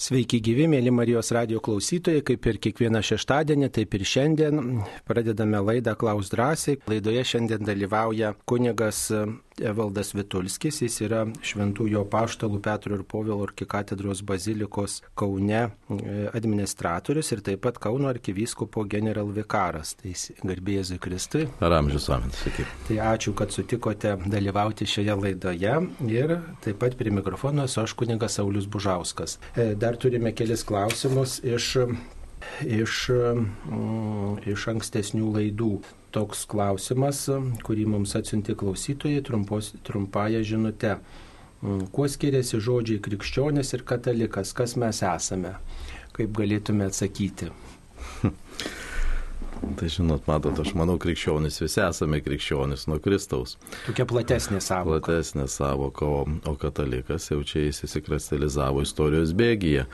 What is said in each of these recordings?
Sveiki gyvi, mėly Marijos radio klausytojai, kaip ir kiekvieną šeštadienį, taip ir šiandien pradedame laidą Klaus drąsiai. Laidoje šiandien dalyvauja kunigas Evaldas Vitulskis, jis yra Šventųjų paštalų Petro ir Povilo arkikatedros bazilikos Kaune e, administratorius ir taip pat Kauno arkivyskupo generalvikaras. Tai garbėjai Kristui. Ar amžius amžius, sveiki. Tai ačiū, kad sutikote dalyvauti šioje laidoje ir taip pat prie mikrofono esu aš kunigas Saulis Bužauskas. E, dar turime kelis klausimus iš iš, mm, iš ankstesnių laidų toks klausimas, kurį mums atsiunti klausytojai trumpos, trumpąją žinutę. Mm, kuo skiriasi žodžiai krikščionis ir katalikas? Kas mes esame? Kaip galėtume atsakyti? Tai žinot, matot, aš manau, krikščionis visi esame krikščionis nuo Kristaus. Tokia platesnė savoka. Platesnė savoka, o, o katalikas jau čia įsikristalizavo istorijos bėgyje,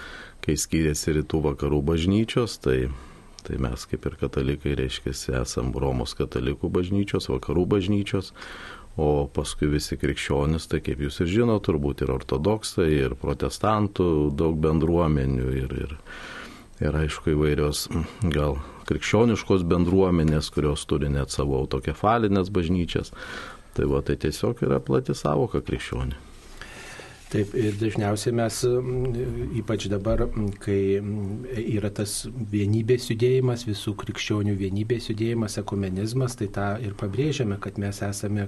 kai skiriasi rytų vakarų bažnyčios, tai Tai mes kaip ir katalikai, reiškia, esam Romos katalikų bažnyčios, vakarų bažnyčios, o paskui visi krikščionis, tai kaip jūs ir žinote, turbūt ir ortodoksai, ir protestantų daug bendruomenių, ir, ir, ir aišku įvairios gal krikščioniškos bendruomenės, kurios turi net savo autokefalinės bažnyčias. Tai va, tai tiesiog yra plati savoka krikščionių. Taip, dažniausiai mes, ypač dabar, kai yra tas vienybės judėjimas, visų krikščionių vienybės judėjimas, ekumenizmas, tai tą ir pabrėžiame, kad mes esame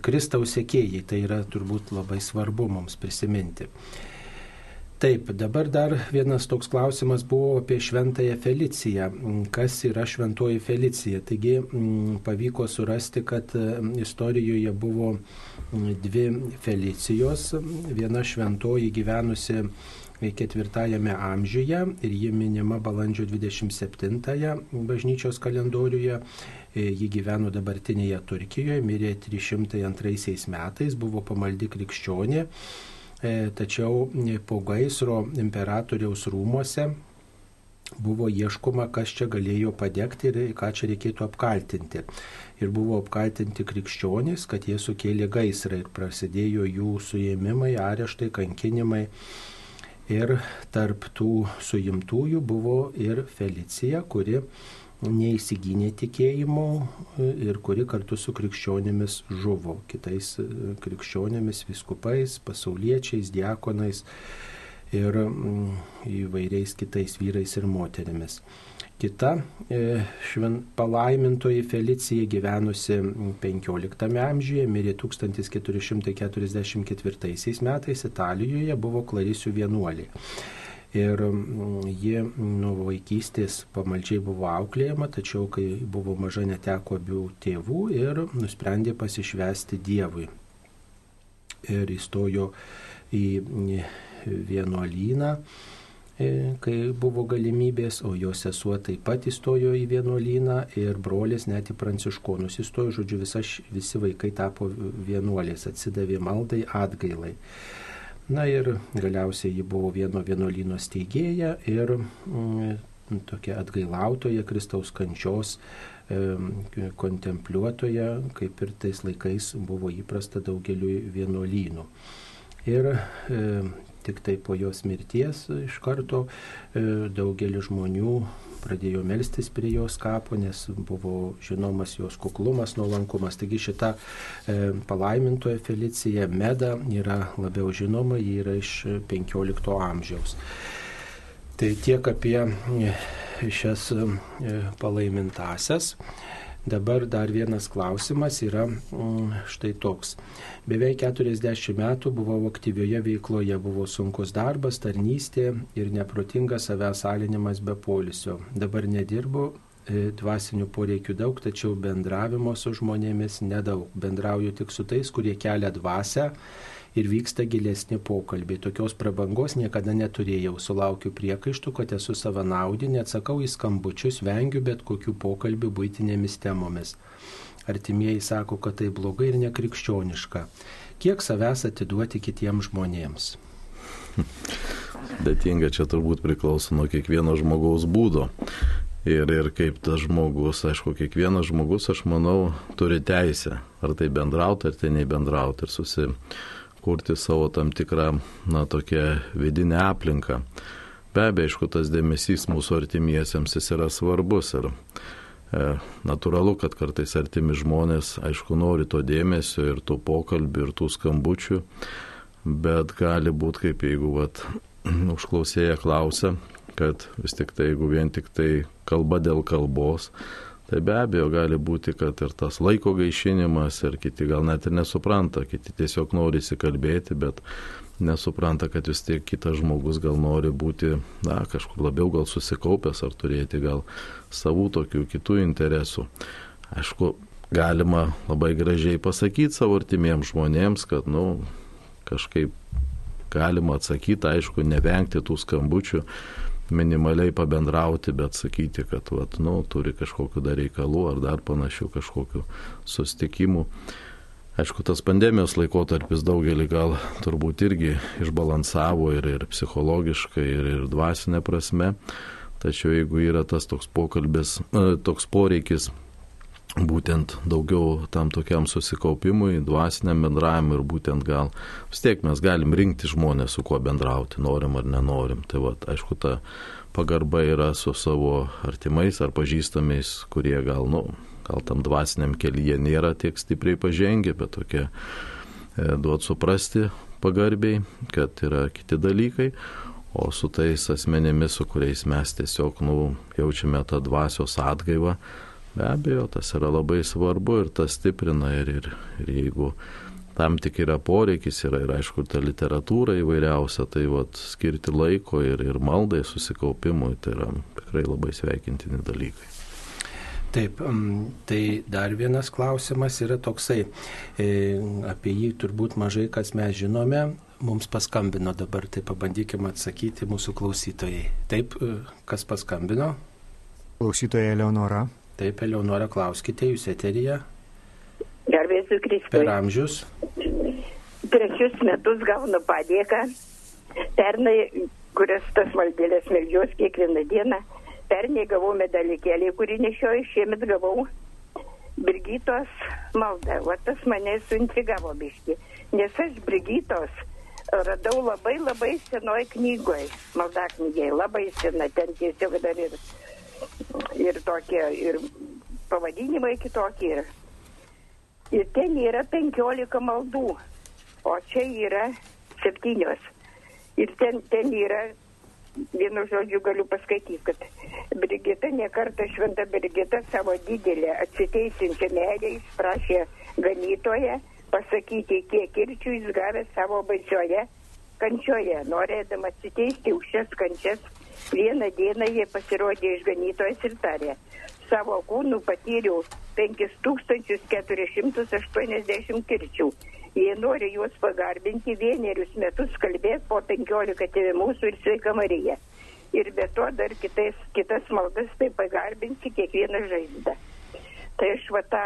Kristaus sėkėjai. Tai yra turbūt labai svarbu mums prisiminti. Taip, dabar dar vienas toks klausimas buvo apie šventąją Feliciją. Kas yra šventoji Felicija? Taigi pavyko surasti, kad istorijoje buvo dvi Felicijos. Viena šventoji gyvenusi ketvirtajame amžiuje ir ji minima balandžio 27-ąją bažnyčios kalendoriuje. Ji gyveno dabartinėje Turkijoje, mirė 302 metais, buvo pamaldi krikščionė E, tačiau po gaisro imperatoriaus rūmose buvo ieškoma, kas čia galėjo padegti ir ką čia reikėtų apkaltinti. Ir buvo apkaltinti krikščionys, kad jie sukėlė gaisrą ir prasidėjo jų suėmimai, areštai, kankinimai. Ir tarp tų suimtųjų buvo ir Felicija, kuri neįsigynė tikėjimo e, ir kuri kartu su krikščionėmis žuvo, kitais e, krikščionėmis, viskupais, pasauliečiais, diakonais ir mm, įvairiais kitais vyrais ir moterimis. Kita e, šven, palaimintoji Felicija gyvenusi 15 amžiuje, mirė 1444 metais Italijoje, buvo Klarysių vienuolė ir ji nuo vaikystės pamaldžiai buvo auklėjama, tačiau kai buvo maža neteko abiejų tėvų ir nusprendė pasišvesti Dievui. Ir įstojo į vienuolyną e, kai buvo galimybės, o jo sesuo taip pat įstojo į vienuolyną ir brolis net į pranciškonus įstojo, žodžiu, visa, visi vaikai tapo vienuolės, atsidavė maldai atgailai. Na ir galiausiai ji buvo vieno vienuolyno steigėja ir mm, tokia atgailautoja Kristaus kančios e, kontempliuotoja, kaip ir tais laikais buvo įprasta daugeliu vienuolynų. Ir e, tik tai po jos mirties iš karto e, daugelis žmonių pradėjo melstis prie jos kapo, nes buvo žinomas jos kuklumas, nuolankumas. Taigi šita e, palaimintoja Felicija Meda yra labiau žinoma, ji yra iš 15 amžiaus. Tai tiek apie e, šias e, palaimintasias. Dabar dar vienas klausimas yra mm, štai toks. Beveik 40 metų buvau aktyvioje veikloje, buvo sunkus darbas, tarnystė ir neprotingas savęs alinimas be polisio. Dabar nedirbu, e, dvasinių poreikių daug, tačiau bendravimo su žmonėmis nedaug. Bendrauju tik su tais, kurie kelia dvasę ir vyksta gilesni pokalbiai. Tokios prabangos niekada neturėjau. Sulaukiu priekaištų, kad esu savanaudį, neatsakau į skambučius, vengiu bet kokių pokalbių būtinėmis temomis. Artimieji sako, kad tai blogai ir nekrikščioniška. Kiek savęs atiduoti kitiems žmonėms? Dėtinga čia turbūt priklauso nuo kiekvieno žmogaus būdo. Ir, ir kaip tas žmogus, aišku, kiekvienas žmogus, aš manau, turi teisę, ar tai bendrauti, ar tai nebendrauti, ir susi, kurti savo tam tikrą, na, tokią vidinę aplinką. Be abejo, aišku, tas dėmesys mūsų artimiesiems jis yra svarbus ir e, natūralu, kad kartais artimi žmonės, aišku, nori to dėmesio ir tų pokalbių ir tų skambučių, bet gali būti kaip jeigu vat, užklausėja klausia, kad vis tik tai, jeigu vien tik tai kalba dėl kalbos, Tai be abejo gali būti, kad ir tas laiko gaišinimas, ir kiti gal net ir nesupranta, kiti tiesiog nori įsikalbėti, bet nesupranta, kad vis tiek kitas žmogus gal nori būti, na, kažkur labiau gal susikaupęs ar turėti gal savų tokių kitų interesų. Aišku, galima labai gražiai pasakyti savo artimiems žmonėms, kad, na, nu, kažkaip galima atsakyti, aišku, nevengti tų skambučių, minimaliai pabendrauti, bet sakyti, kad, vat, nu, turi kažkokiu dar reikalų ar dar panašių kažkokiu sustikimu. Aišku, tas pandemijos laikotarpis daugelį gal turbūt irgi išbalansavo ir, ir psichologiškai, ir, ir dvasinė prasme. Tačiau jeigu yra tas toks pokalbis, e, toks poreikis būtent daugiau tam tokiam susikaupimui, dvasiniam bendravimui ir būtent gal vis tiek mes galim rinkti žmonės, su kuo bendrauti, norim ar nenorim. Tai va, aišku, ta pagarba yra su savo artimais ar pažįstamais, kurie gal, nu, gal tam dvasiniam kelyje nėra tiek stipriai pažengę, bet tokie e, duot suprasti pagarbiai, kad yra kiti dalykai. O su tais asmenėmis, su kuriais mes tiesiog nu, jaučiame tą dvasios atgaivą, Be abejo, tas yra labai svarbu ir tas stiprina ir, ir, ir jeigu tam tik yra poreikis, yra ir aišku, ta literatūra įvairiausia, tai vat, skirti laiko ir, ir maldai, susikaupimui, tai yra tikrai labai sveikintini dalykai. Taip, tai dar vienas klausimas yra toksai, e, apie jį turbūt mažai kas mes žinome, mums paskambino dabar, tai pabandykime atsakyti mūsų klausytojai. Taip, e, kas paskambino? Klausytoja Eleonora. Taip, Eleonora, klauskite, jūs eterija. Garbėsiu Kristui. Per amžius. Trečius metus gaunu padėką. Pernai, kurias tas valdėlės meldžios kiekvieną dieną, pernai gavau medalikėlį, kurį nešioju, šiemet gavau Brigitos maldą. O tas mane suintrigavo biški. Nes aš Brigitos radau labai labai senoj knygoje, malda knygiai, labai sena, ten tiesiog dar ir ir tokie, ir pavadinimai kitokie. Ir ten yra 15 maldų, o čia yra septynios. Ir ten, ten yra, vienu žodžiu galiu pasakyti, kad Brigita, nekarta šventa Brigita savo didelę atsiteisinčią meilę išprašė ganytoje pasakyti, kiek kirčių jis gavė savo baisioje kančioje, norėdama atsiteisti už šias kančias Vieną dieną jie pasirodė išganytojas ir tarė, savo kūnų patyriau 5480 kirčių. Jie nori juos pagarbinti vienerius metus kalbėti po 15 tėvė mūsų ir sveika Marija. Ir be to dar kitais, kitas maldas tai pagarbinti kiekvieną žaizdą. Tai aš va tą,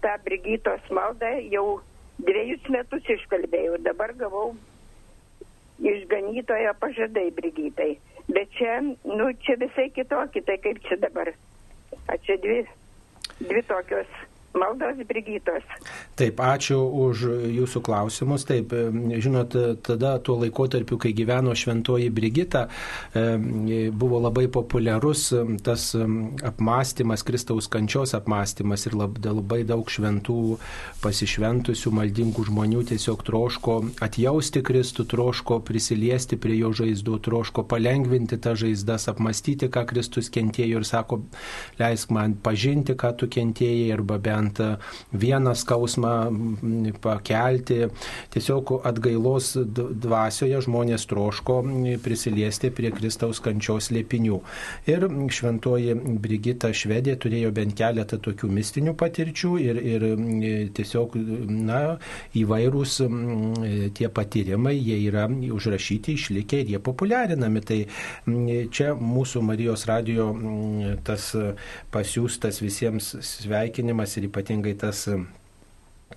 tą Brigitos maldą jau dviejus metus iškalbėjau. Dabar gavau išganytojo pažadai Brigitai. Bet čia, nu, čia visai kitokie, tai kaip čia dabar. A čia dvi, dvi tokios Maldos Brigitos. Taip, ačiū už jūsų klausimus. Taip, žinot, tada tuo laikotarpiu, kai gyveno šventoji Brigita, buvo labai populiarus tas apmąstymas, Kristaus kančios apmąstymas ir labai daug šventų pasišventusių maldingų žmonių tiesiog troško atjausti Kristų, troško prisiliesti prie jo žaizdų, troško palengvinti tą žaizdas, apmastyti, ką Kristus kentėjo ir sako, leisk man pažinti, ką tu kentėjai arba bent bent vieną skausmą pakelti. Tiesiog atgailos dvasioje žmonės troško prisiliesti prie Kristaus kančios liepinių. Ir šventoji Brigita Švedė turėjo bent keletą tokių mistinių patirčių ir, ir tiesiog na, įvairūs tie patyrimai, jie yra užrašyti, išlikę ir jie populiarinami. Tai čia mūsų Marijos radio tas pasiūstas visiems sveikinimas ir ypatingai tas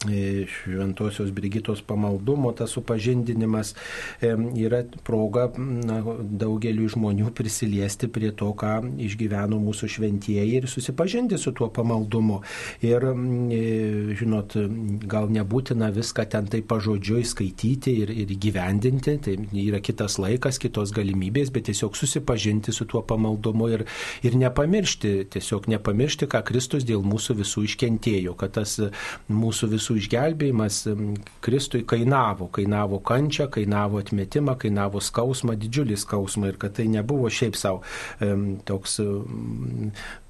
Šventosios Brigitos pamaldumo, tas supažindinimas e, yra proga na, daugeliu žmonių prisiliesti prie to, ką išgyveno mūsų šventieji ir susipažinti su tuo pamaldumu. Ir, e, žinot, gal nebūtina viską ten tai pažodžiui skaityti ir, ir gyvendinti, tai yra kitas laikas, kitos galimybės, bet tiesiog susipažinti su tuo pamaldumu ir, ir nepamiršti, tiesiog nepamiršti, ką Kristus dėl mūsų visų iškentėjo, kad tas mūsų visų mūsų išgelbėjimas Kristui kainavo, kainavo kančią, kainavo atmetimą, kainavo skausmą, didžiulį skausmą ir kad tai nebuvo šiaip savo toks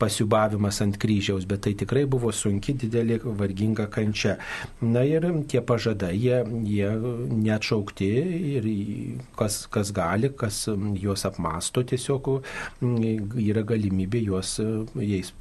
pasiubavimas ant kryžiaus, bet tai tikrai buvo sunki, didelė, varginga kančia. Na ir tie pažadai, jie, jie neatšaukti ir kas, kas gali, kas juos apmasto, tiesiog yra galimybė juos, jais,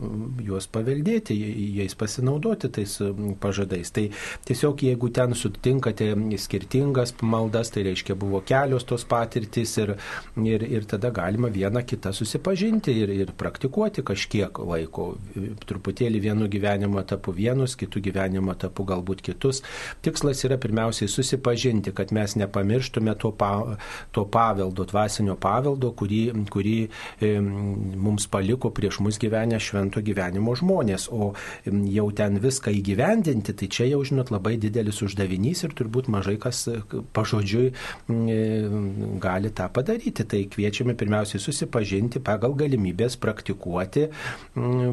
juos paveldėti, jais pasinaudoti tais pažadais. Tai tiesiog jeigu ten sutinkate skirtingas maldas, tai reiškia buvo kelios tos patirtis ir, ir, ir tada galima vieną kitą susipažinti ir, ir praktikuoti kažkiek laiko. Truputėlį vienu gyvenimo etapu vienus, kitų gyvenimo etapu galbūt kitus. Tikslas yra pirmiausiai susipažinti, kad mes nepamirštume to, pa, to paveldo, dvasinio paveldo, kurį, kurį e, mums paliko prieš mus gyvenę švento gyvenimo žmonės. O jau ten viską įgyvendinti, tai čia jau žinot, labai didelis uždavinys ir turbūt mažai kas pažodžiui mm, gali tą padaryti. Tai kviečiame pirmiausiai susipažinti pagal galimybės praktikuoti,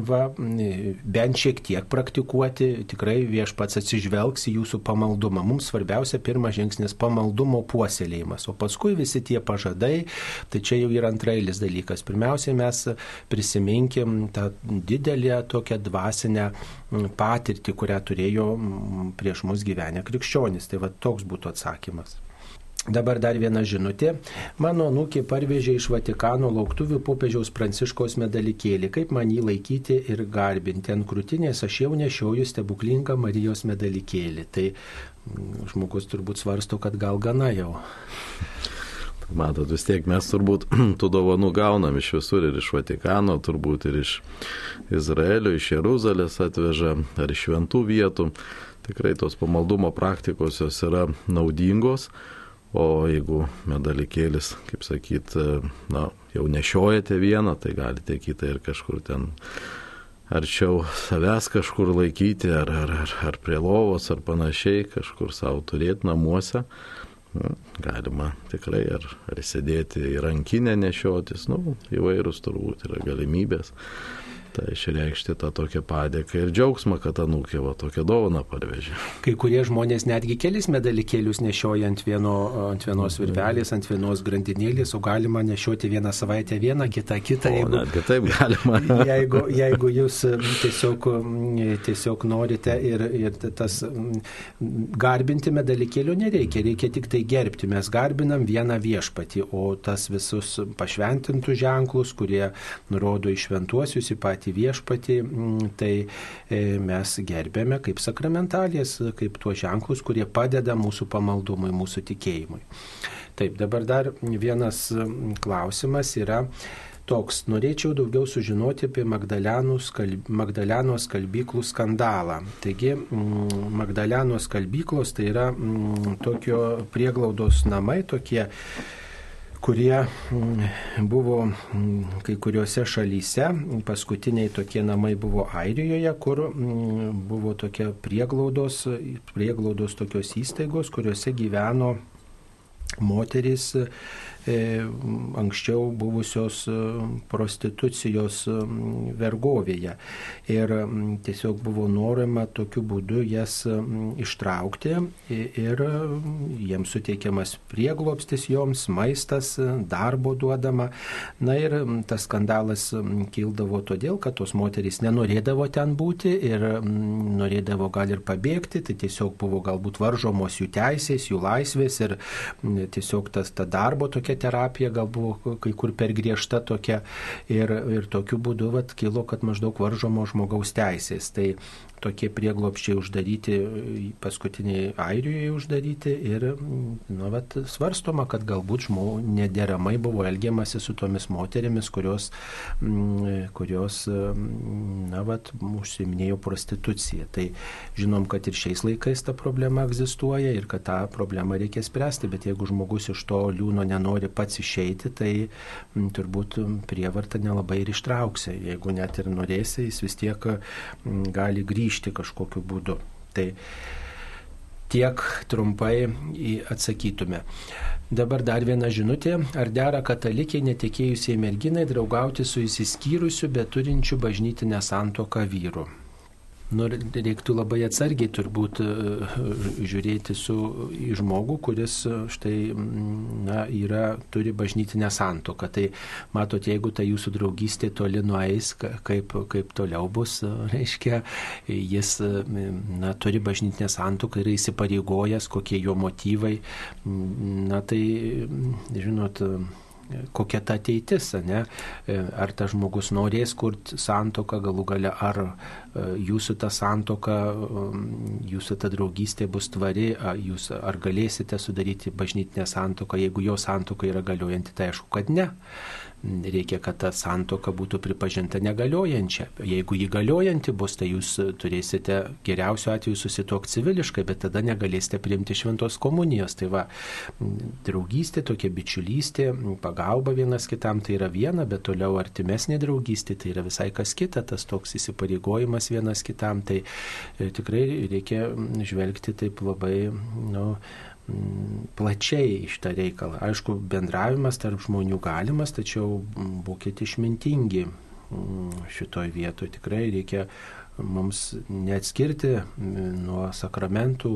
va, bent šiek tiek praktikuoti, tikrai viešpats atsižvelgs į jūsų pamaldumą. Mums svarbiausia pirmas žingsnis - pamaldumo puoselėjimas, o paskui visi tie pažadai, tai čia jau yra antrailis dalykas. Pirmiausia, mes prisiminkim tą didelę tokią dvasinę patirtį, kurią turėjo prieš mus gyvenę krikščionys. Tai va toks būtų atsakymas. Dabar dar viena žinutė. Mano nūkė parvežė iš Vatikano lauktuvių popiežiaus pranciškaus medalikėlį. Kaip man jį laikyti ir garbinti? Ant krūtinės aš jau nešioju stebuklingą Marijos medalikėlį. Tai žmogus turbūt svarsto, kad gal gana jau. Matot, vis tiek mes turbūt tų dovanų gaunam iš visur ir iš Vatikano, turbūt ir iš Izraelio, iš Jeruzalės atveža, ar iš šventų vietų. Tikrai tos pamaldumo praktikos jos yra naudingos, o jeigu medalikėlis, kaip sakyt, na, jau nešiojate vieną, tai galite kitą ir kažkur ten arčiau savęs kažkur laikyti, ar, ar, ar, ar prie lovos, ar panašiai, kažkur savo turėti namuose. Nu, galima tikrai ar, ar sėdėti į rankinę nešiotis, nu, įvairūs turbūt yra galimybės. Tai išreikšti tą tokią padėką ir džiaugsmą, kad anūkė va tokią dovaną parvežė. Kai kurie žmonės netgi kelis medalikėlius nešioja ant, vieno, ant vienos virvelės, ant vienos grandinėlės, o galima nešioti vieną savaitę vieną, kitą kitą. Jeigu, o, netgi taip galima. jeigu, jeigu jūs tiesiog, tiesiog norite ir, ir tas garbinti medalikėlių nereikia, reikia tik tai gerbti. Mes garbinam vieną viešpatį, o tas visus pašventintus ženklus, kurie nurodo į šventuosius, į patį patį viešpatį, mm, tai e, mes gerbėme kaip sakramentalės, kaip tuos ženklus, kurie padeda mūsų pamaldumui, mūsų tikėjimui. Taip, dabar dar vienas mm, klausimas yra toks. Norėčiau daugiau sužinoti apie skalb... Magdalenos skalbyklų skandalą. Taigi, mm, Magdalenos skalbyklos tai yra tokio prieglaudos namai, tokie kurie mm, buvo mm, kai kuriuose šalyse. Paskutiniai tokie namai buvo Airijoje, kur mm, buvo tokia prieglaudos, prieglaudos tokios įstaigos, kuriuose gyveno moteris anksčiau buvusios e, prostitucijos e, vergovėje. Ir tiesiog buvo norima tokiu būdu jas ištraukti ir jiems suteikiamas prieglopstis joms, maistas, darbo duodama. Na ir tas skandalas kildavo todėl, kad tos moterys nenorėdavo ten būti ir norėdavo gal ir pabėgti, tai tiesiog buvo galbūt varžomos jų teisės, jų laisvės ir tiesiog tas ta darbo tokia terapija gal buvo kai kur per griežta tokia ir, ir tokiu būdu vat, kilo, kad maždaug varžomo žmogaus teisės. Tai tokie prieglopščiai uždaryti, paskutiniai Airijoje uždaryti ir nu, vat, svarstoma, kad galbūt žmonių nederamai buvo elgiamasi su tomis moterimis, kurios, kurios na, vat, užsiminėjo prostituciją. Tai žinom, kad ir šiais laikais ta problema egzistuoja ir kad tą problemą reikia spręsti, bet jeigu žmogus iš to liūno nenori pats išeiti, tai turbūt prievartą nelabai ir ištrauksi. Jeigu net ir norėsi, jis vis tiek gali grįžti kažkokiu būdu. Tai tiek trumpai atsakytume. Dabar dar viena žinutė. Ar dera katalikiai netikėjusiai merginai draugauti su įsiskyrusiu, bet turinčiu bažnytinę santoką vyru? Nu, reiktų labai atsargiai turbūt e, žiūrėti su į žmogų, kuris e, štai na, yra, turi bažnytinę santoką. Tai matot, jeigu ta jūsų draugystė toli nueis, kaip, kaip toliau bus, e, reiškia, jis na, turi bažnytinę santoką ir įsipareigojęs, kokie jo motyvai, na tai, žinot, kokia ta ateitis, ne? E, ar tas žmogus norės kurti santoką galų gale, ar e, jūsų ta santoka, jūsų ta draugystė bus tvari, ar, jūs, ar galėsite sudaryti bažnytinę santoką, jeigu jo santoka yra galiojanti, tai aišku, kad ne reikia, kad ta santoka būtų pripažinta negaliojančia. Jeigu jį galiojanti bus, tai jūs turėsite geriausiu atveju susituokti civiliškai, bet tada negalėsite priimti šventos komunijos. Tai va, draugystė, tokia bičiulystė, pagalba vienas kitam tai yra viena, bet toliau artimesnė draugystė tai yra visai kas kita, tas toks įsipareigojimas vienas kitam. Tai e, tikrai reikia žvelgti taip labai, nu, plačiai šitą reikalą. Aišku, bendravimas tarp žmonių galimas, tačiau būkite išmintingi šitoj vietoje. Tikrai reikia mums neatskirti nuo sakramentų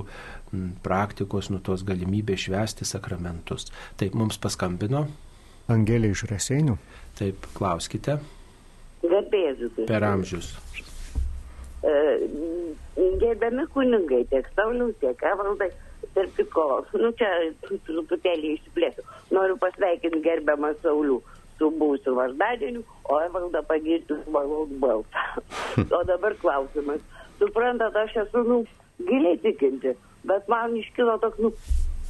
praktikos, nuo tos galimybės švesti sakramentus. Taip, mums paskambino. Angelė iš Raseinių. Taip, klauskite. Garbėzus. Per amžius. E, gerbiami kunigai, tiek Saulius, tiek Evaldas, tarp kitko, nu čia truputėlį išsiplėsiu. Noriu pasveikinti gerbiamą Saulių su būsiu vardadieniu, o Evaldą pagirti malonų balsą. o dabar klausimas. Suprantat, aš esu, nu, giliai tikinti, bet man iškilo toks, nu,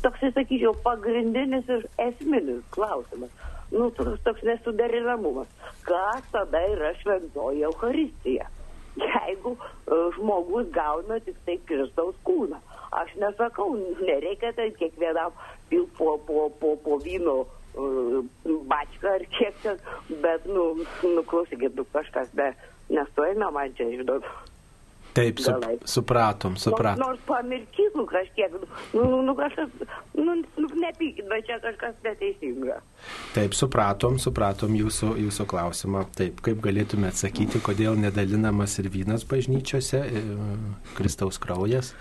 toks, sakyčiau, pagrindinis ir esminis klausimas. Nu, toks, toks nesuderinamumas. Kas tada yra šventoji Euharistija? Jeigu uh, žmogus gauna tik tai Kristaus kūną. Aš nesakau, nereikia ten kiekvienam pil po, po, po, po vyno uh, bačką ar kiek ten, bet, nu, nu klausykit, nu kažkas, be, nestojame man čia išduoti. Taip, su, supratom, supratom. Nors, nors pamirkytų kažkiek, nu, nu, nu kažkas, nu, nu nepykit, bet čia kažkas neteisinga. Taip, supratom, supratom jūsų, jūsų klausimą. Taip, kaip galėtume atsakyti, kodėl nedalinamas ir vynas bažnyčiose, e, Kristaus kraujas?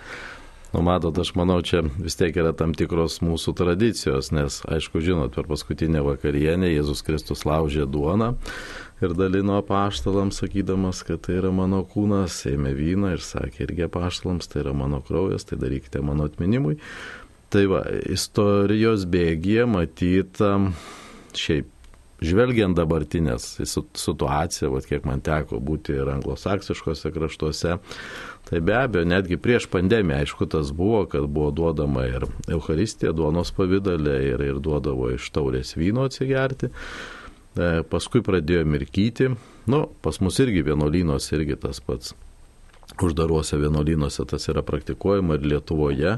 Nu, matot, aš manau, čia vis tiek yra tam tikros mūsų tradicijos, nes, aišku, žinot, per paskutinę vakarienę Jėzus Kristus laužė duoną ir dalino paštalams, sakydamas, kad tai yra mano kūnas, ėmė vyną ir sakė irgi paštalams, tai yra mano kraujas, tai darykite mano atminimui. Tai va, istorijos bėgyje matyta šiaip žvelgiant dabartinės situaciją, vat, kiek man teko būti ir anglosaksiškose kraštuose, tai be abejo, netgi prieš pandemiją, aišku, tas buvo, kad buvo duodama ir Euharistija duonos pavydalė ir, ir duodavo iš taurės vyno atsigerti. E, paskui pradėjo mirkyti. Nu, pas mus irgi vienolynos irgi tas pats. Uždaruose vienolynuose tas yra praktikuojama ir Lietuvoje.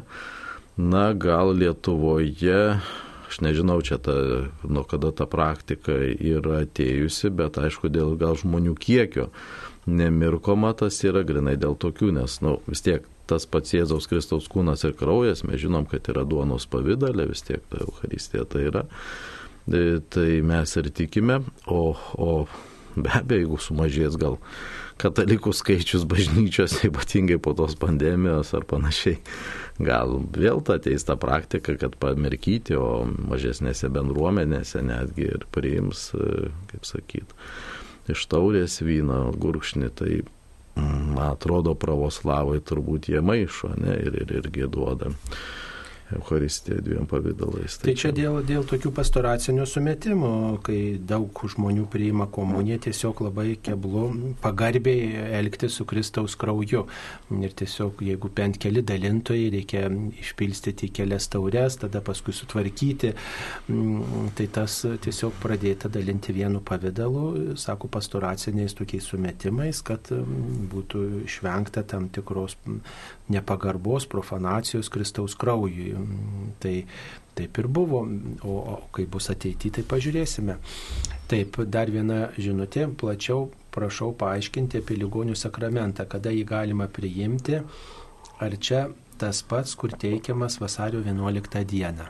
Na, gal Lietuvoje Aš nežinau čia ta, nuo kada ta praktika yra atėjusi, bet aišku, dėl gal žmonių kiekio nemirkoma tas yra grinai dėl tokių, nes nu, vis tiek tas pats Jėzaus Kristaus kūnas ir kraujas, mes žinom, kad yra duonos pavydalė, vis tiek ta Euharistija tai yra. Tai, tai mes ir tikime, o, o be abejo, jeigu sumažės gal katalikų skaičius bažnyčiose, ypatingai po tos pandemijos ar panašiai, gal vėl ta ateis ta praktika, kad pamirkyti, o mažesnėse bendruomenėse netgi ir priims, e, kaip sakyt, iš taurės vyną gurkšnį, tai man atrodo pravoslavai turbūt jie maišo, ne, ir, ir irgi duoda. Euharistija dviem pavydalais. Tai čia dėl, dėl tokių pastoracinių sumetimų, kai daug žmonių priima komuniją, tiesiog labai keblu pagarbiai elgti su Kristaus krauju. Ir tiesiog, jeigu bent keli dalintojai, reikia išpilstyti kelias taures, tada paskui sutvarkyti, mm, tai tas tiesiog pradėta dalinti vienu pavydalu, sako pastoraciniais tokiais sumetimais, kad mm, būtų išvengta tam tikros nepagarbos, profanacijos Kristaus kraujui. Tai taip ir buvo, o, o kai bus ateityje, tai pažiūrėsime. Taip, dar viena žinutė, plačiau prašau paaiškinti apie ligonių sakramentą, kada jį galima priimti, ar čia tas pats, kur teikiamas vasario 11 dieną.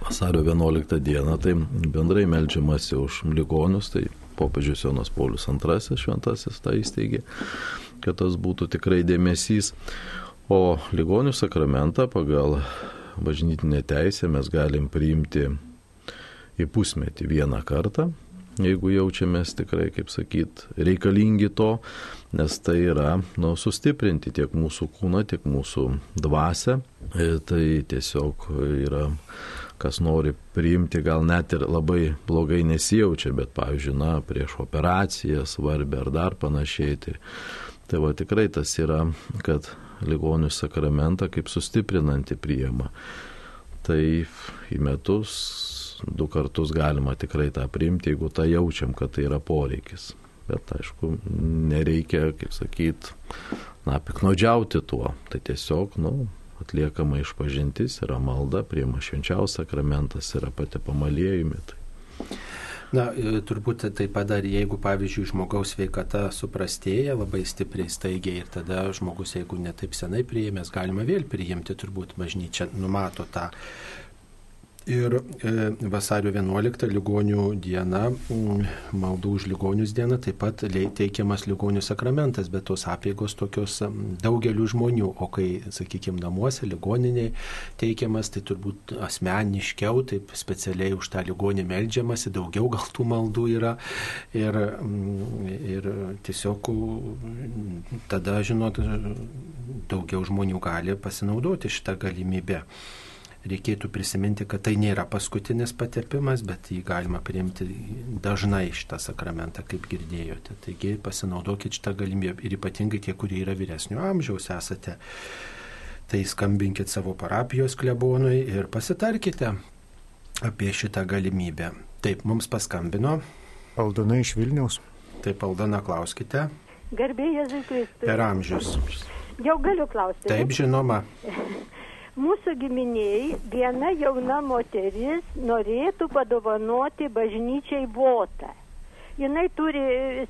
Vasario 11 dieną, tai bendrai melžiamasi už ligonius, tai popiežius Jonas Paulius II šventasis tą įsteigė, kad tas būtų tikrai dėmesys. O ligonių sakramentą pagal bažnytinę teisę mes galim priimti į pusmetį vieną kartą, jeigu jaučiamės tikrai, kaip sakyt, reikalingi to, nes tai yra nu, sustiprinti tiek mūsų kūną, tiek mūsų dvasę. E, tai tiesiog yra, kas nori priimti, gal net ir labai blogai nesijaučia, bet, pavyzdžiui, na, prieš operaciją svarbi ar dar panašiai. Tai, tai va tikrai tas yra, kad ligonių sakramentą kaip sustiprinantį priema. Tai į metus du kartus galima tikrai tą priimti, jeigu tą jaučiam, kad tai yra poreikis. Bet aišku, nereikia, kaip sakyt, na, piknaudžiauti tuo. Tai tiesiog, nu, atliekama išpažintis, yra malda, priema švenčiausias sakramentas, yra pati pamalėjumi. Tai Na, e, turbūt taip pat dar, jeigu, pavyzdžiui, žmogaus sveikata suprastėja labai stipriai, staigiai ir tada žmogus, jeigu netaip senai priėmės, galima vėl priimti, turbūt bažnyčia numato tą Ir e, vasario 11 ligonių diena, mm, maldų už ligonius diena, taip pat teikiamas ligonių sakramentas, bet tos apėgos tokios daugeliu žmonių, o kai, sakykime, namuose ligoniniai teikiamas, tai turbūt asmeniškiau, taip specialiai už tą ligonį melžiamasi, daugiau gal tų maldų yra. Ir, ir tiesiog tada, žinot, daugiau žmonių gali pasinaudoti šitą galimybę reikėtų prisiminti, kad tai nėra paskutinis patepimas, bet jį galima priimti dažnai šitą sakramentą, kaip girdėjote. Taigi pasinaudokit šitą galimybę ir ypatingai tie, kurie yra vyresnio amžiaus esate. Tai skambinkit savo parapijos klebonui ir pasitarkite apie šitą galimybę. Taip, mums paskambino. Aldona iš Vilniaus. Taip, Aldona, klauskite. Garbėjai Jėzui Kristui. Per amžius. Jau galiu klausti. Taip, žinoma. Mūsų giminiai viena jauna moteris norėtų padovanoti bažnyčiai votą. Jis turi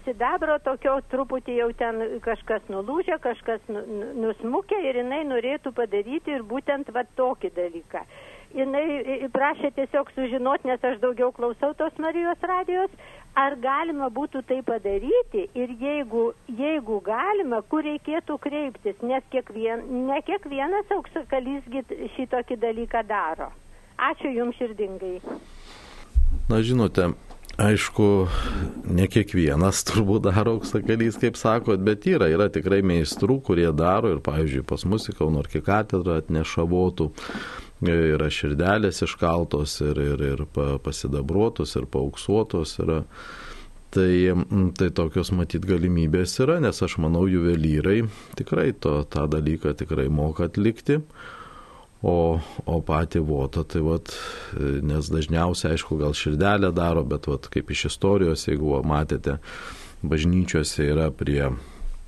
sidabro tokio truputį jau ten kažkas nulūžę, kažkas nu, nu, nusmukę ir jinai norėtų padaryti ir būtent va tokį dalyką. Jis prašė tiesiog sužinoti, nes aš daugiau klausau tos Marijos radijos, ar galima būtų tai padaryti ir jeigu, jeigu galima, kur reikėtų kreiptis, nes kiekvien, ne kiekvienas auksakalys šitokį dalyką daro. Ačiū Jums širdingai. Na, žinote, aišku, ne kiekvienas turbūt daro auksakalys, kaip sakot, bet yra, yra tikrai meistrų, kurie daro ir, pavyzdžiui, pas mus į Kauno arkikatedrą atneša votų yra širdelės iškaltos ir, ir, ir pasidabruotos ir paauksuotos yra. Tai, tai tokios matyt galimybės yra, nes aš manau, juvelyrai tikrai to, tą dalyką tikrai moka atlikti. O, o patį votą, tai vat, nes dažniausiai, aišku, gal širdelę daro, bet vat, kaip iš istorijos, jeigu matėte, bažnyčiose yra prie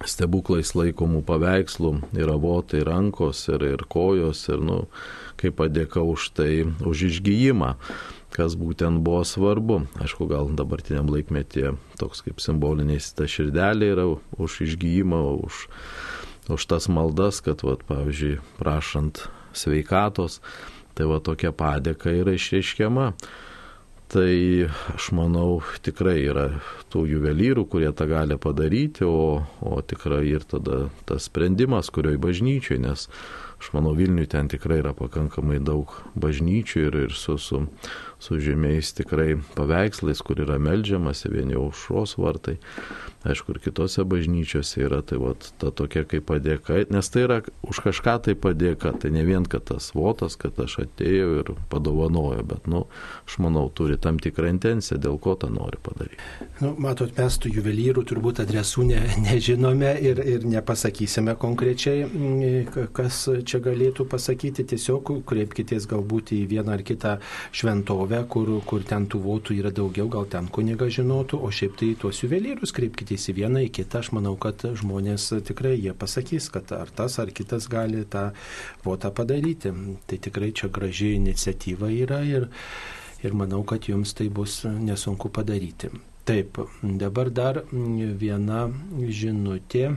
stebuklais laikomų paveikslų, yra votai rankos ir, ir kojos, ir, nu, kaip padėka už tai, už išgyjimą kas būtent buvo svarbu. Aišku, gal dabartiniam laikmetyje toks kaip simboliniai ta širdelė yra už išgyjimą, už, už tas maldas, kad, vat, pavyzdžiui, prašant sveikatos, tai va tokia padėka yra išreiškiama. Tai aš manau, tikrai yra tų juvelyrų, kurie tą gali padaryti, o, o tikrai ir tada tas sprendimas, kurioje bažnyčioje, nes Aš manau, Vilniui ten tikrai yra pakankamai daug bažnyčių ir, ir su, su, su žymiais tikrai paveikslais, kur yra melžiamasi vieni aušros vartai aišku, ir kitose bažnyčiose yra, tai vat, ta tokia kaip padėka, nes tai yra už kažką tai padėka, tai ne vien, kad tas votas, kad aš atėjau ir padovanoju, bet, nu, aš manau, turi tam tikrą intenciją, dėl ko tą nori padaryti. Nu, matot, mes tų juvelyrų turbūt adresų ne, nežinome ir, ir nepasakysime konkrečiai, mm, kas čia galėtų pasakyti, tiesiog kreipkitės galbūt į vieną ar kitą šventovę, kur, kur ten tų votų yra daugiau, gal ten kuniga žinotų, o šiaip tai tuos juvelyrus kreipkite kreiptis į vieną, į kitą, aš manau, kad žmonės tikrai jie pasakys, kad ar tas ar kitas gali tą votą padaryti. Tai tikrai čia graži iniciatyva yra ir, ir manau, kad jums tai bus nesunku padaryti. Taip, dabar dar viena žinutė.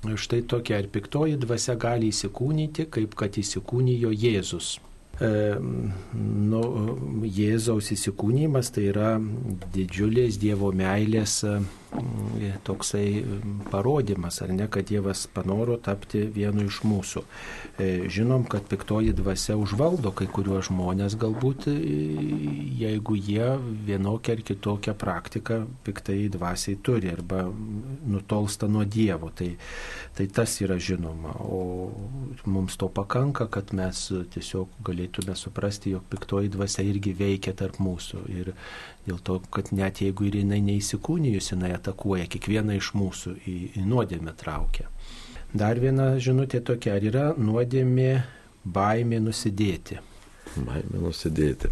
Štai tokia, ar piktoji dvasia gali įsikūnyti, kaip kad įsikūnijo Jėzus. Nu, Jėzaus įsikūnymas tai yra didžiulės Dievo meilės toksai parodimas, ar ne, kad Dievas panoro tapti vienu iš mūsų. E, žinom, kad piktoji dvasia užvaldo kai kuriuos žmonės, galbūt e, jeigu jie vienokią ar kitokią praktiką piktai dvasiai turi arba nutolsta nuo Dievo. Tai, tai tas yra žinoma. O mums to pakanka, kad mes tiesiog galėtume suprasti, jog piktoji dvasia irgi veikia tarp mūsų. Ir Dėl to, kad net jeigu ir jinai neįsikūnijus, jinai atakuoja kiekvieną iš mūsų į, į nuodėmę traukia. Dar viena žinutė tokia, yra nuodėmė baimė nusidėti? Baimė nusidėti.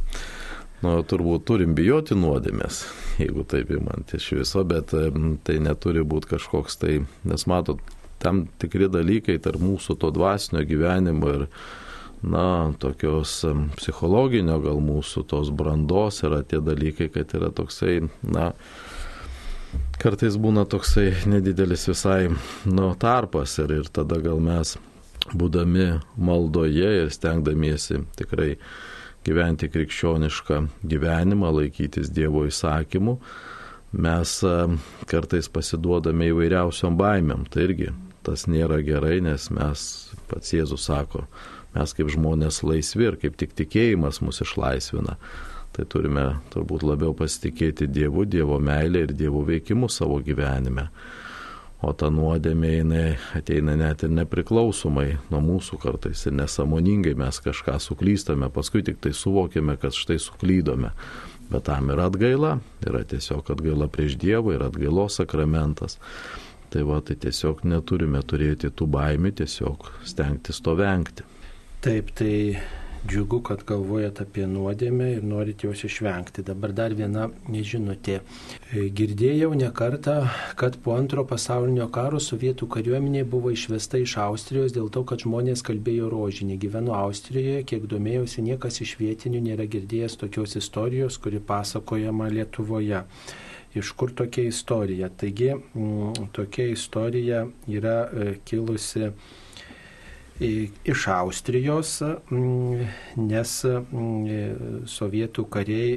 Nu, turbūt turim bijoti nuodėmės, jeigu taip įmant iš viso, bet tai neturi būti kažkoks tai, nes matot, tam tikri dalykai tarp mūsų to dvasinio gyvenimo ir na, tokios psichologinio gal mūsų tos brandos yra tie dalykai, kad yra toksai, na, kartais būna toksai nedidelis visai, nu, tarpas ir, ir tada gal mes, būdami maldoje ir stengdamiesi tikrai gyventi krikščionišką gyvenimą, laikytis Dievo įsakymų, mes kartais pasiduodame įvairiausiom baimėm. Tai irgi tas nėra gerai, nes mes, pats Jėzus sako, mes kaip žmonės laisvi ir kaip tik tikėjimas mus išlaisvina. Tai turime turbūt labiau pasitikėti Dievu, Dievo meilė ir Dievo veikimu savo gyvenime. O ta nuodėmė jinai ateina net ir nepriklausomai nuo mūsų kartais ir nesamoningai mes kažką suklystame, paskui tik tai suvokiame, kad štai suklydome. Bet tam yra atgaila, yra tiesiog atgaila prieš Dievą ir atgailos sakramentas. Tai va, tai tiesiog neturime turėti tų baimių, tiesiog stengtis to vengti. Taip, tai džiugu, kad galvojat apie nuodėmę ir norit jos išvengti. Dabar dar viena žinutė. E, girdėjau ne kartą, kad po antro pasaulinio karo sovietų kariuomenė buvo išvesta iš Austrijos dėl to, kad žmonės kalbėjo rožinį. Gyvenu Austrijoje, kiek domėjausi, niekas iš vietinių nėra girdėjęs tokios istorijos, kuri pasakojama Lietuvoje iš kur tokia istorija. Taigi, m, tokia istorija yra e, kilusi iš Austrijos, mm, nes mm, sovietų kariai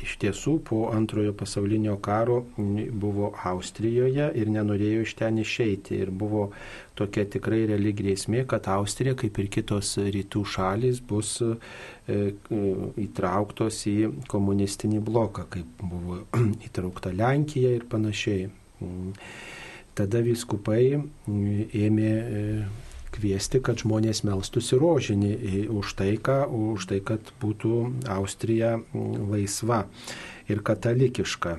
iš tiesų po antrojo pasaulinio karo mm, buvo Austrijoje ir nenorėjo iš ten išeiti. Ir buvo tokia tikrai reali grėsmė, kad Austrija, kaip ir kitos rytų šalis, bus e, įtrauktos į komunistinį bloką, kaip buvo įtraukta Lenkija ir panašiai. Tada viskupai ėmė e, kviesti, kad žmonės melstųsi rožinį už taiką, už tai, kad būtų Austrija laisva ir katalikiška.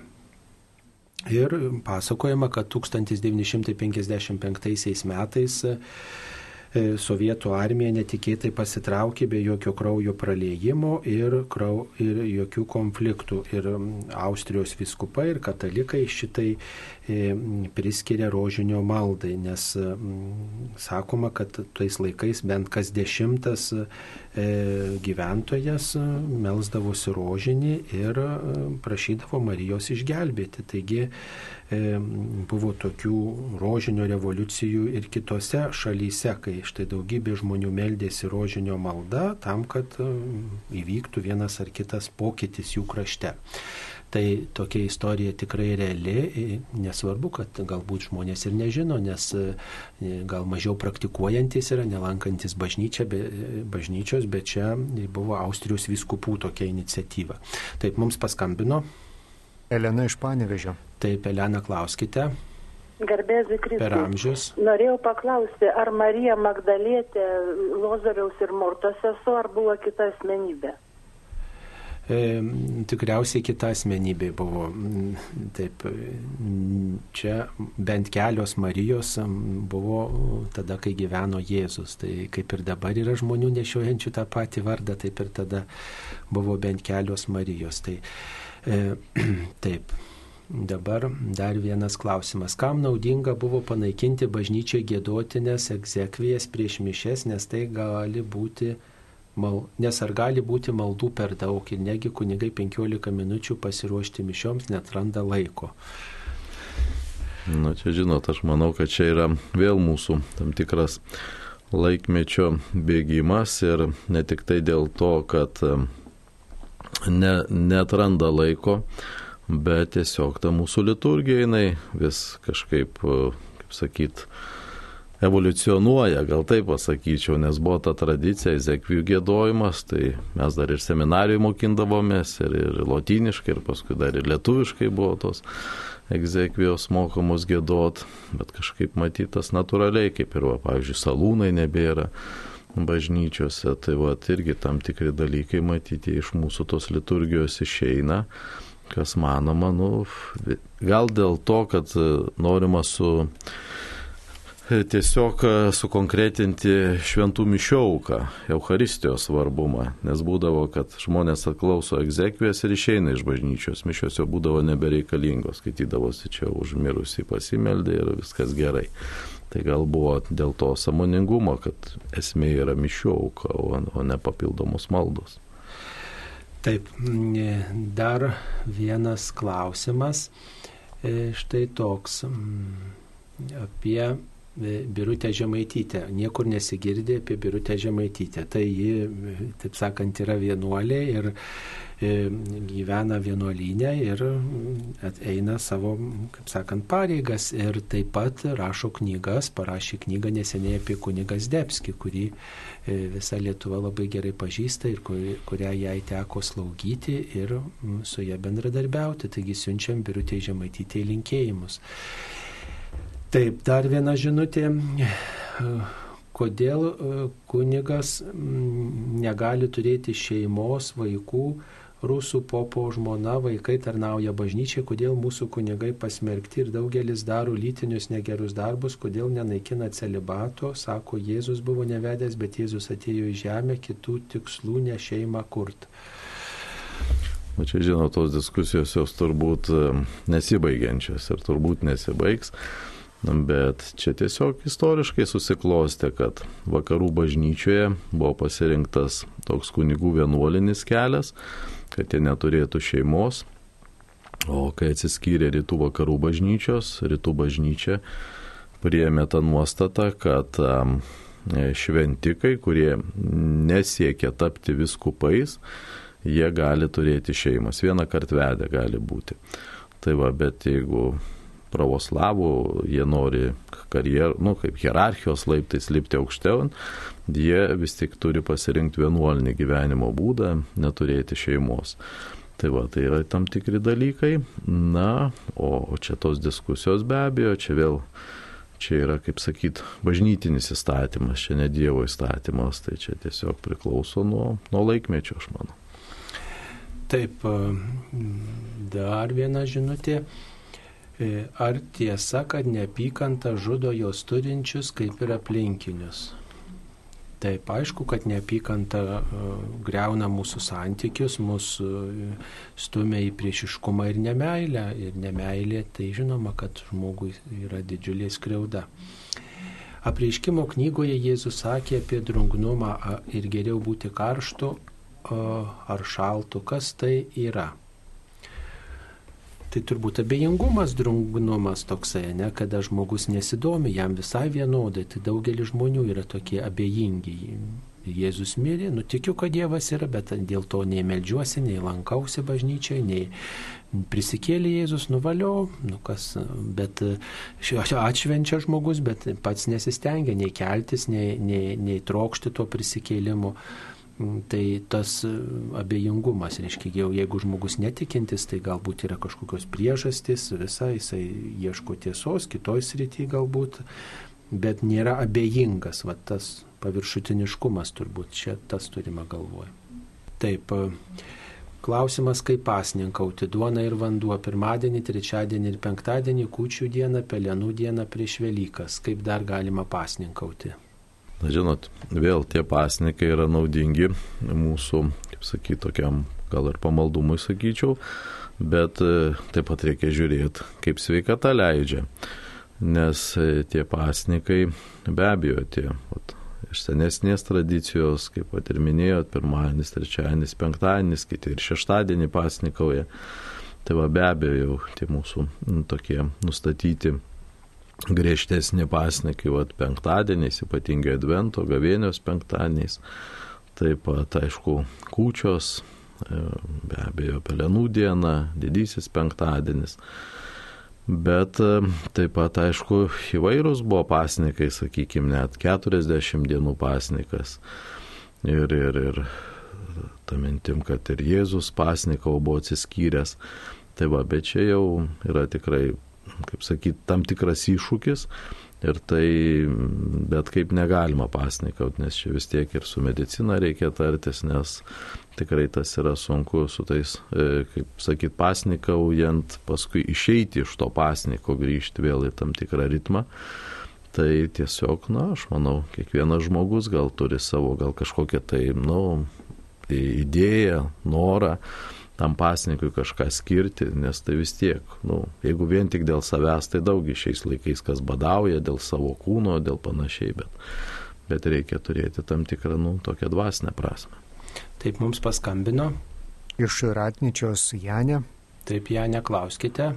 Ir pasakojama, kad 1955 metais sovietų armija netikėtai pasitraukė be jokio kraujo praleidimo ir, krau, ir jokių konfliktų. Ir Austrijos viskupai ir katalikai šitai e, priskiria rožinio maldai, nes sakoma, kad tais laikais bent kas dešimtas e, gyventojas melsdavosi rožinį ir prašydavo Marijos išgelbėti. Taigi buvo tokių rožinio revoliucijų ir kitose šalyse, kai štai daugybė žmonių meldėsi rožinio malda tam, kad įvyktų vienas ar kitas pokytis jų krašte. Tai tokia istorija tikrai reali, nesvarbu, kad galbūt žmonės ir nežino, nes e, gal mažiau praktikuojantis yra, nelankantis bažnyčia, be, bažnyčios, bet čia buvo Austrijos viskupų tokia iniciatyva. Taip, mums paskambino. Elena iš Panevežio. Taip, Elena, klauskite. Garbėzui Kristui. Per amžius. Norėjau paklausti, ar Marija Magdalietė Lozoriaus ir Mortos sesuo, ar buvo kita asmenybė? E, tikriausiai kita asmenybė buvo. Taip, čia bent kelios Marijos buvo tada, kai gyveno Jėzus. Tai kaip ir dabar yra žmonių nešiojančių tą patį vardą, taip ir tada buvo bent kelios Marijos. Tai, e, taip. Dabar dar vienas klausimas. Kam naudinga buvo panaikinti bažnyčiai gėdotinės egzekvijas prieš mišes, nes tai gali būti mal, nes ar gali būti maldų per daug ir negi kunigai 15 minučių pasiruošti mišioms net randa laiko. Na čia žinot, aš manau, kad čia yra vėl mūsų tam tikras laikmečio bėgimas ir ne tik tai dėl to, kad ne, netranda laiko, bet tiesiog ta mūsų liturgija jinai vis kažkaip, kaip sakyt, evoliucionuoja, gal taip pasakyčiau, nes buvo ta tradicija, Ezekvijų gėdojimas, tai mes dar ir seminarijų mokindavomės, ir, ir lotyniškai, ir paskui dar ir lietuviškai buvo tos egzekvijos mokomos gėdot, bet kažkaip matytas natūraliai, kaip ir, va, pavyzdžiui, salūnai nebėra bažnyčiose, tai va, irgi tam tikri dalykai matyti iš mūsų tos liturgijos išeina kas manoma, nu, gal dėl to, kad norima su tiesiog e, sukonkretinti šventų mišių auką, Euharistijos svarbumą, nes būdavo, kad žmonės atklauso egzekvijas ir išeina iš bažnyčios, mišios jau būdavo nebereikalingos, skaitydavosi čia užmirusi pasimeldė ir viskas gerai. Tai gal buvo dėl to samoningumo, kad esmė yra mišių auka, o ne papildomos maldos. Taip, dar vienas klausimas. E, štai toks apie Birutė Žemaitytė. Niekur nesigirdė apie Birutę Žemaitytę. Tai ji, taip sakant, yra vienuolė ir e, gyvena vienuolynė ir eina savo, kaip sakant, pareigas ir taip pat rašo knygas, parašė knygą neseniai apie kunigas Debski, kurį e, visa Lietuva labai gerai pažįsta ir kurią jai teko slaugyti ir su ją bendradarbiauti. Taigi siunčiam Birutė Žemaitytė linkėjimus. Taip, dar viena žinutė. Kodėl e, kunigas negali turėti šeimos, vaikų, rusų popo žmona, vaikai tarnauja bažnyčiai, kodėl mūsų kunigai pasmerkti ir daugelis daro lytinius negerus darbus, kodėl nenaikina celibato, sako, Jėzus buvo nevedęs, bet Jėzus atėjo į žemę kitų tikslų ne šeimą kurt. Na čia žinot, tos diskusijos jos turbūt e, nesibaigiančios ir turbūt nesibaigs. Bet čia tiesiog istoriškai susiklostė, kad vakarų bažnyčioje buvo pasirinktas toks kunigų vienuolinis kelias, kad jie neturėtų šeimos. O kai atsiskyrė rytų vakarų bažnyčios, rytų bažnyčia priėmė tą nuostatą, kad šventikai, kurie nesiekia tapti viskupais, jie gali turėti šeimas. Vieną kartą vedę gali būti. Tai va, bet jeigu pravoslavų, jie nori karjerą, nu, kaip hierarchijos laiptais lipti aukščiau, jie vis tik turi pasirinkti vienuolinį gyvenimo būdą, neturėti šeimos. Tai va, tai yra tam tikri dalykai. Na, o čia tos diskusijos be abejo, čia vėl, čia yra, kaip sakyt, bažnytinis įstatymas, čia ne Dievo įstatymas, tai čia tiesiog priklauso nuo, nuo laikmečio, aš manau. Taip, dar viena žinutė. Ar tiesa, kad neapykanta žudo jos turinčius kaip ir aplinkinius? Taip, aišku, kad neapykanta uh, greuna mūsų santykius, mūsų uh, stumia į priešiškumą ir nemailę. Ir nemailė, tai žinoma, kad žmogui yra didžiulė skriauda. Apreiškimo knygoje Jėzus sakė apie drungnumą ir geriau būti karštu ar šaltu. Kas tai yra? Tai turbūt abejingumas, drungnumas toksai, ne, kada žmogus nesidomi, jam visai vienodai, tai daugelis žmonių yra tokie abejingi. Jėzus mirė, nutikiu, kad Dievas yra, bet dėl to nei melžiuosi, nei lankausi bažnyčiai, nei prisikėlė Jėzus, nuvaliau, nu kas, bet atšvenčia žmogus, bet pats nesistengia nei keltis, nei, nei, nei trokšti to prisikėlimo. Tai tas abejingumas, reiškia, jau jeigu žmogus netikintis, tai galbūt yra kažkokios priežastys, visai jisai ieško tiesos, kitoj srity galbūt, bet nėra abejingas, va tas paviršutiniškumas turbūt čia tas turime galvoje. Taip, klausimas, kaip pasninkauti duona ir vanduo pirmadienį, trečiadienį ir penktadienį, kūčių dieną, pelenų dieną prieš Velykas, kaip dar galima pasninkauti. Na žinot, vėl tie pasnikai yra naudingi mūsų, kaip sakyti, tokiam gal ir pamaldumui sakyčiau, bet e, taip pat reikia žiūrėti, kaip sveikata leidžia. Nes e, tie pasnikai, be abejo, tie vat, iš senesnės tradicijos, kaip pat ir minėjot, pirmadienis, trečiadienis, penktadienis, kiti ir šeštadienį pasnikauja. Tai va be abejo jau tie mūsų nu, tokie nustatyti griežtesni pasnikai, va penktadieniais, ypatingai advento, gavėnios penktadieniais, taip pat aišku kūčios, e, be abejo pelenų diena, didysis penktadienis. Bet e, taip pat, aišku, įvairūs buvo pasnikai, sakykime, net 40 dienų pasnikas. Ir, ir, ir ta mintim, kad ir Jėzus pasnikau buvo atsiskyręs. Tai va, bet čia jau yra tikrai, kaip sakyti, tam tikras iššūkis, Ir tai bet kaip negalima pasnikauti, nes čia vis tiek ir su medicina reikia tartis, nes tikrai tas yra sunku su tais, e, kaip sakyt, pasnikaujant, paskui išeiti iš to pasniko, grįžti vėl į tam tikrą ritmą. Tai tiesiog, na, aš manau, kiekvienas žmogus gal turi savo, gal kažkokią tai, na, nu, idėją, norą tam pasnikui kažką skirti, nes tai vis tiek, nu, jeigu vien tik dėl savęs, tai daugi šiais laikais kas badauja dėl savo kūno, dėl panašiai, bet, bet reikia turėti tam tikrą, nu, tokią dvasinę prasme. Taip mums paskambino. Iš Ratničios Janė. Taip, Janė, klauskite.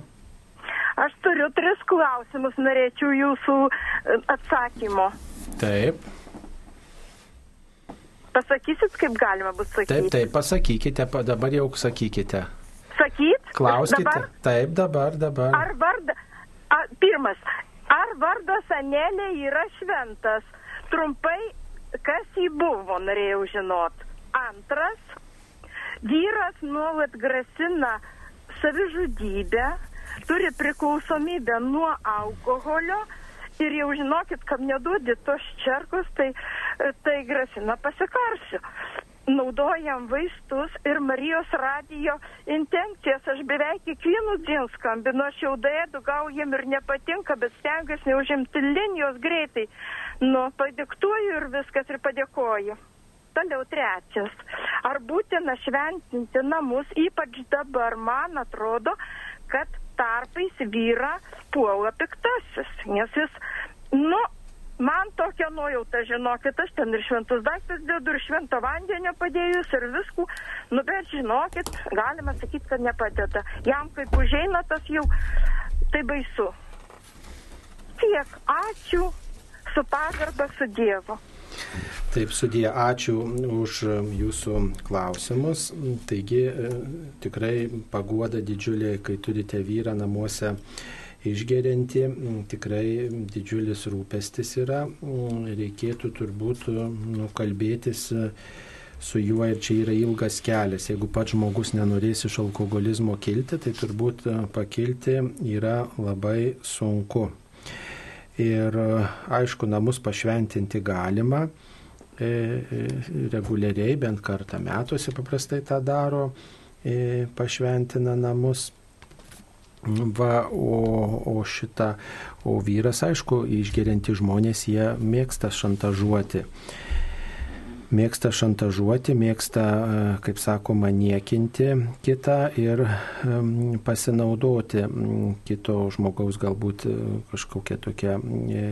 Aš turiu tris klausimus, norėčiau jūsų e, atsakymo. Taip. Pasakysit, kaip galima bus sakyti? Taip, taip, pasakykite, dabar jau sakykite. Sakyt? Klauskite. Dabar? Taip, dabar, dabar. Ar varda, a, pirmas, ar vardas Anelė yra šventas? Trumpai, kas jį buvo, norėjau žinot. Antras, vyras nuolat grasina savižudybę, turi priklausomybę nuo alkoholio ir jau žinokit, kam neduodi tos čerkus, tai, tai grasina pasikarsiu. Naudojam vaistus ir Marijos radijo intencijas. Aš beveik kiekvienų dienų skambinu, aš jau dėdu, gal jiem ir nepatinka, bet stengiuosi neužimti linijos greitai. Nu, padiktuoju ir viskas ir padėkoju. Toliau trečias. Ar būtina šventinti namus, ypač dabar, man atrodo, kad tarpais vyra puola piktasis, nes jis, nu, man tokia nuojauta, žinokit, aš ten ir šventus daiktus dedu, ir švento vandenio padėjus, ir viskų, nu, bet žinokit, galima sakyti, kad nepadeda. Jam kaip užeina tas jau, tai baisu. Tiek, ačiū, su pagarba su Dievu. Taip, sudė, ačiū už jūsų klausimus. Taigi, e, tikrai paguoda didžiulė, kai turite vyrą namuose išgerinti, tikrai didžiulis rūpestis yra. Reikėtų turbūt nukalbėtis su juo ir čia yra ilgas kelias. Jeigu pats žmogus nenorės iš alkoholizmo kilti, tai turbūt pakilti yra labai sunku. Ir aišku, namus pašventinti galima E, e, reguliariai, bent kartą metuose paprastai tą daro, e, pašventina namus. Va, o, o šitą, o vyras, aišku, išgerianti žmonės, jie mėgsta šantažuoti mėgsta šantažuoti, mėgsta, e, kaip sakoma, niekinti kitą ir pasinaudoti kito žmogaus galbūt e, kažkokią tokią e,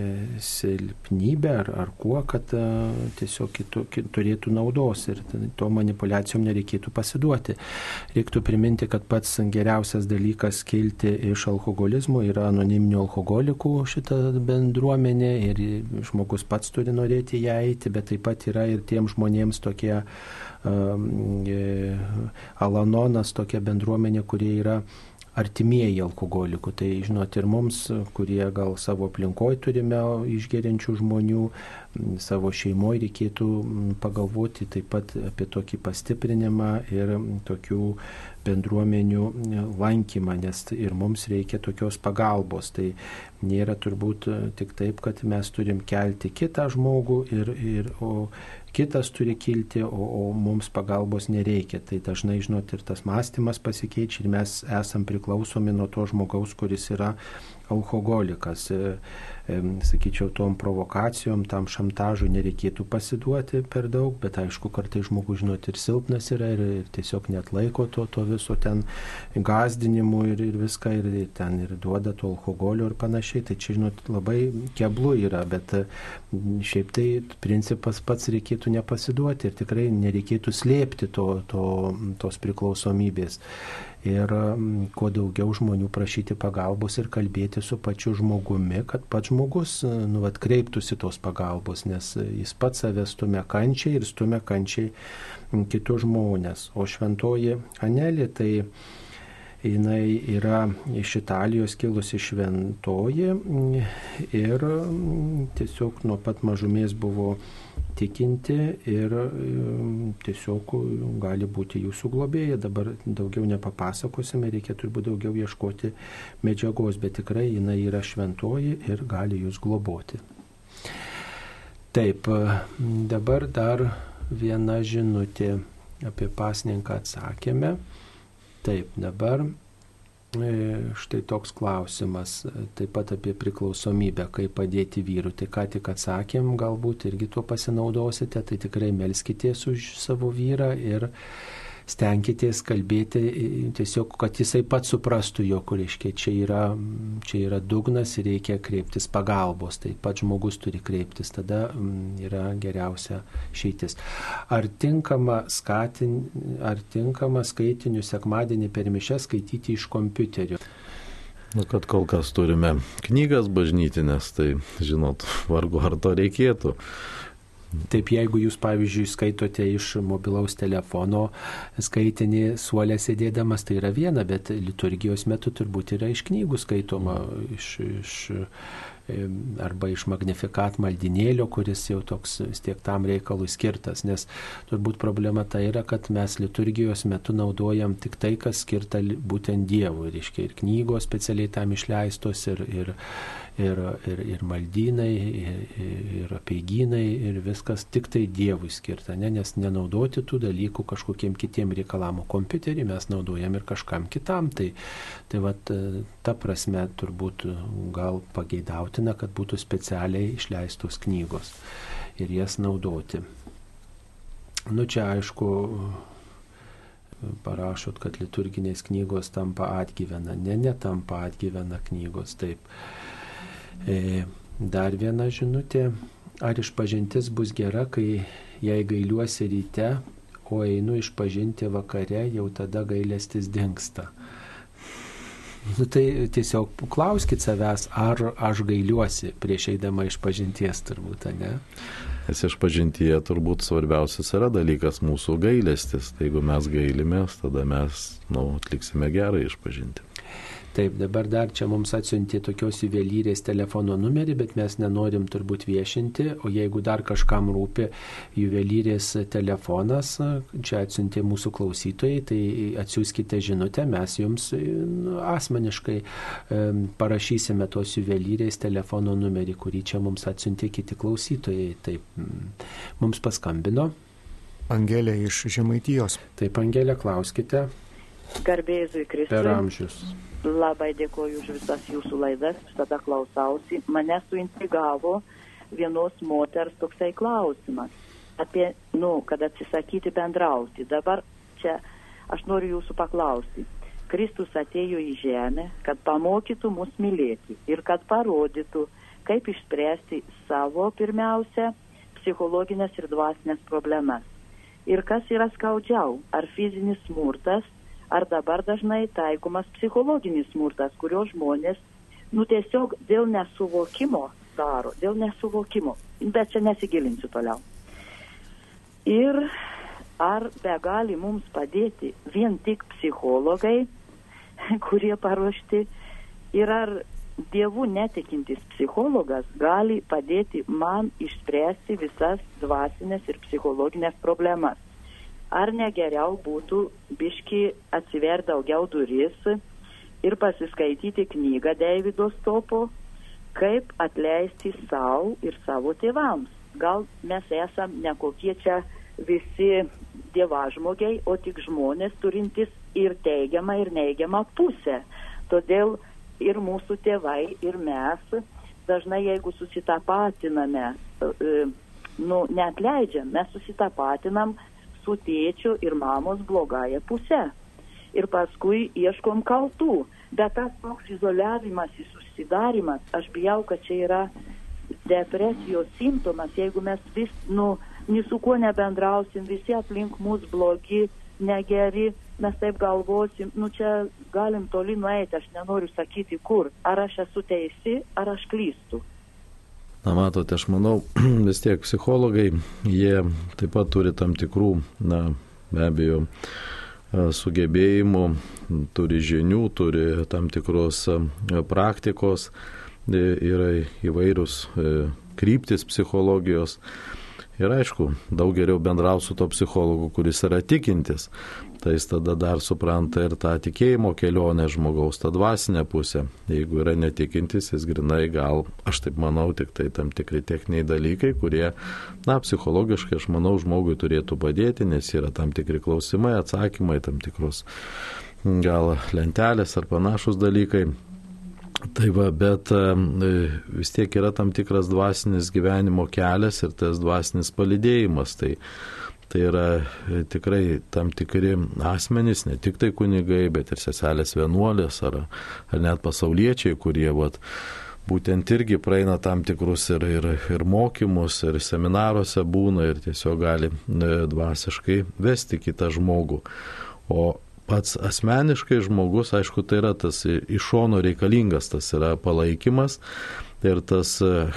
silpnybę ar, ar kuo, kad tiesiog kitu, kitu, turėtų naudos ir to manipulacijom nereikėtų pasiduoti. Reiktų priminti, kad pats geriausias dalykas kilti iš alkoholizmo yra anoniminių alkoholikų šitą bendruomenę ir žmogus pats turi norėti ją eiti, bet taip pat yra ir tiem tiem žmonėms tokie e, Alanonas, tokia bendruomenė, kurie yra artimieji alkoholikų. Tai žinot ir mums, kurie gal savo aplinkoje turime išgeriančių žmonių, savo šeimoje reikėtų pagalvoti taip pat apie tokį pastiprinimą ir tokių bendruomenių lankymą, nes ir mums reikia tokios pagalbos. Tai nėra turbūt tik taip, kad mes turim kelti kitą žmogų, ir, ir, o kitas turi kilti, o, o mums pagalbos nereikia. Tai dažnai, žinot, ir tas mąstymas pasikeičia ir mes esam priklausomi nuo to žmogaus, kuris yra alkoholikas. E, sakyčiau, tom provokacijom, tam šantažui nereikėtų pasiduoti per daug, bet aišku, kartai žmogus, žinot, ir silpnas yra ir, ir tiesiog net laiko to, to viso ten gazdinimu ir, ir viską, ir, ir ten ir duoda to alkoholio ir panašiai. Tai čia, žinot, labai keblu yra, bet šiaip tai principas pats reikėtų nepasiduoti ir tikrai nereikėtų slėpti to, to, tos priklausomybės ir kuo daugiau žmonių prašyti pagalbos ir kalbėti su pačiu žmogumi, kad pats žmogus e, nu, vat, kreiptųsi tos pagalbos, nes jis pats save stumia kančiai ir stumia kančiai kitus žmonės. O šventoji Anelė tai jinai yra iš Italijos kilusi šventoji ir tiesiog nuo pat mažumės buvo tikinti ir um, tiesiog gali būti jūsų globėja. Dabar daugiau nepapasakosime, reikia turbūt daugiau ieškoti medžiagos, bet tikrai jinai yra šventoji ir gali jūs globoti. Taip, dabar dar viena žinutė apie pasninką atsakėme. Taip, dabar štai toks klausimas, e, taip pat apie priklausomybę, kaip padėti vyrui. Tai ką tik atsakėm, galbūt irgi tuo pasinaudosite, tai tikrai melskitės už savo vyrą ir stenkitės kalbėti tiesiog, kad jisai pats suprastų, jog, reiškia, čia yra, čia yra dugnas ir reikia kreiptis pagalbos. Tai pats žmogus turi kreiptis, tada yra geriausia šeitis. Ar tinkama, skatin, ar tinkama skaitinių sekmadienį per mišę skaityti iš kompiuterio? Nu, kad kol kas turime knygas bažnytinės, tai žinot, vargu ar to reikėtų. Taip, jeigu jūs, pavyzdžiui, skaitote iš mobilaus telefono skaitinį suolę sėdėdamas, tai yra viena, bet liturgijos metu turbūt yra iš knygų skaitoma, iš, iš arba iš magnifikat maldinėlio, kuris jau toks vis tiek tam reikalui skirtas, nes turbūt problema tai yra, kad mes liturgijos metu naudojam tik tai, kas skirta būtent Dievui, reiškia ir knygos specialiai tam išleistos, ir, ir, ir, ir, ir maldynai, ir, ir apiegynai, ir viskas tik tai Dievui skirta, ne? nes nenaudoti tų dalykų kažkokiem kitiem reikalam, o kompiuterį mes naudojam ir kažkam kitam. Tai, tai vat, ta prasme turbūt gal pageidautina, kad būtų specialiai išleistos knygos ir jas naudoti. Nu čia aišku, parašot, kad liturginės knygos tampa atgyvena. Ne, netampa atgyvena knygos. Taip. E, dar viena žinutė. Ar išpažintis bus gera, kai jei gailiuosi ryte, o einu išpažinti vakare, jau tada gailestis dinksta. Nu, tai tiesiog klauskite savęs, ar aš gailiuosi prieš eidama iš pažinties turbūt, ne? Nes iš pažintyje turbūt svarbiausias yra dalykas mūsų gailestis. Tai jeigu mes gailimės, tada mes nu, atliksime gerą išpažinti. Taip, dabar dar čia mums atsiuntė tokios juvelyrės telefono numerį, bet mes nenorim turbūt viešinti, o jeigu dar kažkam rūpi juvelyrės telefonas, čia atsiuntė mūsų klausytojai, tai atsiųskite žinutę, mes jums nu, asmeniškai parašysime tos juvelyrės telefono numerį, kurį čia mums atsiuntė kiti klausytojai. Taip, mums paskambino. Angelė iš Žemaitijos. Taip, Angelė, klauskite. Garbėzui Kristui. Per amžius. Labai dėkoju už visas jūsų laidas, visada klausausi. Mane suintrigavo vienos moters toksai klausimas apie, nu, kad atsisakyti bendrauti. Dabar čia aš noriu jūsų paklausti. Kristus atėjo į žemę, kad pamokytų mus mylėti ir kad parodytų, kaip išspręsti savo pirmiausia psichologinės ir dvasinės problemas. Ir kas yra skaudžiau, ar fizinis smurtas, ar dabar dažnai taikomas psichologinis smurtas, kurio žmonės, nu tiesiog dėl nesuvokimo daro, dėl nesuvokimo. Bet čia nesigilinsiu toliau. Ir ar be gali mums padėti vien tik psichologai, kurie paruošti, ir ar dievų netikintis psichologas gali padėti man išspręsti visas dvasinės ir psichologinės problemas. Ar negeriau būtų biški atsiver daugiau duris ir pasiskaityti knygą Davido Stopo, kaip atleisti savo ir savo tėvams. Gal mes esam ne kokie čia visi dievažmogiai, o tik žmonės turintys ir teigiamą, ir neigiamą pusę. Todėl ir mūsų tėvai, ir mes dažnai, jeigu susitapatiname, e, nu, net leidžiam, mes susitapatinam su tėčiu ir mamos blogąją pusę. Ir paskui ieškom kaltų. Bet tas toks izoliavimas, susidarimas, aš bijau, kad čia yra depresijos simptomas, jeigu mes vis, nu, ni su kuo nebendrausim, visi aplink mus blogi, negeri, mes taip galvosim, nu čia galim toli nueiti, aš nenoriu sakyti kur, ar aš esu teisi, ar aš klystu. Na matote, aš manau, vis tiek psichologai, jie taip pat turi tam tikrų, na, be abejo, sugebėjimų, turi žinių, turi tam tikros praktikos, e, yra įvairius e, kryptis psichologijos. Ir aišku, daug geriau bendrau su to psichologu, kuris yra tikintis. Tai jis tada dar supranta ir tą tikėjimo kelionę žmogaus, tą dvasinę pusę. Jeigu yra netikintis, jis grinai gal, aš taip manau, tik tai tam tikri techniniai dalykai, kurie, na, psichologiškai, aš manau, žmogui turėtų padėti, nes yra tam tikri klausimai, atsakymai, tam tikros gal lentelės ar panašus dalykai. Tai va, bet e, vis tiek yra tam tikras dvasinis gyvenimo kelias ir tas dvasinis palidėjimas. Tai, tai yra e, tikrai tam tikri asmenys, ne tik tai kunigai, bet ir seselės vienuolės ar, ar net pasauliečiai, kurie vat, būtent irgi praeina tam tikrus ir, ir, ir mokymus, ir seminaruose būna ir tiesiog gali e, dvasiškai vesti kitą žmogų. O pats asmeniškai žmogus, aišku, tai yra tas iš šono reikalingas, tas yra palaikymas. Ir tas,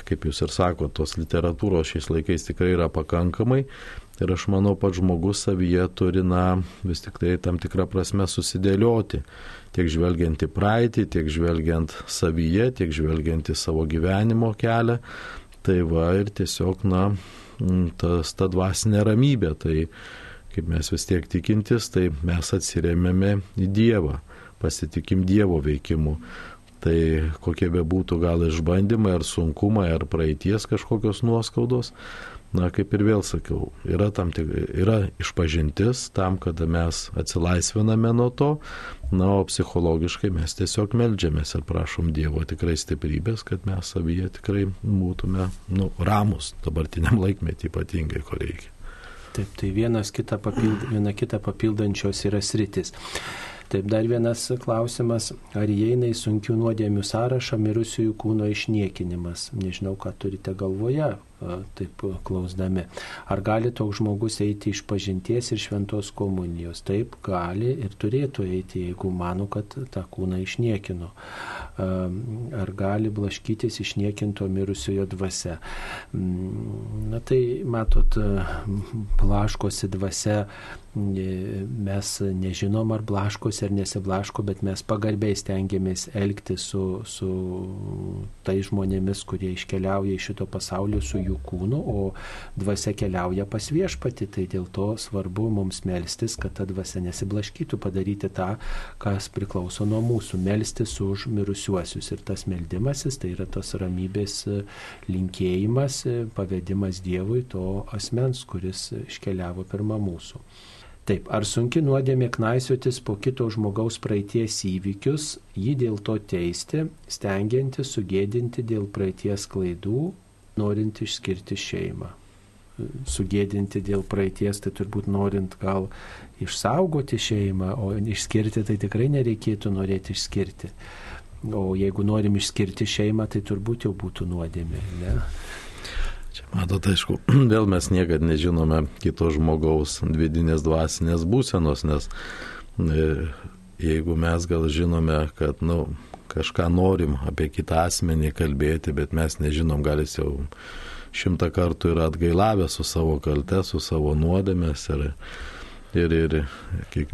kaip jūs ir sakote, tos literatūros šiais laikais tikrai yra pakankamai. Ir aš manau, pats žmogus savyje turi, na, vis tik tai tam tikrą prasme susidėlioti. Tiek žvelgiant į praeitį, tiek žvelgiant savyje, tiek žvelgiant į savo gyvenimo kelią. Tai va ir tiesiog, na, tas ta dvasinė ramybė. Tai kaip mes vis tiek tikintis, tai mes atsiremėme į Dievą, pasitikim Dievo veikimu. Tai kokie be būtų gal išbandymai ar sunkumai ar praeities kažkokios nuoskaudos, na kaip ir vėl sakiau, yra, tam tik, yra išpažintis tam, kada mes atsilaisviname nuo to, na o psichologiškai mes tiesiog melžiamės ir prašom Dievo tikrai stiprybės, kad mes savyje tikrai būtume nu, ramus dabartiniam laikmetį ypatingai, ko reikia. Taip, tai vienas kitą papild, viena kitą papildančios yra sritis. Taip, dar vienas klausimas, ar įeina į sunkių nuodėmių sąrašą mirusiųjų kūno išniekinimas? Nežinau, ką turite galvoje, taip klausdami. Ar gali toks žmogus eiti iš pažinties ir šventos komunijos? Taip, gali ir turėtų eiti, jeigu mano, kad tą kūną išniekino. Ar gali blaškytis išniekinto mirusiojo dvasia? Mm, na tai, matot, blaškosi dvasia mes nežinom, ar blaškosi ar nesiblaško, bet mes pagarbiai stengiamės elgti su, su tai žmonėmis, kurie iškeliauja iš šito pasaulio su jų kūnu, o dvasia keliauja pas viešpati. Tai dėl to svarbu mums melstis, kad ta dvasia nesiblaškytų, padaryti tą, kas priklauso nuo mūsų, melstis už mirusiuosius. Ir tas meldimasis, tai yra tos ramybės linkėjimas, pavedimas Dievui to asmens, kuris iškeliavo pirmą mūsų. Taip, ar sunki nuodėmė knaisiotis po kito žmogaus praeities įvykius, jį dėl to teisti, stengianti sugėdinti dėl praeities klaidų, norint išskirti šeimą. Sugėdinti dėl praeities, tai turbūt norint gal išsaugoti šeimą, o išskirti tai tikrai nereikėtų norėti išskirti. O jeigu norim išskirti šeimą, tai turbūt jau būtų nuodėmė. Ne? Čia matot, aišku, vėl mes niekada nežinome kito žmogaus vidinės dvasinės būsenos, nes e, jeigu mes gal žinome, kad, na, nu, kažką norim apie kitą asmenį kalbėti, bet mes nežinom, gal jis jau šimtą kartų yra atgailavęs su savo kalte, su savo nuodėmės. Ir, ir, ir,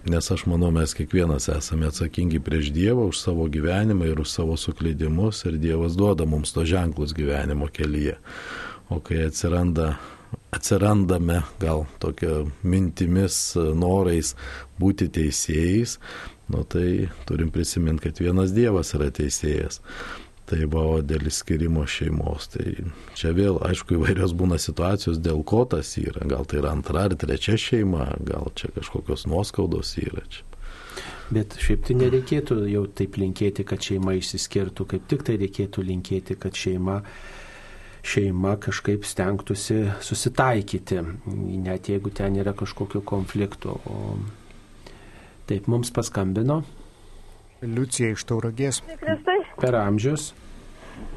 nes aš manau, mes kiekvienas esame atsakingi prieš Dievą už savo gyvenimą ir už savo suklydimus ir Dievas duoda mums to ženklus gyvenimo kelyje. O kai atsiranda atsirandame gal tokio mintimis, norais būti teisėjais, nu tai turim prisiminti, kad vienas Dievas yra teisėjas. Tai buvo dėl skirimo šeimos. Tai čia vėl, aišku, įvairios būna situacijos, dėl ko tas yra. Gal tai yra antra ar trečia šeima, gal čia kažkokios nuoskaudos yra. Čia. Bet šiaip tai nereikėtų jau taip linkėti, kad šeima išsiskirtų, kaip tik tai reikėtų linkėti, kad šeima, šeima kažkaip stengtųsi susitaikyti, net jeigu ten yra kažkokio konflikto. O taip mums paskambino. Liucija iš Tauragės. Kristai, Per amžius.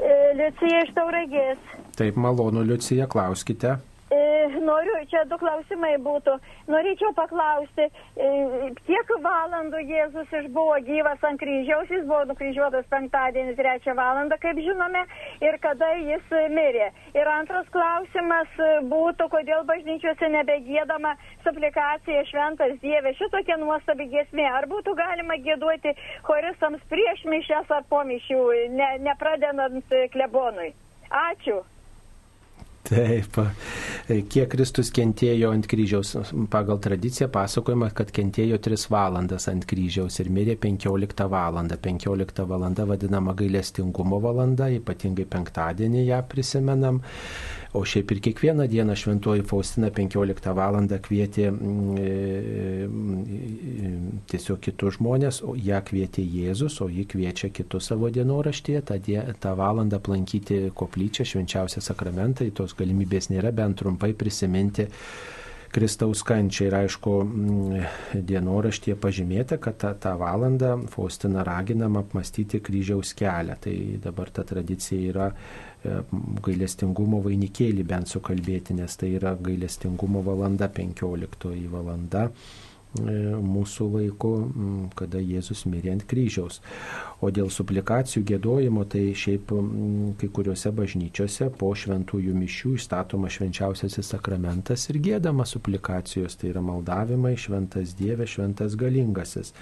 e, Liucija iš Tauragės. Taip malonu, Liucija, klauskite. E, Noriu, čia du klausimai būtų. Norėčiau paklausti, e, kiek valandų Jėzus išbuvo gyvas ant kryžiaus, jis buvo nukryžiuotas penktadienį trečią valandą, kaip žinome, ir kada jis mirė. Ir antras klausimas būtų, kodėl bažnyčiose nebegėdama suplikacija šventas Dieve, šitokia nuostabi giesmė. Ar būtų galima gėduoti choristams prieš mišęs ar po mišių, ne, nepradedant klebonui? Ačiū. Taip, kiek Kristus kentėjo ant kryžiaus. Pagal tradiciją pasakojama, kad kentėjo 3 valandas ant kryžiaus ir mirė 15 valandą. 15 valanda vadinama gailestingumo valanda, ypatingai penktadienį ją prisimenam. O šiaip ir kiekvieną dieną šventoji Faustina 15 val. kvietė mm, tiesiog kitus žmonės, o ją kvietė Jėzus, o ji kviečia kitus savo dienoraštyje tą, die, tą valandą aplankyti koplyčią, švenčiausią sakramentą, tos galimybės nėra, bent trumpai prisiminti Kristaus kančią ir aišku, mm, dienoraštyje pažymėta, kad tą, tą valandą Faustina raginama apmastyti kryžiaus kelią. Tai dabar ta tradicija yra e, gailestingumo vainikėlį bent sukalbėti, nes tai yra gailestingumo valanda, 15 valanda e, mūsų laiku, kada Jėzus mirė ant kryžiaus. O dėl suplikacijų gėdojimo, tai šiaip kai kuriuose bažnyčiose po šventųjų mišių įstatoma švenčiausiasis sakramentas ir gėdama suplikacijos, tai yra maldavimai šventas Dieve, šventas galingasis.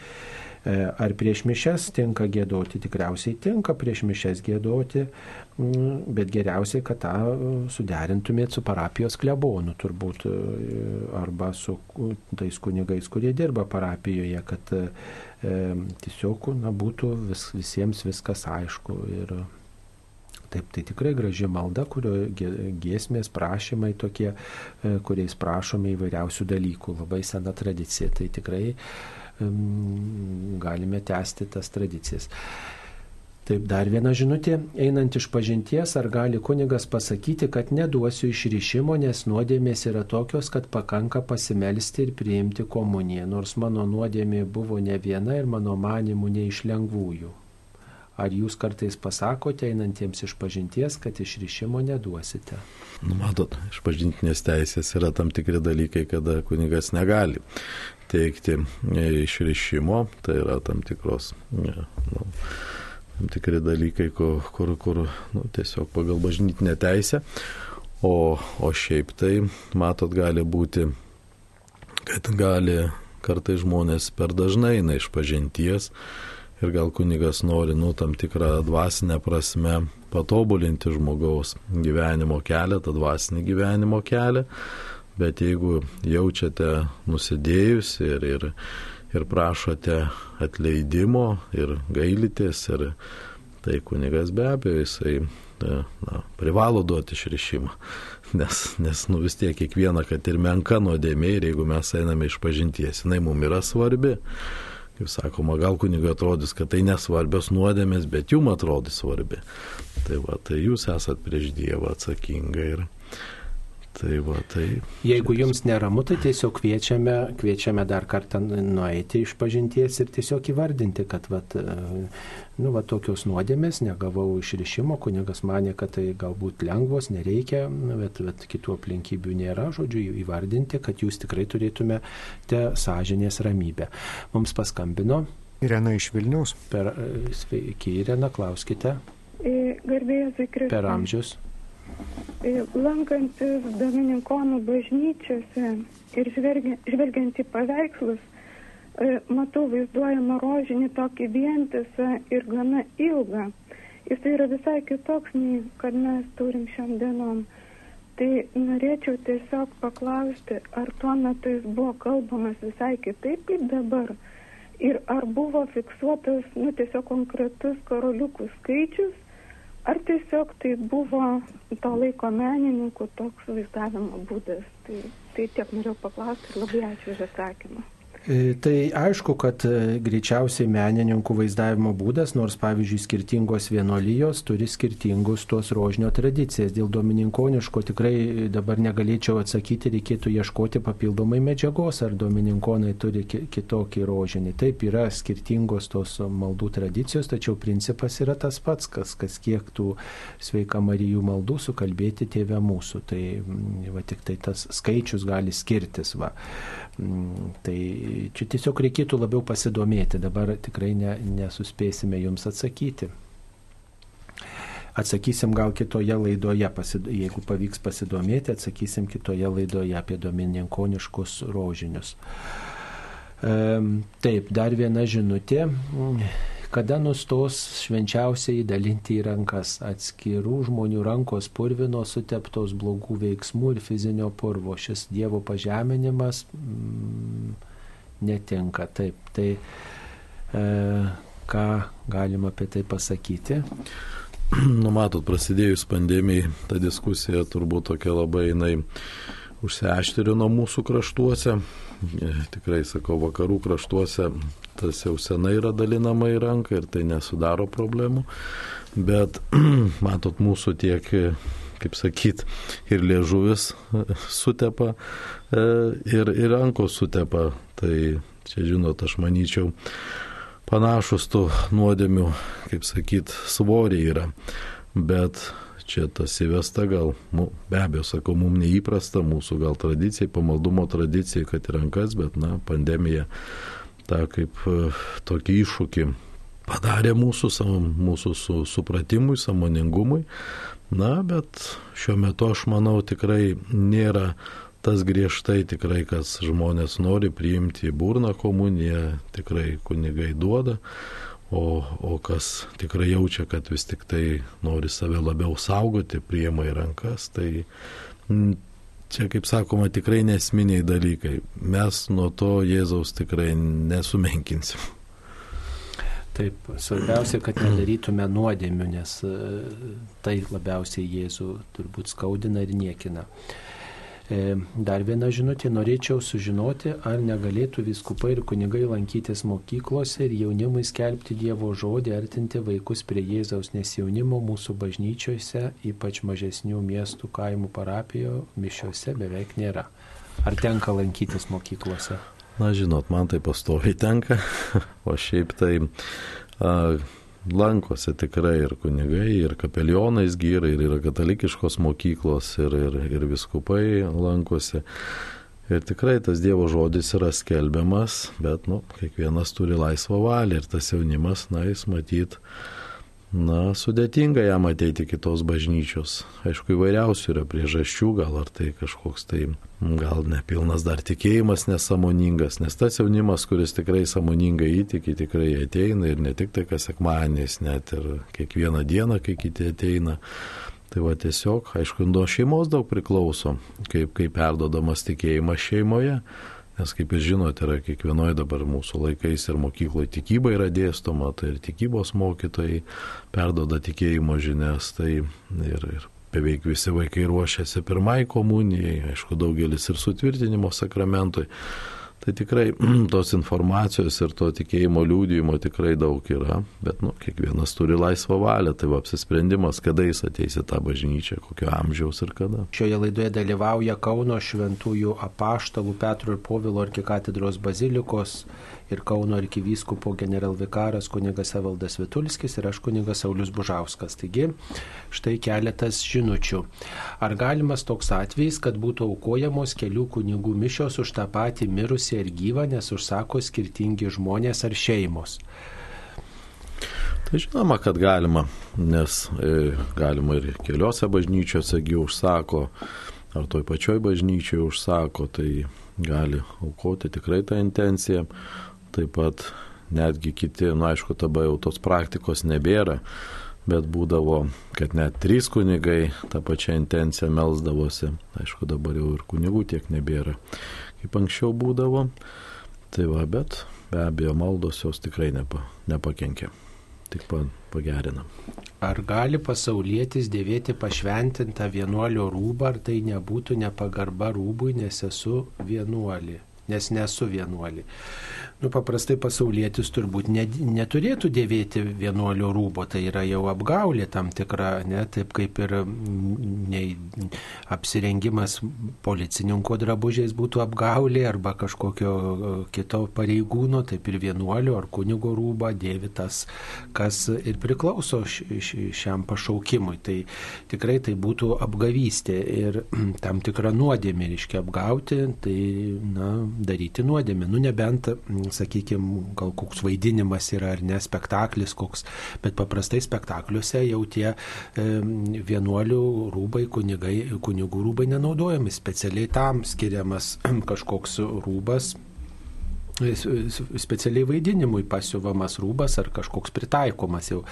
E, Ar prieš mišes tinka gėdoti? Tikriausiai tinka prieš mišes gėdoti, mm, bet geriausiai, kad tą suderintumėt su parapijos klebonu turbūt e, arba su tais kunigais, kurie dirba parapijoje, kad e, tiesiog na, būtų vis, visiems viskas aišku. Ir, Taip, tai tikrai graži malda, kurio giesmės prašymai tokie, kuriais prašome įvairiausių dalykų. Labai sena tradicija. Tai tikrai galime tęsti tas tradicijas. Taip, dar viena žinutė. Einant iš pažinties, ar gali kunigas pasakyti, kad neduosiu išrišimo, nes nuodėmės yra tokios, kad pakanka pasimelsti ir priimti komuniją, nors mano nuodėmė buvo ne viena ir mano manimų ne iš lengvųjų. Ar jūs kartais pasakote einantiems iš pažinties, kad išrišimo neduosite? Nu, matot, iš pažintinės teisės yra tam tikri dalykai, kada kunigas negali teikti išrišimo, tai yra tam tikros, ne, nu, tam tikri dalykai, kur, kur, kur nu, tiesiog pagal bažnytinę teisę, o, o šiaip tai, matot, gali būti, kad gali kartai žmonės per dažnai eina iš pažinties ir gal kunigas nori, nu, tam tikrą dvasinę prasme patobulinti žmogaus gyvenimo kelią, tą dvasinį gyvenimo kelią, bet jeigu jaučiate nusidėjus ir, ir, ir prašote atleidimo ir gailitės, ir tai kunigas be abejo jisai na, privalo duoti išrišimą, nes, nes nu, vis tiek kiekviena, kad ir menka nuodėmė, ir jeigu mes einame iš pažinties, jinai mums yra svarbi kaip sakoma, gal kunigai atrodys, kad tai nesvarbios nuodėmės, bet jum atrodys svarbi. Tai va, tai jūs esat prieš Dievą atsakinga ir tai va, tai. Jeigu jums neramu, tai tiesiog kviečiame, kviečiame dar kartą nueiti iš pažinties ir tiesiog įvardinti, kad va, nu, va, tokios nuodėmės negavau išrišimo, kunigas mane, kad tai galbūt lengvos, nereikia, bet, bet kitų aplinkybių nėra, žodžiu, įvardinti, kad jūs tikrai turėtumėte sąžinės ramybę. Mums paskambino. Irena iš Vilnius. Per, sveiki, Irena, klauskite. Garbėjai, Zikris. Per amžius. E, Lankantis Dominikonų bažnyčiose ir žvelgia- žvelgiant į paveikslus, e, matau vaizduojamą rožinį tokį vientisą ir gana ilgą. Jis yra visai kitoks nei kad mes turim šiom dienom. Tai norėčiau tiesiog paklausti, ar tuo metu jis buvo kalbamas visai kitaip kaip dabar. Ir ar buvo fiksuotas, nu, tiesiog konkretus karoliukų skaičius, ar tiesiog tai buvo to laiko menininkų toks vaizdavimo būdas. Tai, tai tiek norėjau paklausti ir labai ačiū už atsakymą. E, Tai aišku, kad e, greičiausiai menininkų vaizdavimo būdas, nors pavyzdžiui skirtingos vienolyjos turi skirtingus tuos rožinio tradicijas. Dėl domininkoniško tikrai dabar negalėčiau atsakyti, reikėtų ieškoti papildomai medžiagos, ar domininkonai turi ki- kitokį rožinį. Taip yra skirtingos tos maldų tradicijos, tačiau principas yra tas pats, kas, kas kiek tų sveika Marijų maldų sukalbėti tėvę mūsų. Tai va, tik tai tas skaičius gali skirtis. Va. Mm, Tai čia tiesiog reikėtų labiau pasidomėti, dabar tikrai ne, nesuspėsime jums atsakyti. Atsakysim gal kitoje laidoje, jeigu pavyks pasidomėti, atsakysim kitoje laidoje apie domininkoniškus rožinius. Taip, dar viena žinutė. Kada nustos švenčiausiai dalinti į rankas atskirų žmonių rankos purvino suteptos blogų veiksmų ir fizinio purvo. Šis Dievo pažeminimas mm, netinka. Taip, tai e, ką galima apie tai pasakyti? Nu, matot, prasidėjus pandemijai, ta diskusija turbūt tokia labai jinai užsiaštrino mūsų kraštuose. E, Tikrai sakau, vakarų kraštuose tas jau senai yra dalinama į ranką ir tai nesudaro problemų. Bet, matot, mūsų tiek, kaip sakyt, ir liežuvis sutepa, e, ir, ir rankos sutepa. Tai čia, žinot, aš manyčiau, panašus tų nuodėmių, kaip sakyt, svoriai yra. Bet čia tas įvesta gal, nu, be abejo, sakau, mums neįprasta, mūsų gal tradicijai, pamaldumo tradicijai, kad į rankas, bet, na, pandemija tą kaip e, tokį iššūkį padarė mūsų, mūsų su, supratimui, samoningumui. Na, bet šiuo metu aš manau tikrai nėra tas griežtai tikrai, kas žmonės nori priimti į burną komuniją, tikrai kunigai duoda, o, o kas tikrai jaučia, kad vis tik tai nori save labiau saugoti, priema į rankas, tai čia, kaip sakoma, tikrai nesminiai dalykai. Mes nuo to Jėzaus tikrai nesumenkinsim. Taip, svarbiausia, kad nedarytume nuodėmių, nes e, tai labiausiai Jėzų turbūt skaudina ir niekina. E, Dar viena žinutė, norėčiau sužinoti, ar negalėtų viskupai ir kunigai lankytis mokyklose ir jaunimui skelbti Dievo žodį, artinti vaikus prie Jėzaus, nes jaunimo mūsų bažnyčiose, ypač mažesnių miestų kaimų parapijo, mišiuose beveik nėra. Ar tenka lankytis mokyklose? Na, žinot, man tai pastoviai tenka, o šiaip tai a, lankosi tikrai ir kunigai, ir kapelionais gyrai, ir yra katalikiškos mokyklos, ir, ir, ir viskupai lankosi. Ir tikrai tas Dievo žodis yra skelbiamas, bet, nu, kiekvienas turi laisvą valią ir tas jaunimas, na, jis matyt, na, sudėtinga jam ateiti kitos bažnyčios. Aišku, įvairiausių yra priežasčių, gal ar tai kažkoks tai, gal nepilnas dar tikėjimas nesamoningas, nes tas jaunimas, kuris tikrai samoningai įtiki, tikrai ateina ir ne tik tai kas sekmaniais, net ir kiekvieną dieną, kai kiti ateina. Tai va tiesiog, aišku, nuo šeimos daug priklauso, kaip, kaip perdodamas tikėjimas šeimoje. Nes kaip jūs žinote, yra kiekvienoje dabar mūsų laikais ir mokykloje tikyba yra dėstoma, tai ir tikybos mokytojai perdoda tikėjimo žinias, tai ir, ir beveik visi vaikai ruošiasi pirmai komunijai, aišku, daugelis ir sutvirtinimo sakramentui. Tai tikrai tos informacijos ir to tikėjimo liūdėjimo tikrai daug yra, bet nu, kiekvienas turi laisvą valią, tai va apsisprendimas, kada jis ateis į tą bažnyčią, kokio amžiaus ir kada. Šioje laidoje dalyvauja Kauno šventųjų apaštalų Petro ir Povilo arkikatedros bazilikos ir Kauno arkivyskupo generalvikaras kunigas Evaldas Vitulskis ir aš kunigas Saulis Bužauskas. Taigi, štai keletas žinučių. Ar galimas toks atvejis, kad būtų aukojamos kelių kunigų mišios už tą patį mirusį ar gyvą, nes užsako skirtingi žmonės ar šeimos? Tai žinoma, kad galima, nes e, galima ir keliose bažnyčiose gi užsako, ar toj pačioj bažnyčioje užsako, tai gali aukoti tikrai tą intenciją. Taip pat netgi kiti, na nu, aišku, tada jau tos praktikos nebėra, bet būdavo, kad net trys kunigai tą pačią intenciją melzdavosi. Aišku, dabar jau ir kunigų tiek nebėra, kaip anksčiau būdavo. Tai va, bet be abejo maldos jos tikrai nepa, nepakenkia, tik pa, pagerina. Ar gali pasaulietis dėvėti pašventintą vienuolio rūbą, ar tai nebūtų nepagarba rūbui, nes esu vienuolį, nes nesu vienuolį nu, paprastai pasaulietis turbūt ne, neturėtų dėvėti vienuolio rūbo, tai yra jau apgaulė tam tikra, ne, taip kaip ir ne, apsirengimas policininko drabužiais būtų apgaulė arba kažkokio kito pareigūno, taip ir vienuolio ar kunigo rūbą dėvi tas, kas ir priklauso šiam pašaukimui. Tai tikrai tai būtų apgavystė ir tam tikra nuodėmė, reiškia apgauti, tai na, daryti nuodėmę. Nu, nebent sakykime, gal koks vaidinimas yra ar ne spektaklis koks, bet paprastai spektakliuose jau tie e, vienuolių rūbai, kunigai, kunigų rūbai nenaudojami, specialiai tam skiriamas kažkoks rūbas specialiai vaidinimui pasiuvamas rūbas ar kažkoks pritaikomas jau.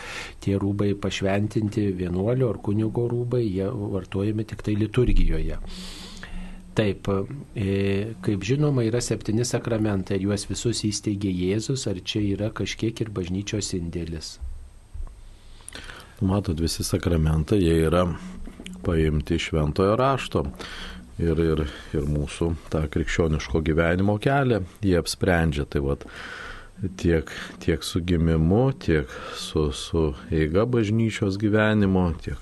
Tie rūbai pašventinti vienuolio ar kunigo rūbai, jie vartojami tik tai liturgijoje. Taip, e, kaip žinoma, yra septyni sakramentai ir juos visus įsteigė Jėzus, ar čia yra kažkiek ir bažnyčios indėlis? Matot, visi sakramentai, jie yra paimti iš šventojo rašto ir, ir, ir mūsų tą krikščioniško gyvenimo kelią jie apsprendžia. Tai vat, tiek, tiek su gimimu, tiek su, su eiga bažnyčios gyvenimo, tiek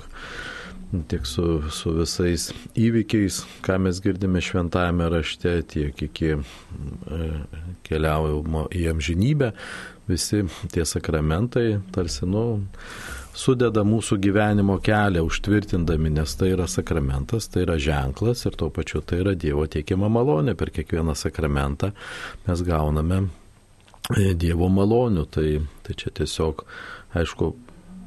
tiek su, su visais įvykiais, ką mes girdime šventajame rašte, tiek iki e, keliaujamo į amžinybę, visi tie sakramentai tarsi, nu, sudeda mūsų gyvenimo kelią, užtvirtindami, nes tai yra sakramentas, tai yra ženklas ir tuo pačiu tai yra Dievo teikiama malonė. Per kiekvieną sakramentą mes gauname e, Dievo malonių. Tai, tai čia tiesiog, aišku,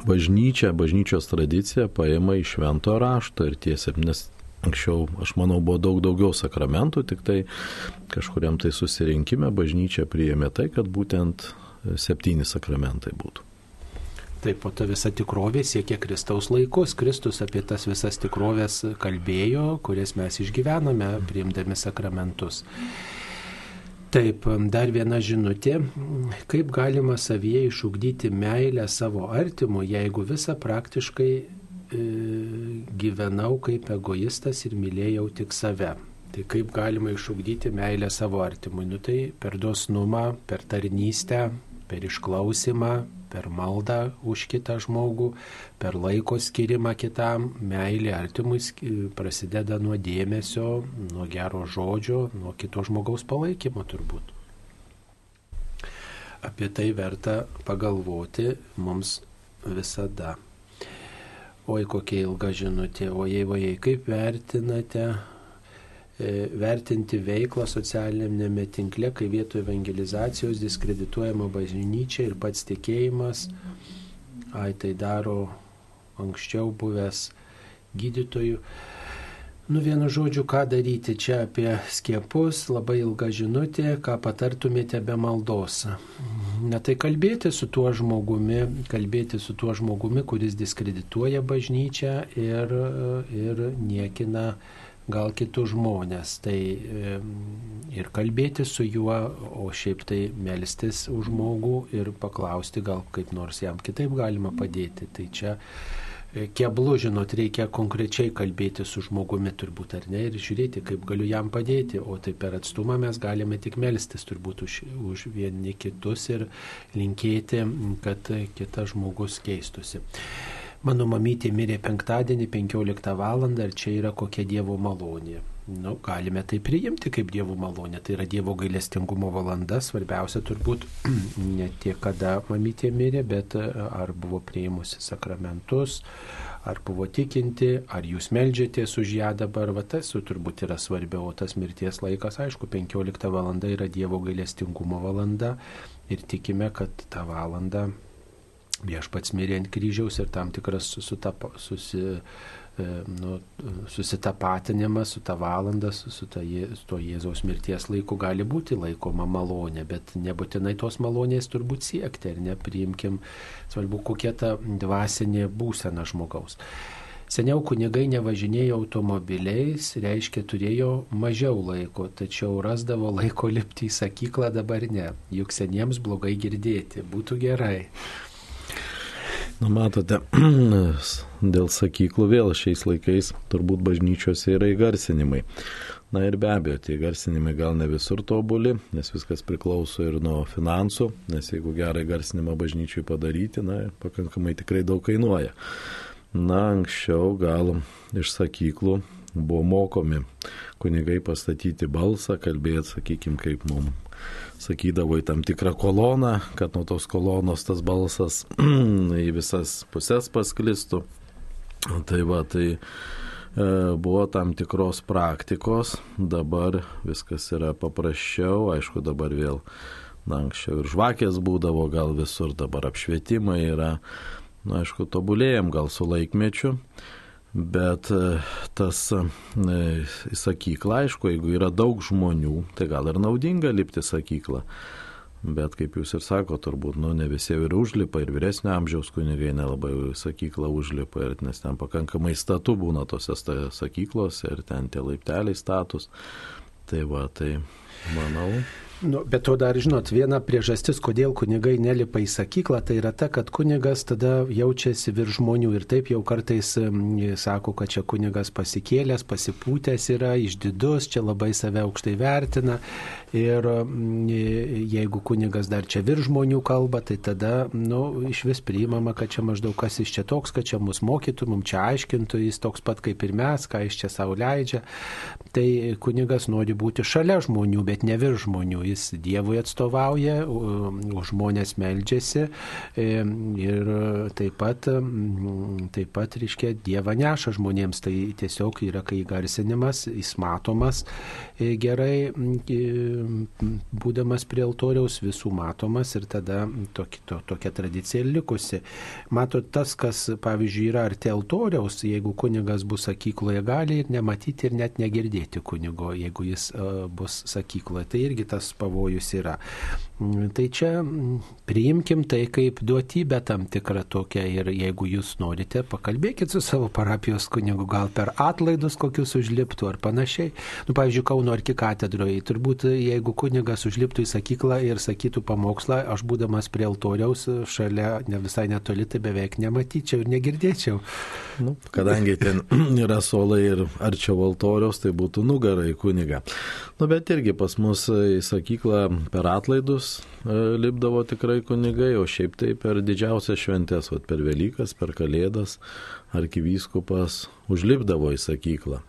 bažnyčia, bažnyčios tradicija paima iš švento rašto ir tie septynis Anksčiau, aš manau, buvo daug daugiau sakramentų, tik tai kažkuriam tai susirinkime bažnyčia priėmė tai, kad būtent septyni sakramentai būtų. Taip, po to visa tikrovė siekia Kristaus laikus. Kristus apie tas visas tikrovės kalbėjo, kurias mes išgyvename, priimdami sakramentus. Taip, dar viena žinutė. Kaip galima savyje išugdyti meilę savo artimu, jeigu visą praktiškai e, gyvenau kaip egoistas ir mylėjau tik save? Tai kaip galima išugdyti meilę savo artimui? Nu tai per dosnumą, per tarnystę, per išklausimą, per maldą už kitą žmogų, per laiko skirimą kitam, meilė artimui prasideda nuo dėmesio, nuo gero žodžio, nuo kito žmogaus palaikymo turbūt. Apie tai verta pagalvoti mums visada. Oi kokia ilga žinutė, ojei, ojei, kaip vertinate vertinti veiklą socialiniame tinkle, kai vietoj evangelizacijos diskredituojama bažnyčia ir pats tikėjimas, ai tai daro anksčiau buvęs gydytojų. Nu vienu žodžiu, ką daryti čia apie skiepus, labai ilga žinutė, ką patartumėte be maldos. Na tai kalbėti su tuo žmogumi, kalbėti su tuo žmogumi, kuris diskredituoja bažnyčią ir, ir niekina gal kitus žmonės. Tai ir kalbėti su juo, o šiaip tai melstis už žmogų ir paklausti, gal kaip nors jam kitaip galima padėti. Tai čia e, keblu, žinot, reikia konkrečiai kalbėti su žmogumi turbūt ar ne ir žiūrėti, kaip galiu jam padėti, o tai per atstumą mes galime tik melstis turbūt už, už vieni kitus ir linkėti, kad kitas žmogus keistusi. Mano mamytė mirė penktadienį 15 val. ir čia yra kokia Dievo malonė. Nu, galime tai priimti kaip Dievo malonė. Tai yra Dievo gailestingumo valanda. Svarbiausia turbūt ne tiek, kada mamytė mirė, bet e, ar buvo prieimusi sakramentus, ar buvo tikinti, ar jūs melžiatės už ją dabar. Va tas turbūt yra svarbiau, o tas mirties laikas, aišku, 15 val. yra Dievo gailestingumo valanda ir tikime, kad tą valandą viešpats mirė ant kryžiaus ir tam tikras sutapa, susi, e, nu, susitapatinimas su tą valandą, su, su, ta, su to Jėzaus mirties laiku gali būti laikoma malonė, bet nebūtinai tos malonės turbūt siekti, ar nepriimkim, svarbu, kokia ta dvasinė būsena žmogaus. Seniau kunigai nevažinėjo automobiliais, reiškia turėjo mažiau laiko, tačiau rasdavo laiko lipti į sakyklą dabar ne. Juk seniems blogai girdėti, būtų gerai. Na matote, dėl sakyklų vėl šiais laikais turbūt bažnyčiose yra įgarsinimai. Na ir be abejo, tie garsinimai gal ne visur tobuli, nes viskas priklauso ir nuo finansų, nes jeigu gerą garsinimą bažnyčiui padaryti, na, pakankamai tikrai daug kainuoja. Na, anksčiau gal iš sakyklų buvo mokomi kunigai pastatyti balsą, kalbėti, sakykime, kaip mums sakydavo į tam tikrą koloną, kad nuo tos kolonos tas balsas į visas pusės pasklistų. Tai va, tai e, buvo tam tikros praktikos, dabar viskas yra paprasčiau, aišku, dabar vėl, na, anksčiau ir žvakės būdavo, gal visur dabar apšvietimai yra, na, aišku, tobulėjom gal su laikmečiu. Bet e, tas e, į sakyklą, aišku, jeigu yra daug žmonių, tai gal ir naudinga lipti sakyklą. Bet kaip jūs ir sako, turbūt, nu, ne visi ir užlipa, ir vyresnio amžiaus kunigai nelabai sakyklą užlipa, ir, nes ten pakankamai statų būna tose sakyklose, ir ten tie laipteliai status. Tai va, tai manau, Nu, bet to dar, žinot, viena priežastis, kodėl kunigai nelipa į sakyklą, tai yra ta, kad kunigas tada jaučiasi virš žmonių ir taip jau kartais sako, kad čia kunigas pasikėlęs, pasipūtęs yra, išdidus, čia labai save aukštai vertina ir jeigu kunigas dar čia virš žmonių kalba, tai tada, nu, iš vis priimama, kad čia maždaug kas iš čia toks, kad čia mus mokytų, mums čia aiškintų, jis toks pat kaip ir mes, ką jis čia savo leidžia. Tai kunigas nori būti šalia žmonių, bet ne virš žmonių jis Dievui atstovauja, už žmonės meldžiasi ir taip pat, taip pat reiškia, Dievą neša žmonėms. Tai tiesiog yra, kai garsinimas, jis matomas e, gerai, būdamas prie altoriaus, visų matomas ir tada tokia, to, tokia tradicija ir likusi. Matot, tas, kas, pavyzdžiui, yra arti altoriaus, jeigu kunigas bus sakykloje, gali ir nematyti ir net negirdėti kunigo, jeigu jis bus sakykloje. Tai irgi tas pavojus yra. Tai čia priimkim tai kaip duotybę tam tikrą tokią ir jeigu jūs norite, pakalbėkit su savo parapijos kunigu, gal per atlaidus kokius užliptų ar panašiai. Nu, pavyzdžiui, Kauno arkikatedroje, turbūt jeigu kunigas užliptų į sakyklą ir sakytų pamokslą, aš būdamas prie altoriaus šalia, ne visai netoli, tai beveik nematyčiau ir negirdėčiau. Nu, kadangi ten yra solai ir arčiau altoriaus, tai būtų nugara į kunigą. Nu, bet irgi pas mus į sakyklą per atlaidus e, lipdavo tikrai kunigai, o šiaip tai per didžiausias šventės, vat, per Velykas, per Kalėdas, arkivyskupas užlipdavo į sakyklą.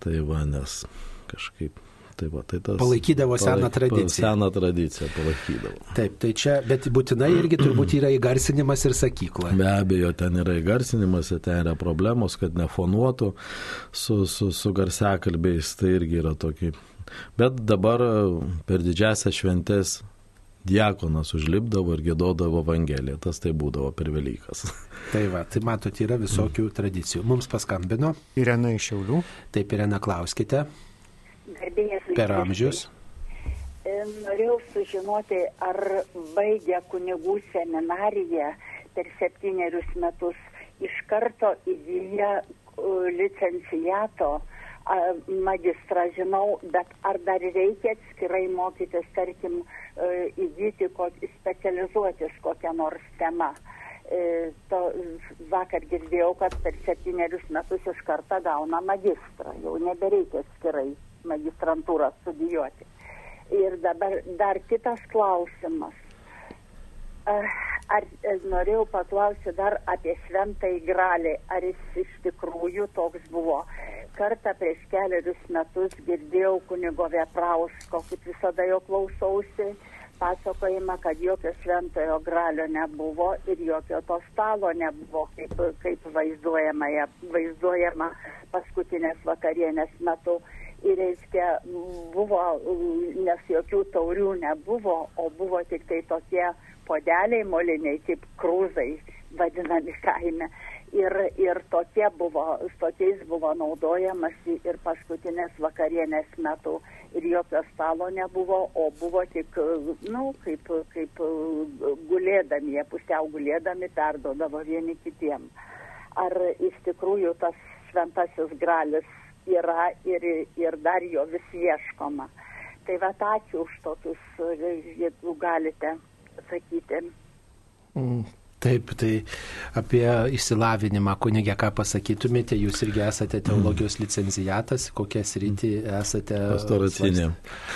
Tai va, nes kažkaip Tai va, tai tas, palaikydavo seną palaik, tradiciją. Seną tradiciją palaikydavo. Taip, tai čia, bet būtinai irgi turbūt yra įgarsinimas ir sakykla. Be abejo, ten yra įgarsinimas, ten yra problemos, kad nefonuotų su, su, su garsiakalbiais, tai irgi yra tokie Bet dabar e, per didžiasią šventės diakonas užlipdavo ir gėdodavo Evangeliją. Tas tai būdavo per Velykas. Tai va, tai matot, yra visokių mm. tradicijų. Mums paskambino. Irena iš Šiaulių. Taip, Irena, klauskite. Garbėjas. Per amžius. E, norėjau sužinoti, ar baigę kunigų seminariją per septynerius metus iš karto įgyja licencijato magistrą žinau, bet ar dar reikia atskirai mokytis, tarkim, e, įgyti, specializuotis kokią nors temą. E, to, vakar girdėjau, kad per septynerius metus iš karto gauna magistrą, jau nebereikia atskirai magistrantūrą studijuoti. Ir dabar dar kitas klausimas. Ar norėjau paklausyti dar apie šventąjį gralį, ar jis iš tikrųjų toks buvo kartą prieš keliarius metus girdėjau kunigo Veprausko, kaip visada jo klausausi, pasakojimą, kad jokio šventojo gralio nebuvo ir jokio to stalo nebuvo, kaip, kaip vaizduojama, vaizduojama paskutinės vakarienės metu. Ir reiškia, buvo, nes jokių taurių nebuvo, o buvo tik tai tokie podeliai moliniai, kaip krūzai vadinami kaime. Ir, ir tokie buvo, tokiais buvo naudojamasi ir paskutinės vakarienės metu. Ir jokio stalo nebuvo, o buvo tik, na, nu, kaip, kaip gulėdami, jie pusiau gulėdami perdodavo vieni kitiem. Ar iš tikrųjų tas šventasis gralis yra ir, ir dar jo vis ieškoma. Tai va, ačiū už tokius, jeigu galite sakyti. Mm, Taip, tai apie išsilavinimą, kunigė, ką pasakytumėte, jūs irgi esate teologijos licencijatas, kokią sritį esate. Pastoracinė.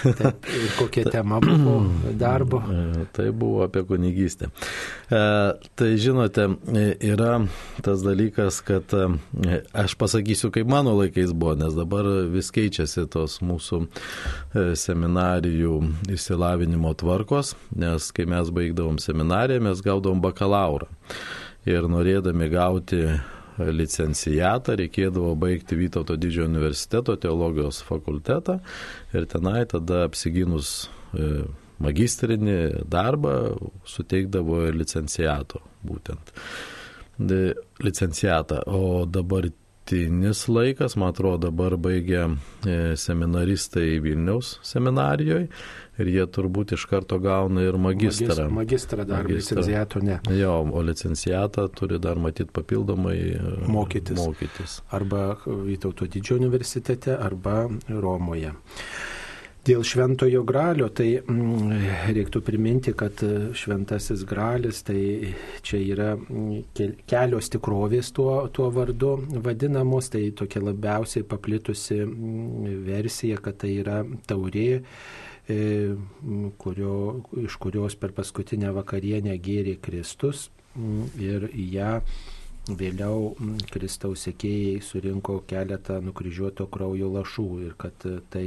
Taip, ir kokia tema buvo darbo? E, tai buvo apie kunigystę. E, tai žinote, yra tas dalykas, kad e, aš pasakysiu, kaip mano laikais buvo, nes dabar vis keičiasi tos mūsų e, seminarijų išsilavinimo tvarkos, nes kai mes baigdavom seminariją, mes gaudavom bakalauro bakalaurą. Ir norėdami gauti licencijatą reikėdavo baigti Vytauto didžiojo universiteto teologijos fakultetą ir tenai tada apsiginus e, magistrinį darbą suteikdavo licencijato būtent licencijatą. O dabar dabartinis laikas, man atrodo, dabar baigia e, seminaristai Vilniaus seminarijoje ir jie turbūt iš karto gauna ir magistrą. Magistrą dar, licencijato ne. Jo, o licencijatą turi dar matyti papildomai e, mokytis. mokytis. Arba Vytauto didžiojo universitete, arba Romoje. Dėl šventojo gralio, tai mm, reiktų priminti, kad šventasis gralis, tai čia yra mm, kelios tikrovės tuo, tuo vardu vadinamos, tai tokia labiausiai paplitusi mm, versija, kad tai yra taurė, e, kurio, iš kurios per paskutinę vakarienę gėrė Kristus ir ją Vėliau Kristaus sekėjai surinko keletą nukryžiuoto kraujo lašų ir kad tai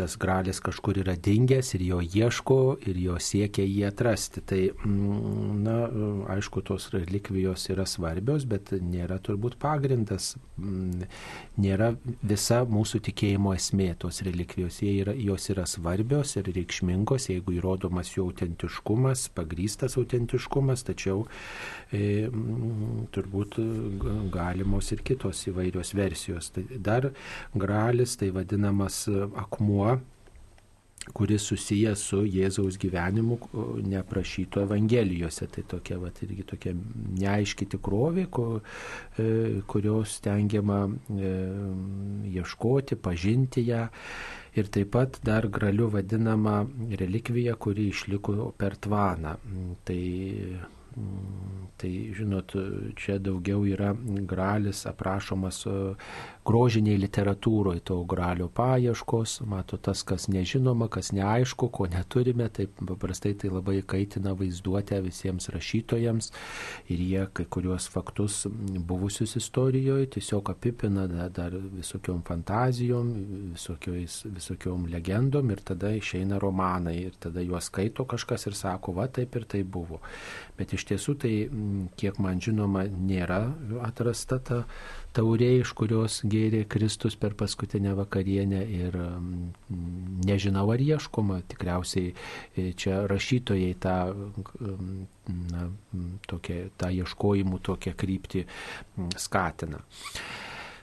tas gralis kažkur yra dingęs ir jo ieško ir jo siekia jį atrasti. Tai, mm, na, aišku, tos relikvijos yra svarbios, bet nėra turbūt pagrindas, mm, nėra visa mūsų tikėjimo esmė tos relikvijos. Yra, jos yra svarbios ir reikšmingos, jeigu įrodomas jų autentiškumas, pagrystas autentiškumas, tačiau e, mm, turbūt galimos ir kitos įvairios versijos. Tai dar gralis, tai vadinamas akmuo, kuris susijęs su Jėzaus gyvenimu neprašyto Evangelijose. Tai tokia, va, irgi tokia neaiški tikrovė, e, kurios tengiama e, ieškoti, pažinti ją. Ir taip pat dar graliu vadinama relikvija, kuri išliko per tvaną. Tai Tai žinot, čia daugiau yra gralis aprašomas grožiniai literatūroje, to gralio paieškos, mato tas, kas nežinoma, kas neaišku, ko neturime, taip paprastai tai labai kaitina vaizduotę visiems rašytojams ir jie kai kuriuos faktus buvusius istorijoje tiesiog apipina dar visokiom fantazijom, visokiom legendom ir tada išeina romanai ir tada juos skaito kažkas ir sako, va taip ir tai buvo. Bet iš tiesų tai, kiek man žinoma, nėra atrasta ta taurė, iš kurios gėrė Kristus per paskutinę vakarienę ir nežinau ar ieškoma, tikriausiai e, čia rašytojai tą, na, tokia, tą ieškojimų tokią kryptį skatina.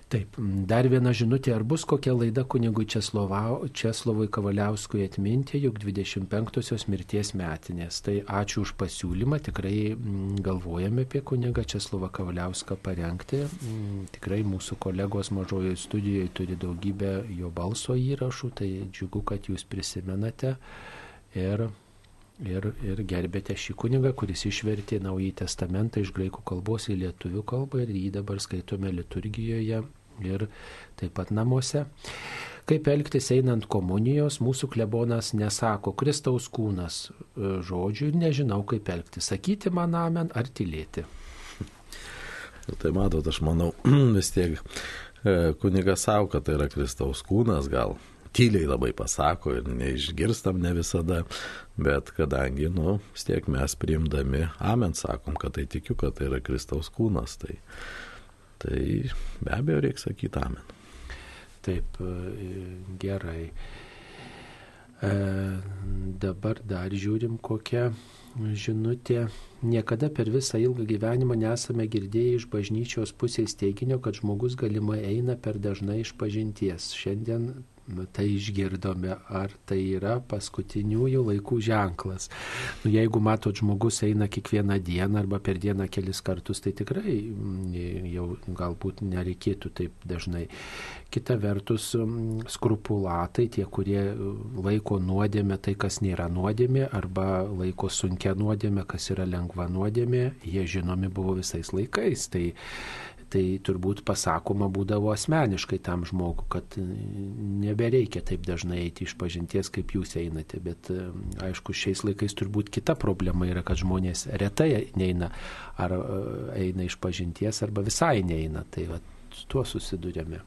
Taip, dar viena žinutė, ar bus kokia laida kunigui Česlovui Kavaliauskui atminti, juk 25-osios mirties metinės. Tai ačiū už pasiūlymą, tikrai mm, galvojame apie kunigą Česlovą Kavaliauską parengti. Mm, tikrai mūsų kolegos mažojoje studijoje turi daugybę jo balso įrašų, tai džiugu, kad jūs prisimenate. Ir ir, ir gerbėte šį kunigą, kuris išvertė Naująjį testamentą iš graikų kalbos į lietuvių kalbą ir jį dabar skaitome liturgijoje ir taip pat namuose. Kaip elgtis einant komunijos, mūsų klebonas nesako Kristaus kūnas e, žodžių ir nežinau, kaip elgtis. Sakyti man amen ar tylėti. Tai matot, aš manau, vis tiek e, kunigas savo, kad tai yra Kristaus kūnas, gal tyliai labai pasako ir neišgirstam ne visada, bet kadangi, nu, vis tiek mes priimdami amen sakom, kad tai tikiu, kad tai yra Kristaus kūnas, tai tai be abejo reikia sakyti amen. Taip, e, gerai. E, dabar dar žiūrim, kokia žinutė. Niekada per visą ilgą gyvenimą nesame girdėję iš bažnyčios pusės teiginio, kad žmogus galimai eina per dažnai iš pažinties. Šiandien tai išgirdome, ar tai yra paskutiniųjų laikų ženklas. Nu, jeigu matot, žmogus eina kiekvieną dieną arba per dieną kelis kartus, tai tikrai mm, jau galbūt nereikėtų taip dažnai. Kita vertus, mm, skrupulatai, tie, kurie laiko nuodėmė tai, kas nėra nuodėmė, arba laiko sunkia nuodėmė, kas yra lengva nuodėmė, jie žinomi buvo visais laikais. Tai tai turbūt pasakoma būdavo asmeniškai tam žmogui, kad nebereikia taip dažnai eiti iš pažinties, kaip jūs einate. Bet aišku, šiais laikais turbūt kita problema yra, kad žmonės retai neina ar e, eina iš pažinties arba visai neina. Tai va, tuo susidurėme.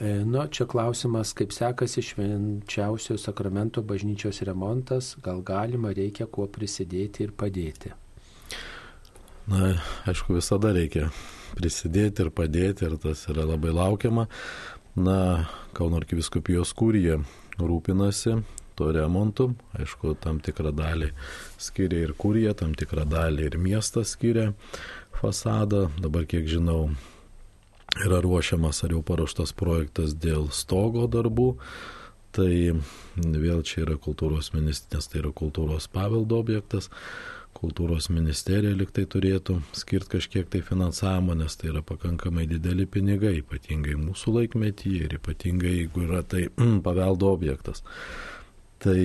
E, nu, čia klausimas, kaip sekasi švenčiausio sakramento bažnyčios remontas, gal galima, reikia kuo prisidėti ir padėti. Na, aišku, visada reikia prisidėti ir padėti ir tas yra labai laukiama. Na, Kauno arkiviskupijos kūrija rūpinasi tuo remontu. Aišku, tam tikrą dalį skiria ir kūrija, tam tikrą dalį ir miestas skiria fasadą. Dabar, kiek žinau, yra ruošiamas ar jau paruoštas projektas dėl stogo darbų. Tai vėl čia yra kultūros ministras, tai yra kultūros paveldo objektas kultūros ministerija liktai turėtų skirti kažkiek tai finansavimo, nes tai yra pakankamai dideli pinigai, ypatingai mūsų laikmetyje ir ypatingai jeigu yra tai paveldo objektas. Tai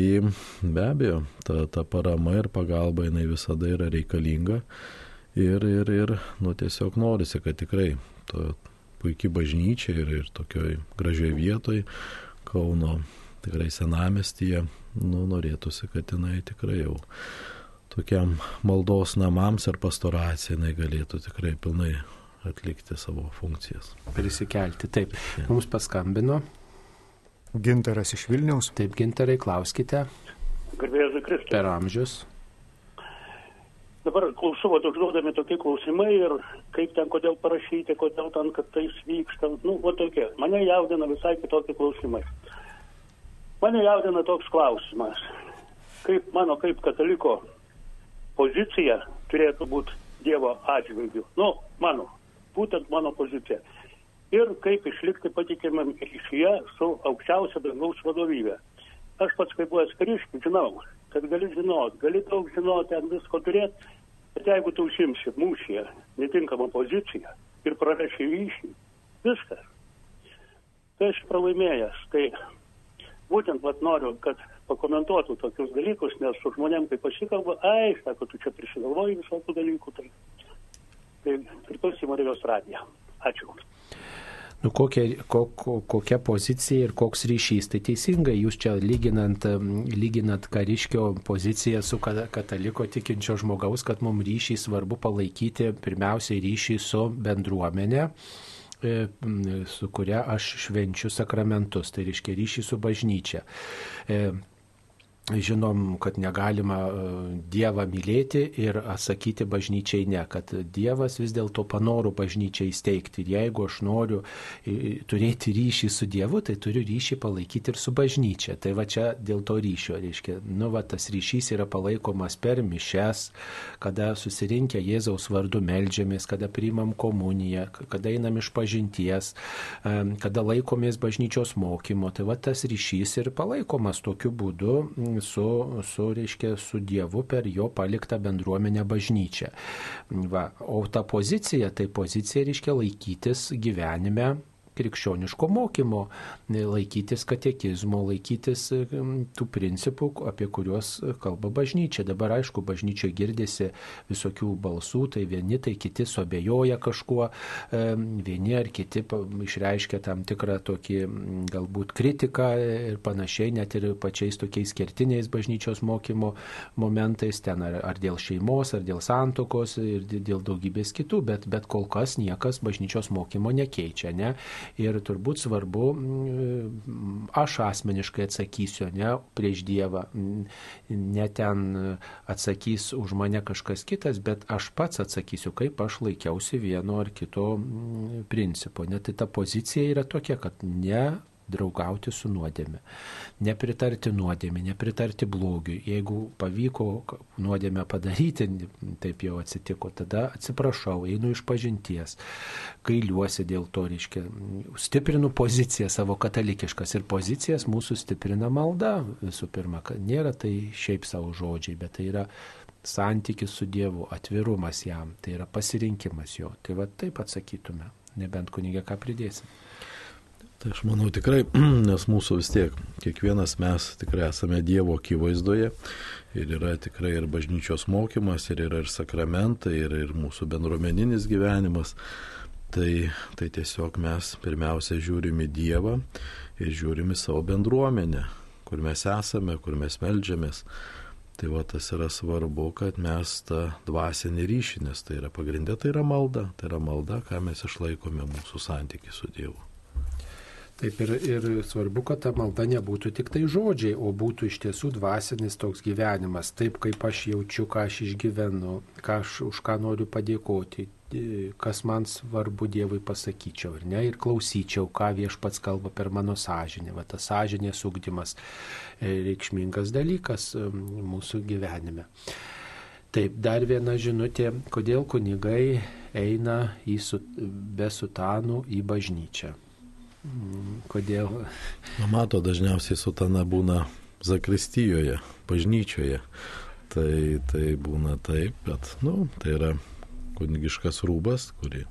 be abejo, ta, ta parama ir pagalba jinai visada yra reikalinga ir, ir, ir nu, tiesiog norisi, kad tikrai to puikiai bažnyčia ir, ir tokioj gražioj vietoj Kauno tikrai senamestyje, nu, norėtųsi, kad jinai tikrai jau tokiam maldos namams ir pastoracijai jinai galėtų tikrai pilnai atlikti savo funkcijas. Prisikelti, taip. Mums paskambino. Gintaras iš Vilniaus. Taip, gintarai, klauskite. Garbėjai Kristus. Per amžius. Dabar klausau, užduodami tokie klausimai ir kaip ten, kodėl parašyti, kodėl ten, kad tai vyksta. Nu, o tokie. Mane jaudina visai kitokie klausimai. Mane jaudina toks klausimas. Kaip mano, kaip kataliko pozicija turėtų būti Dievo atžvilgių. Nu, mano, būtent mano pozicija. Ir kaip išlikti patikimam ryšyje su aukščiausia dangaus vadovybė. Aš pats kaip buvęs kariškis žinau, kad gali žinot, gali daug žinoti, ant visko turėti, bet jeigu tu užsimsi mūšyje netinkamą poziciją ir praneši ryšį, viskas. Tai aš pralaimėjęs. Tai būtent vat noriu, kad pakomentuotų tokius dalykus, nes su žmonėm, kai pasikalba, ai, sako, tu čia prisigalvoji visokių dalykų, tai, tai priklausymo Marijos radiją. Ačiū. Nu, kokia, kok, kokia pozicija ir koks ryšys. Tai teisingai, jūs čia lyginant, lyginant kariškio poziciją su kataliko tikinčio žmogaus, kad mums ryšį svarbu palaikyti pirmiausiai ryšį su bendruomenė E, su kuria aš švenčiu sakramentus, tai reiškia ryšį su bažnyčia. E, žinom, kad negalima e, Dievą mylėti ir atsakyti bažnyčiai ne, kad Dievas vis dėlto panoro bažnyčiai įsteigti. Ir jeigu aš noriu turėti ryšį su Dievu, tai turiu ryšį palaikyti ir su bažnyčia. Tai va čia dėl to ryšio, reiškia, nu va tas ryšys yra palaikomas per mišes, kada susirinkę Jėzaus vardu melžiamės, kada priimam komuniją, kada einam iš pažinties, kada laikomės bažnyčios mokymo. Tai va tas ryšys ir palaikomas tokiu būdu su, su, reiškia, su Dievu per jo paliktą bendruomenę bažnyčią. Va, o ta pozicija, tai pozicija reiškia laikytis gyvenime krikščioniško mokymo, laikytis katekizmo, laikytis tų principų, apie kuriuos kalba bažnyčia. Dabar aišku, bažnyčia girdisi visokių balsų, tai vieni, tai kiti suabejoja kažkuo, vieni ar kiti išreiškia tam tikrą tokį galbūt kritiką ir panašiai, net ir pačiais tokiais kertiniais bažnyčios mokymo momentais, ten ar, ar dėl šeimos, ar dėl santokos ir dėl daugybės kitų, bet, bet kol kas niekas bažnyčios mokymo nekeičia. Ne? Ir turbūt svarbu, mm, aš asmeniškai atsakysiu, ne prieš Dievą, mm, ne ten atsakys už mane kažkas kitas, bet aš pats atsakysiu, kaip aš laikiausi vieno ar kito mm, principo. Net tai ta pozicija yra tokia, kad ne draugauti su nuodėme. Nepritarti nuodėme, nepritarti blogiui. Jeigu pavyko nuodėmę padaryti, taip jau atsitiko, tada atsiprašau, einu iš pažinties, gailiuosi dėl to, reiškia, stiprinu poziciją savo katalikiškas ir pozicijas mūsų stiprina malda visų pirma, kad nėra tai šiaip savo žodžiai, bet tai yra santykis su Dievu, atvirumas jam, tai yra pasirinkimas jo. Tai va taip atsakytume, nebent kunigė ką pridėsim. Tai aš manau tikrai, nes mūsų vis tiek, kiekvienas mes tikrai esame Dievo akivaizdoje ir yra tikrai ir bažnyčios mokymas, ir yra ir sakramentai, ir, ir mūsų bendruomeninis gyvenimas. Tai, tai tiesiog mes pirmiausia žiūrime Dievą ir žiūrime savo bendruomenę, kur mes esame, kur mes melžiamės. Tai va tas yra svarbu, kad mes tą dvasinį ryšį, nes tai yra pagrindė, tai yra malda, tai yra malda, ką mes išlaikome mūsų santykių su Dievu. Taip ir, ir svarbu, kad ta malda nebūtų tik tai žodžiai, o būtų iš tiesų dvasinis toks gyvenimas, taip kaip aš jaučiu, ką aš išgyvenu, ką aš, už ką noriu padėkoti, kas man svarbu Dievui pasakyčiau ir ne, ir klausyčiau, ką viešpats kalba per mano sąžinę. Va tas sąžinės ugdymas e, reikšmingas dalykas e, mūsų gyvenime. Taip, dar viena žinutė, kodėl kunigai eina į be sutanų į bažnyčią. Kodėl? Na, mato, dažniausiai sutana būna zakristijoje, bažnyčioje. Tai, tai būna taip, bet, na, nu, tai yra kunigiškas rūbas, kurį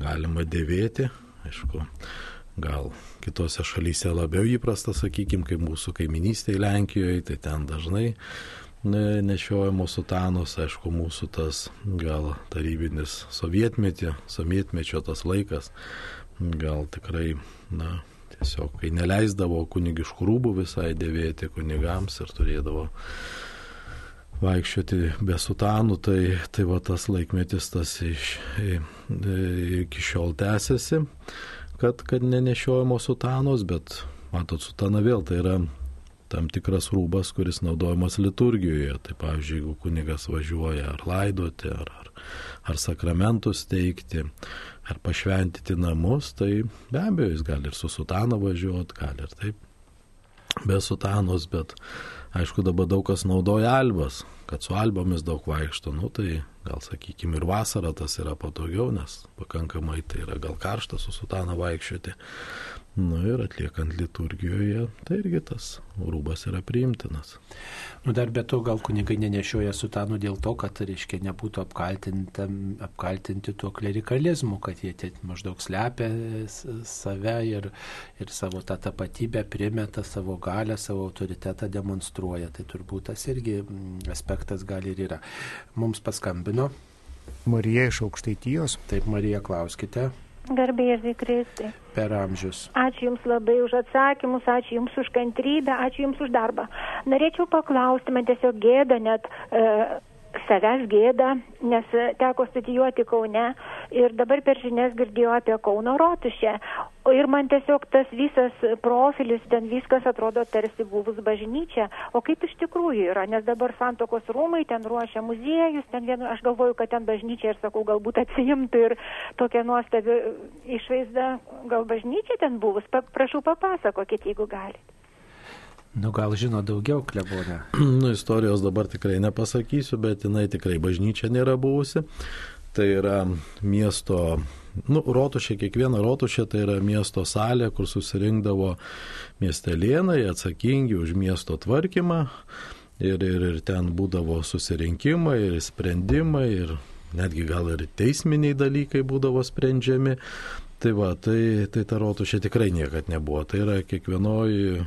galima dėvėti, aišku, gal kitose šalyse labiau įprasta, sakykime, kaip mūsų kaiminystėje Lenkijoje, tai ten dažnai nešiojamos sutanos, aišku, mūsų tas gal tarybinis sovietmetį, sovietmečio tas laikas gal tikrai, na, tiesiog, kai neleisdavo kunigiškų rūbų visai dėvėti kunigams ir turėdavo vaikščioti be sutanų, tai, tai va tas laikmetis tas iš, iki šiol tęsiasi, kad, kad nenešiojamos sutanos, bet matot, sutana vėl tai yra tam tikras rūbas, kuris naudojamas liturgijoje. Tai pavyzdžiui, jeigu kunigas važiuoja ar laidoti, ar, ar, ar sakramentus teikti, ar pašventyti namus, tai be abejo jis gali ir su sutana važiuoti, gali ir taip be sutanos, bet aišku dabar daug kas naudoja albas, kad su albomis daug vaikšto, nu tai gal sakykime ir vasarą tas yra patogiau, nes pakankamai tai yra gal karšta su sutana vaikščioti. Nu ir atliekant liturgijoje, tai irgi tas rūbas yra priimtinas. Nu dar be to gal kunigai nenešioja sutanų dėl to, kad, reiškia, nebūtų apkaltinti tuo klerikalizmu, kad jie maždaug slepia save ir, ir savo tą tapatybę primeta, savo galę, savo autoritetą demonstruoja. Tai turbūt tas irgi mm, aspektas gal ir yra. Mums paskambino. Marija iš aukštaitijos. Taip, Marija, klauskite. Garbėzai Kristai. Per amžius. Ačiū Jums labai už atsakymus, ačiū Jums už kantrybę, ačiū Jums už darbą. Norėčiau paklausti, man tiesiog gėda net. E, savęs gėda, nes teko studijuoti Kaune ir dabar per žinias girdėjau apie Kauno rotušę. Ir man tiesiog tas visas profilis, ten viskas atrodo tarsi buvus bažnyčia. O kaip iš tikrųjų yra, nes dabar santokos rūmai, ten ruošia muziejus, ten vien, aš galvoju, kad ten bažnyčia ir sakau, galbūt atsijimtų ir tokia nuostabi išvaizda, gal bažnyčia ten buvus. Pa, prašau papasakokit, jeigu galite. Nu gal žino daugiau klebonė. nu, istorijos dabar tikrai nepasakysiu, bet jinai tikrai bažnyčia nėra buvusi. Tai yra miesto, nu, rotušė, kiekviena rotušė tai yra miesto salė, kur susirinkdavo miestelėnai atsakingi už miesto tvarkymą. Ir, ir, ir ten būdavo susirinkimai, ir sprendimai, ir netgi gal ir teisminiai dalykai būdavo sprendžiami. Tai va, tai, tai ta rotušė tikrai niekad nebuvo. Tai yra kiekvienoji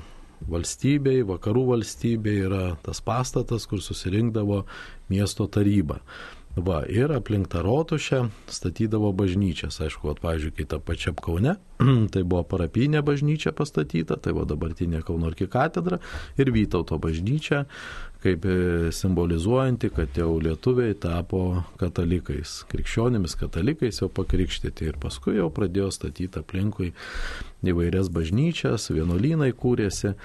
valstybei, vakarų valstybei yra tas pastatas, kur susirinkdavo miesto taryba. Va, ir aplink tą rotušę statydavo bažnyčias. Aišku, at, pavyzdžiui, kai ta pačia Kaune, tai buvo parapinė bažnyčia pastatyta, tai buvo dabartinė Kauno arkikatedra ir Vytauto bažnyčia, kaip e, simbolizuojanti, kad jau lietuviai tapo katalikais, krikščionimis katalikais jau pakrikštyti ir paskui jau pradėjo statyti aplinkui įvairias bažnyčias, vienuolynai kūrėsi.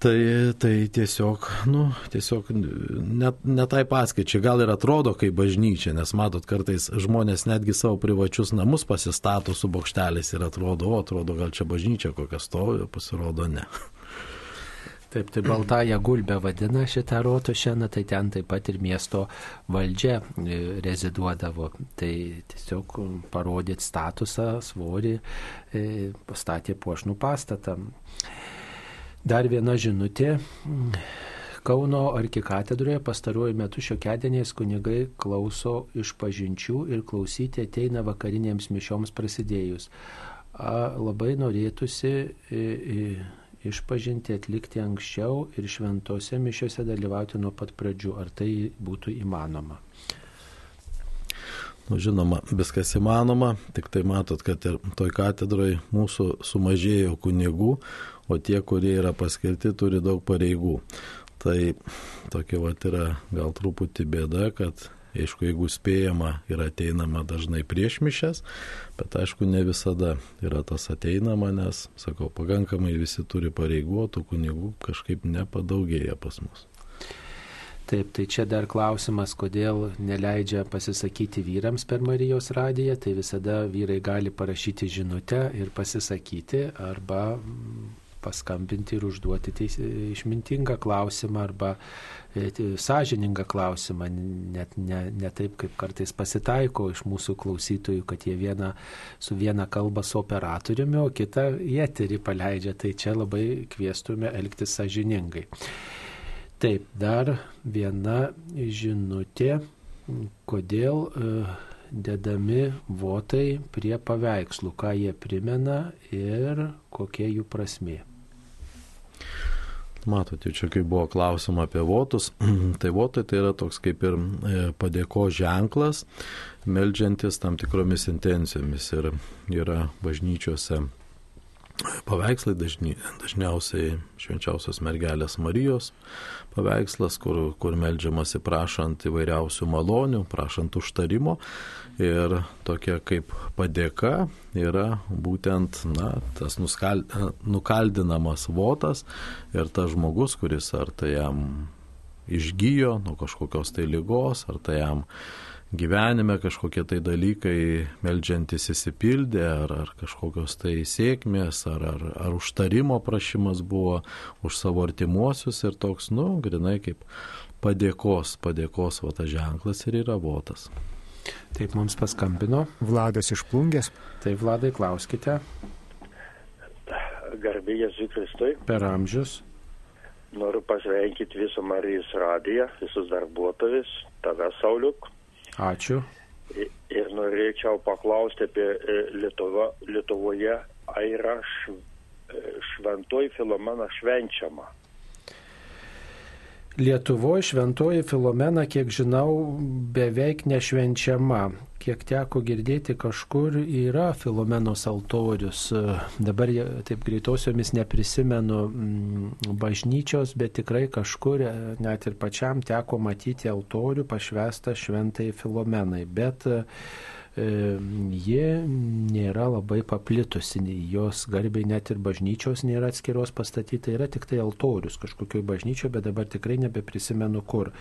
Tai, tai tiesiog, nu, tiesiog net, netai paskaičiai, gal ir atrodo kaip bažnyčia, nes matot, kartais žmonės netgi savo privačius namus pasistato su bokšteliais ir atrodo, o atrodo, gal čia bažnyčia kokia stovi, pasirodo ne. Taip, tai Baltąją gulbę vadina šitą rotušę, tai ten taip pat ir miesto valdžia e, reziduodavo. Tai tiesiog parodyti statusą, svorį, e, pastatė puošnų pastatą. Dar viena žinutė. Kauno arkikatedroje pastaruoju metu šiokiadieniais kunigai klauso iš pažinčių ir klausyti ateina vakarinėms mišioms prasidėjus. A, labai norėtųsi. E, e, išpažinti atlikti anksčiau ir šventose mišiuose dalyvauti nuo pat pradžių. Ar tai būtų įmanoma? Nu, žinoma, viskas įmanoma, tik tai matot, kad ir toj katedroje mūsų sumažėjo kunigų, o tie, kurie yra paskirti, turi daug pareigų. Tai tokia va yra gal truputį bėda, kad Aišku, jeigu spėjama ir ateinama dažnai prieš mišes, bet aišku, ne visada yra tas ateinama, nes, sakau, pakankamai visi turi pareiguotų kunigų, kažkaip nepadaugėja pas mus. Taip, tai čia dar klausimas, kodėl neleidžia pasisakyti vyrams per Marijos radiją, tai visada vyrai gali parašyti žinutę ir pasisakyti arba paskambinti ir užduoti teis, išmintingą klausimą arba e, sąžiningą klausimą, net ne, ne taip, kaip kartais pasitaiko iš mūsų klausytojų, kad jie viena, su viena kalba su operatoriumi, o kitą į eterį paleidžia. Tai čia labai kviestume elgtis sąžiningai. Taip, dar viena žinutė, kodėl uh, dedami votai prie paveikslų, ką jie primena ir kokia jų prasmė. Matote, čia kai buvo klausima apie votus, tai votai tai yra toks kaip ir e, padėko ženklas, melžiantis tam tikromis intencijomis. Ir yra bažnyčiose paveikslai dažni, dažniausiai švenčiausios mergelės Marijos paveikslas, kur, kur melžiamasi prašant įvairiausių malonių, prašant užtarimo Ir tokia kaip padėka yra būtent na, tas nuskal, nukaldinamas votas ir tas žmogus, kuris ar tai jam išgyjo nuo kažkokios tai lygos, ar tai jam gyvenime kažkokie tai dalykai melžiantis įsipildė, ar, ar kažkokios tai sėkmės, ar, ar, ar užtarimo prašymas buvo už savo artimuosius ir toks, nu, grinai kaip padėkos, padėkos va tas ženklas ir yra votas. Taip mums paskambino. Vladas iš plungės. Taip, Vladai, klauskite. Garbė Jėzui Kristui. Per amžius. Noriu pasveikinti visą Marijos radiją, visus darbuotojus, tave Sauliuk. Ačiū. Ir norėčiau paklausti apie e, Lietuva, Lietuvoje, ar yra e, šventoji Filomena švenčiama. Lietuvoje šventoji Filomena, kiek žinau, beveik nešvenčiama. Kiek teko girdėti, kažkur yra Filomenos altorius. Dabar taip greitosiomis neprisimenu mm, bažnyčios, bet tikrai kažkur net ir pačiam teko matyti altorių pašvestą šventai Filomenai. Bet E, ji nėra labai paplitusi, jos garbiai net ir bažnyčios nėra atskiros pastatyta, yra tik tai altorius kažkokioje bažnyčioje, bet dabar tikrai nebeprisimenu kur.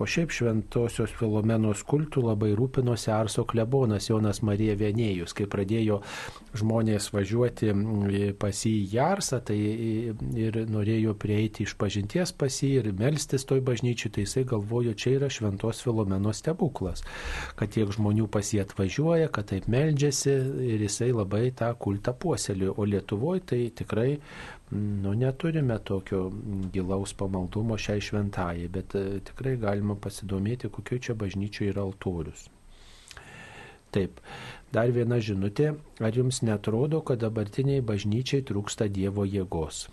O šiaip šventosios Filomenos kultų labai rūpinosi Arso klebonas Jonas Marija Vienėjus, kai pradėjo žmonės važiuoti pas jį į Jarsą, tai ir norėjo prieiti iš pažinties pas jį ir melstis toj bažnyčiai, tai jisai galvojo, čia yra šventos Filomenos stebuklas, kad tiek žmonių pas jį atvažiuoja važiuoja, kad taip meldžiasi ir jisai labai tą kultą puoselį. O Lietuvoje tai tikrai nu, neturime tokio gilaus pamaldumo šiai šventajai, bet e, tikrai galima pasidomėti, kokio čia bažnyčioje yra altorius. Taip, dar viena žinutė. Ar jums netrodo, kad dabartiniai bažnyčiai trūksta Dievo jėgos?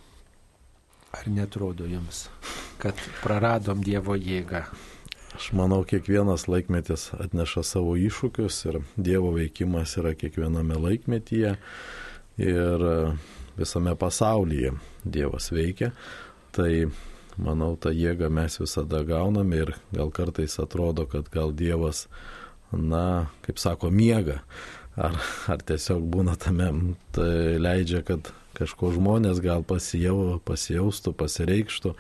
Ar netrodo jums, kad praradom Dievo jėgą? Aš manau, kiekvienas laikmetis atneša savo iššūkius ir Dievo veikimas yra kiekviename laikmetyje ir visame pasaulyje Dievas veikia. Tai manau, tą jėgą mes visada gauname ir gal kartais atrodo, kad gal Dievas, na, kaip sako, miega. Ar, ar tiesiog būna tame, tai leidžia, kad kažko žmonės gal pasijau, pasijaustų, pasireikštų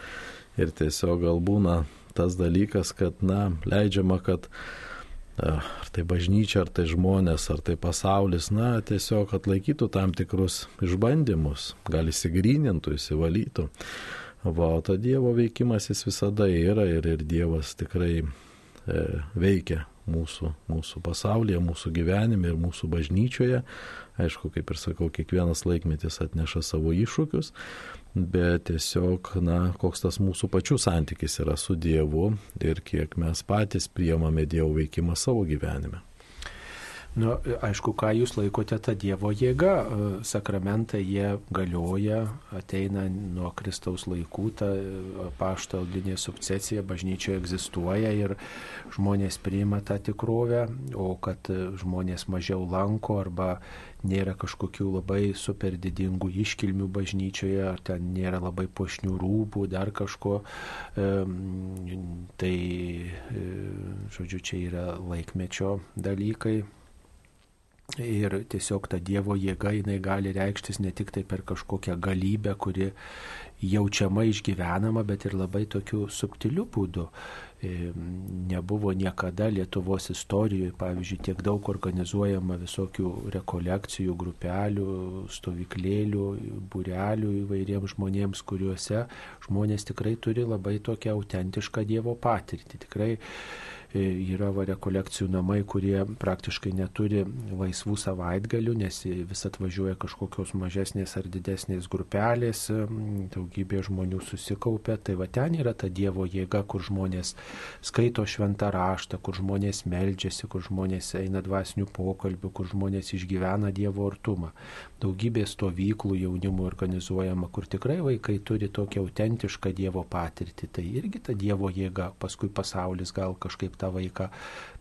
ir tiesiog gal būna tas dalykas, kad, na, leidžiama, kad ar tai bažnyčia, ar tai žmonės, ar tai pasaulis, na, tiesiog atlaikytų tam tikrus išbandymus, gal įsigrynintų, įsivalytų. Va, o ta Dievo veikimas jis visada yra ir, ir Dievas tikrai e, veikia mūsų, mūsų pasaulyje, mūsų gyvenime ir mūsų bažnyčioje. Aišku, kaip ir sakau, kiekvienas laikmetis atneša savo iššūkius, bet tiesiog, na, koks tas mūsų pačių santykis yra su Dievu ir kiek mes patys priemame Dievo veikimą savo gyvenime. Nu, aišku, ką jūs laikote tą Dievo jėgą. Sakramentai jie galioja, ateina nuo Kristaus laikų, ta paštalinė sukcesija bažnyčioje egzistuoja ir žmonės priima tą tikrovę, o kad žmonės mažiau lanko arba nėra kažkokių labai super didingų iškilmių bažnyčioje, ar ten nėra labai pošnių rūbų, dar kažko. Tai, žodžiu, čia yra laikmečio dalykai, Ir tiesiog ta Dievo jėga jinai gali reikštis ne tik tai per kažkokią galybę, kuri jaučiama išgyvenama, bet ir labai tokiu subtiliu būdu. Nebuvo niekada Lietuvos istorijoje, pavyzdžiui, tiek daug organizuojama visokių rekolekcijų, grupelių, stovyklėlių, būrelių įvairiems žmonėms, kuriuose žmonės tikrai turi labai tokią autentišką Dievo patirtį. Tikrai yra va rekolekcijų namai, kurie praktiškai neturi laisvų savaitgalių, nes vis atvažiuoja kažkokios mažesnės ar didesnės grupelės, daugybė žmonių susikaupia. Tai va ten yra ta Dievo jėga, kur žmonės skaito šventą raštą, kur žmonės meldžiasi, kur žmonės eina dvasinių pokalbių, kur žmonės išgyvena Dievo artumą. Daugybė stovyklų jaunimų organizuojama, kur tikrai vaikai turi tokią autentišką Dievo patirtį. Tai irgi ta Dievo jėga, paskui pasaulis gal kažkaip tą vaiką,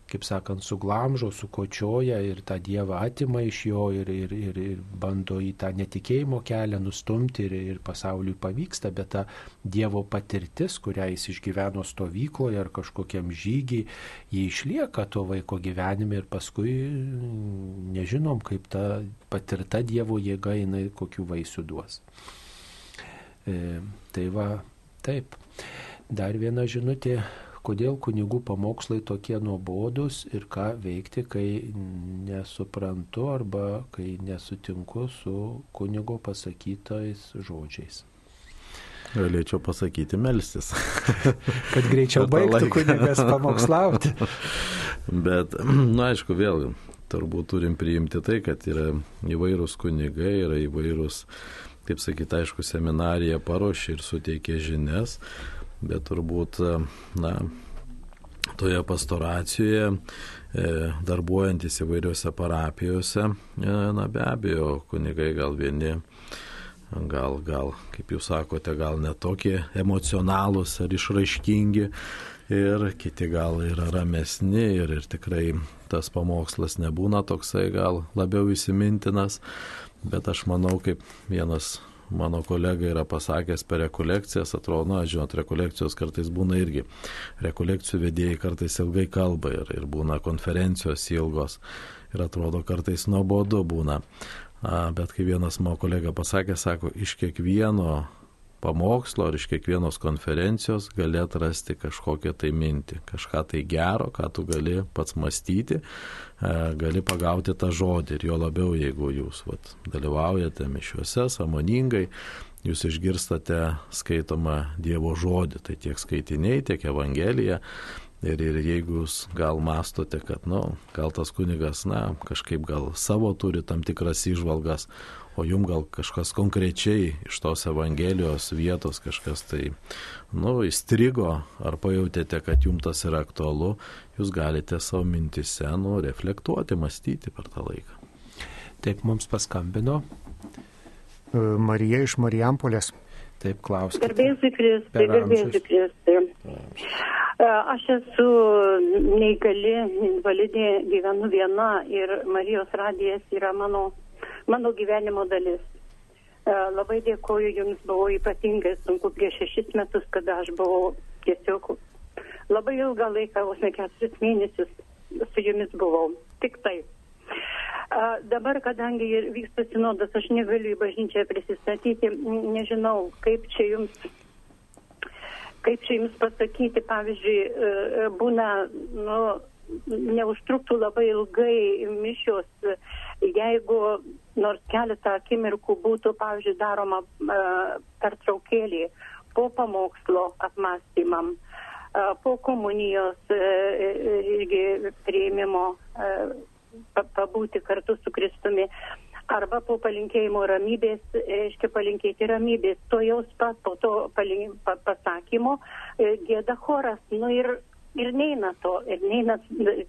kaip sakant, suglamžo, sukočioja ir tą Dievą atima iš jo ir, ir, ir, ir bando į tą netikėjimo kelią nustumti ir, ir pasauliui pavyksta, bet ta Dievo patirtis, kurią jis išgyveno stovykloje ar kažkokiam žygiai, jį išlieka to vaiko gyvenime ir paskui nežinom, kaip ta patirta Dievo jėga jinai kokių vaisių duos. E, tai va, taip. Dar viena žinutė kodėl kunigų pamokslai tokie nuobodus ir ką veikti, kai nesuprantu arba kai nesutinku su kunigo pasakytais žodžiais. Galėčiau pasakyti melstis. Kad greičiau baigtų kunigas pamokslauti. Bet, na, nu, aišku, vėl turbūt turim priimti tai, kad yra įvairūs kunigai, yra įvairūs, taip sakyti, aišku, seminarija paruošė ir suteikė žinias, bet turbūt, na, toje pastoracijoje, e, darbuojantis įvairiose parapijose, e, na be abejo, kunigai gal vieni, gal, gal, kaip jūs sakote, gal netokie emocionalūs ar išraiškingi ir kiti gal yra ramesni ir, ir tikrai tas pamokslas nebūna toksai gal labiau įsimintinas, bet aš manau, kaip vienas mano kolega yra pasakęs per rekolekcijas, atrodo, na, žinot, rekolekcijos kartais būna irgi. Rekolekcijų vedėjai kartais ilgai kalba ir, ir būna konferencijos ilgos ir atrodo kartais nuobodu būna. A, bet kai vienas mano kolega pasakė, sako, iš kiekvieno pamokslo ar iš kiekvienos konferencijos gali atrasti kažkokią tai mintį, kažką tai gero, ką tu gali pats mąstyti, gali pagauti tą žodį ir jo labiau, jeigu jūs vat, dalyvaujate mišiuose samoningai, jūs išgirstate skaitomą Dievo žodį, tai tiek skaitiniai, tiek Evangelija. Ir, ir jeigu jūs gal mastote, kad, na, nu, gal tas kunigas, na, kažkaip gal savo turi tam tikras išvalgas, o jum gal kažkas konkrečiai iš tos Evangelijos vietos kažkas tai, nu, įstrigo, ar pajutėte, kad jums tas yra aktualu, jūs galite savo mintise, nu, reflektuoti, mąstyti per tą laiką. Taip mums paskambino. E, Marija iš Marijampolės. Taip, klauskite. Garbėsiu Kristui, garbėsiu Kristui. E, aš esu neįgali, invalidė, gyvenu viena ir Marijos radijas yra mano mano gyvenimo dalis. E, labai dėkoju Jums, buvo ypatingai sunku prieš šešis metus, kada aš buvau tiesiog labai ilgą laiką, vos ne keturis mėnesius su Jumis buvau. Tik taip. A, dabar, kadangi vyksta sinodas, aš negaliu į bažnyčią prisistatyti, nežinau, kaip čia jums, kaip čia jums pasakyti, pavyzdžiui, e, e, būna, nu, neužtruktų labai ilgai mišios, jeigu nors keletą akimirkų būtų, pavyzdžiui, daroma uh, pertraukėlį po pamokslo apmąstymam, po komunijos uh, irgi prieimimo. Pabūti kartu su Kristumi. Arba po palinkėjimo ramybės, reiškia palinkėti ramybės, to jau pat po to palink, pa, pasakymo e, gėda choras. Nu ir, ir neina to, ir neina,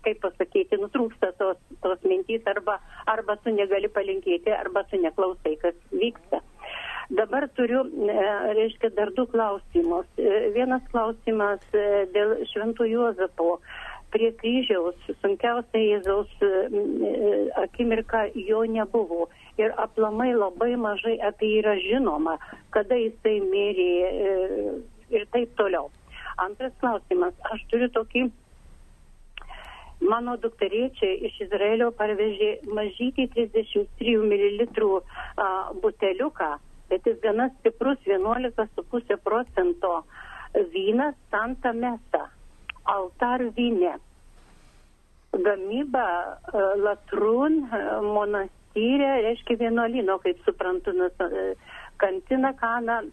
kaip pasakyti, nutrūksta tos, tos mintys, arba, arba tu negali palinkėti, arba tu neklausai, kas vyksta. Dabar turiu, e, reiškia, dar du klausimus. E, vienas klausimas dėl Švento Juozapo prie kryžiaus sunkiausia Jėzaus akimirka jo nebuvo. Ir aplamai labai mažai apie jį yra žinoma, kada jisai mirė ir taip toliau. Antras klausimas. Aš turiu tokį. Mano dukterėčiai iš Izraelio parvežė mažytį 33 ml buteliuką, bet jis gana stiprus 11,5 procento vynas Santa Mesa altar vyne. Gamyba e, Latrun e, monastyrė, reiškia vienuolino, kaip suprantu, e, kantina kaną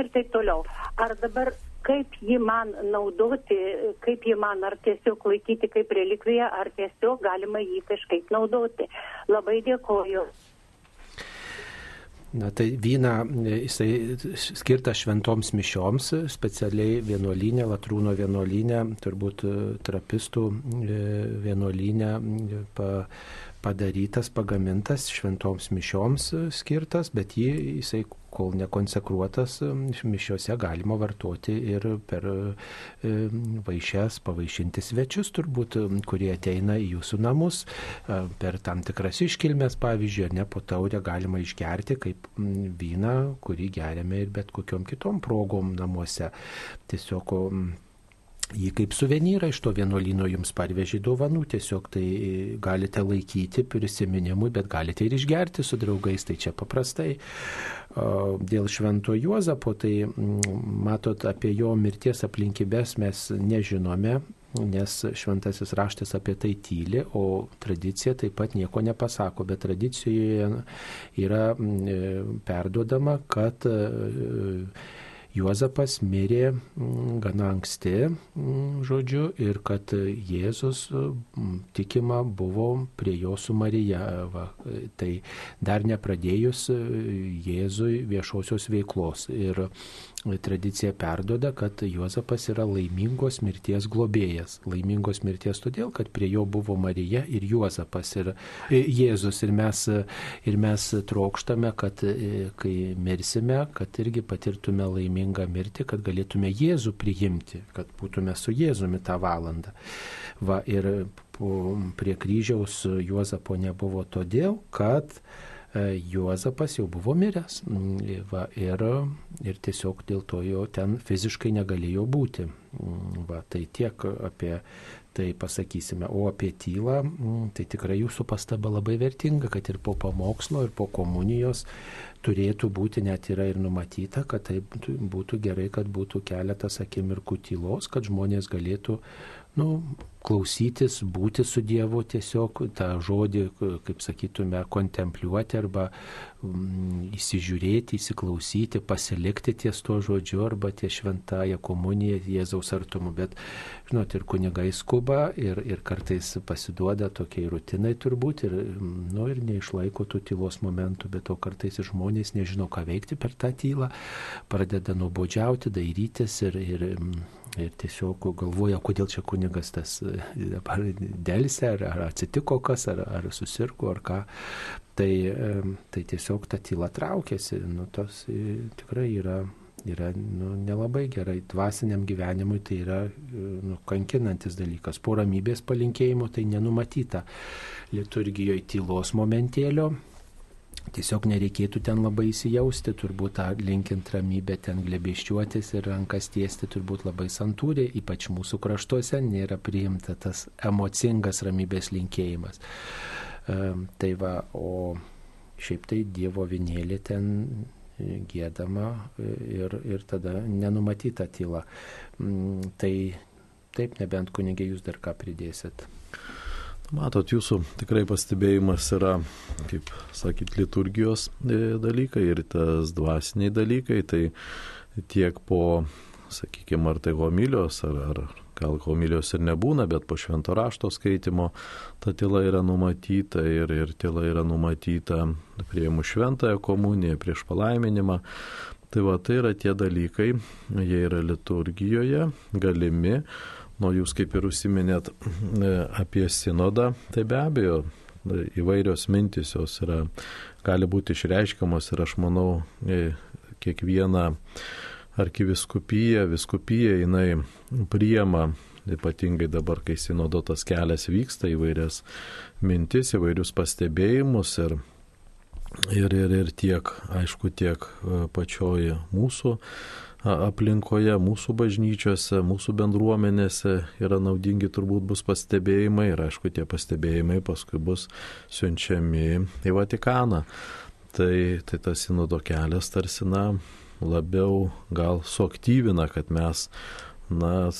ir taip toliau. Ar dabar kaip jį man naudoti, kaip jį man ar tiesiog laikyti kaip relikviją, ar tiesiog galima jį kažkaip naudoti. Labai dėkoju. Na tai vyna, jisai skirtas šventoms mišioms, specialiai vienuolynė, Latrūno vienuolynė, turbūt trapistų e, vienuolynė pa, padarytas, pagamintas šventoms mišioms skirtas, bet jį, jisai kol nekonsekruotas, mišiuose galima vartoti ir per e, vaišes pavaišinti svečius, turbūt, kurie ateina į jūsų namus, e, per tam tikras iškilmes, pavyzdžiui, ar ne po taurę galima išgerti kaip vyną, kurį geriame ir bet kokiom kitom progom namuose. Tiesiog jį kaip suvenyrą iš to vienuolino jums parvežė dovanų, tiesiog tai galite laikyti prisiminimui, bet galite ir išgerti su draugais, tai čia paprastai. Dėl Švento Juozapo, tai matot, apie jo mirties aplinkybės mes nežinome, nes šventasis raštas apie tai tyli, o tradicija taip pat nieko nepasako, bet tradicijoje yra perduodama, kad Juozapas mirė mm, gana anksti, mm, žodžiu, ir kad Jėzus mm, tikima buvo prie jo su Marija. Va, tai dar nepradėjus Jėzui viešosios veiklos. Ir tradicija perdoda, kad Juozapas yra laimingos mirties globėjas. Laimingos mirties todėl, kad prie jo buvo Marija ir Juozapas ir e, Jėzus. Ir mes, ir mes trokštame, kad e, kai mirsime, kad irgi patirtume laimingą mirtį, kad galėtume Jėzų priimti, kad būtume su Jėzumi tą valandą. Va, ir prie kryžiaus Juozapo nebuvo todėl, kad Juozapas jau buvo miręs va, ir, ir tiesiog dėl to jo ten fiziškai negalėjo būti. Va, tai tiek apie tai pasakysime. O apie tylą, tai tikrai jūsų pastaba labai vertinga, kad ir po pamokslo, ir po komunijos turėtų būti, net yra ir numatyta, kad tai būtų gerai, kad būtų keletas akimirkų tylos, kad žmonės galėtų nu, klausytis, būti su Dievu, tiesiog tą žodį, kaip sakytume, kontempliuoti arba mm, įsižiūrėti, įsiklausyti, pasilikti ties tuo žodžiu arba ties šventąją komuniją Jėzaus artumu. Bet, žinot, ir kunigai skuba ir, ir kartais pasiduoda tokiai rutinai turbūt ir, nu, ir neišlaiko tų tylos momentų, bet to kartais ir žmonės nežino, ką veikti per tą tylą, pradeda nuobodžiauti, dairytis ir, ir ir tiesiog galvoja, kodėl čia kunigas tas e, dabar dėlse, ar, ar atsitiko kas, ar, ar susirgo, ar ką. Tai, e, tai tiesiog ta tyla traukėsi, nu, tas e, tikrai yra yra nu, nelabai gerai. Dvasiniam gyvenimui tai yra nu, kankinantis dalykas. Po ramybės palinkėjimo tai nenumatyta liturgijoje tylos momentėlio, Tiesiog nereikėtų ten labai įsijausti, turbūt tą linkint ramybę ten glebiščiuotis ir rankas tiesti turbūt labai santūriai, ypač mūsų kraštuose nėra priimta tas emocingas ramybės linkėjimas. Tai va, o šiaip tai Dievo vinėlė ten gėdama ir, ir tada nenumatyta tyla. Mm, tai taip, nebent kunigė jūs dar ką pridėsit. Matot, jūsų tikrai pastebėjimas yra, kaip sakyt, liturgijos e, dalykai ir tas dvasiniai dalykai, tai tiek po, sakykime, ar tai homilijos, ar, ar gal homilijos ir nebūna, bet po švento rašto skaitimo ta tyla yra numatyta ir, ir tyla yra numatyta prieimu šventąją komuniją, prieš palaiminimą. Tai va, tai yra tie dalykai, jie yra liturgijoje galimi Nu, jūs kaip ir užsiminėt e, apie sinodą, tai be abejo e, įvairios mintis jos yra, gali būti išreiškiamos ir aš manau, e, kiekviena arkiviskupija, viskupija jinai priema, ypatingai dabar, kai sinodotas kelias vyksta, įvairias mintis, įvairius pastebėjimus ir, ir, ir, ir tiek, aišku, tiek pačioje mūsų aplinkoje, mūsų bažnyčiose, mūsų bendruomenėse yra naudingi turbūt bus pastebėjimai ir aišku tie pastebėjimai paskui bus siunčiami į Vatikaną. Tai, tai tas sinodo kelias tarsi na, labiau gal suaktyvina, kad mes na,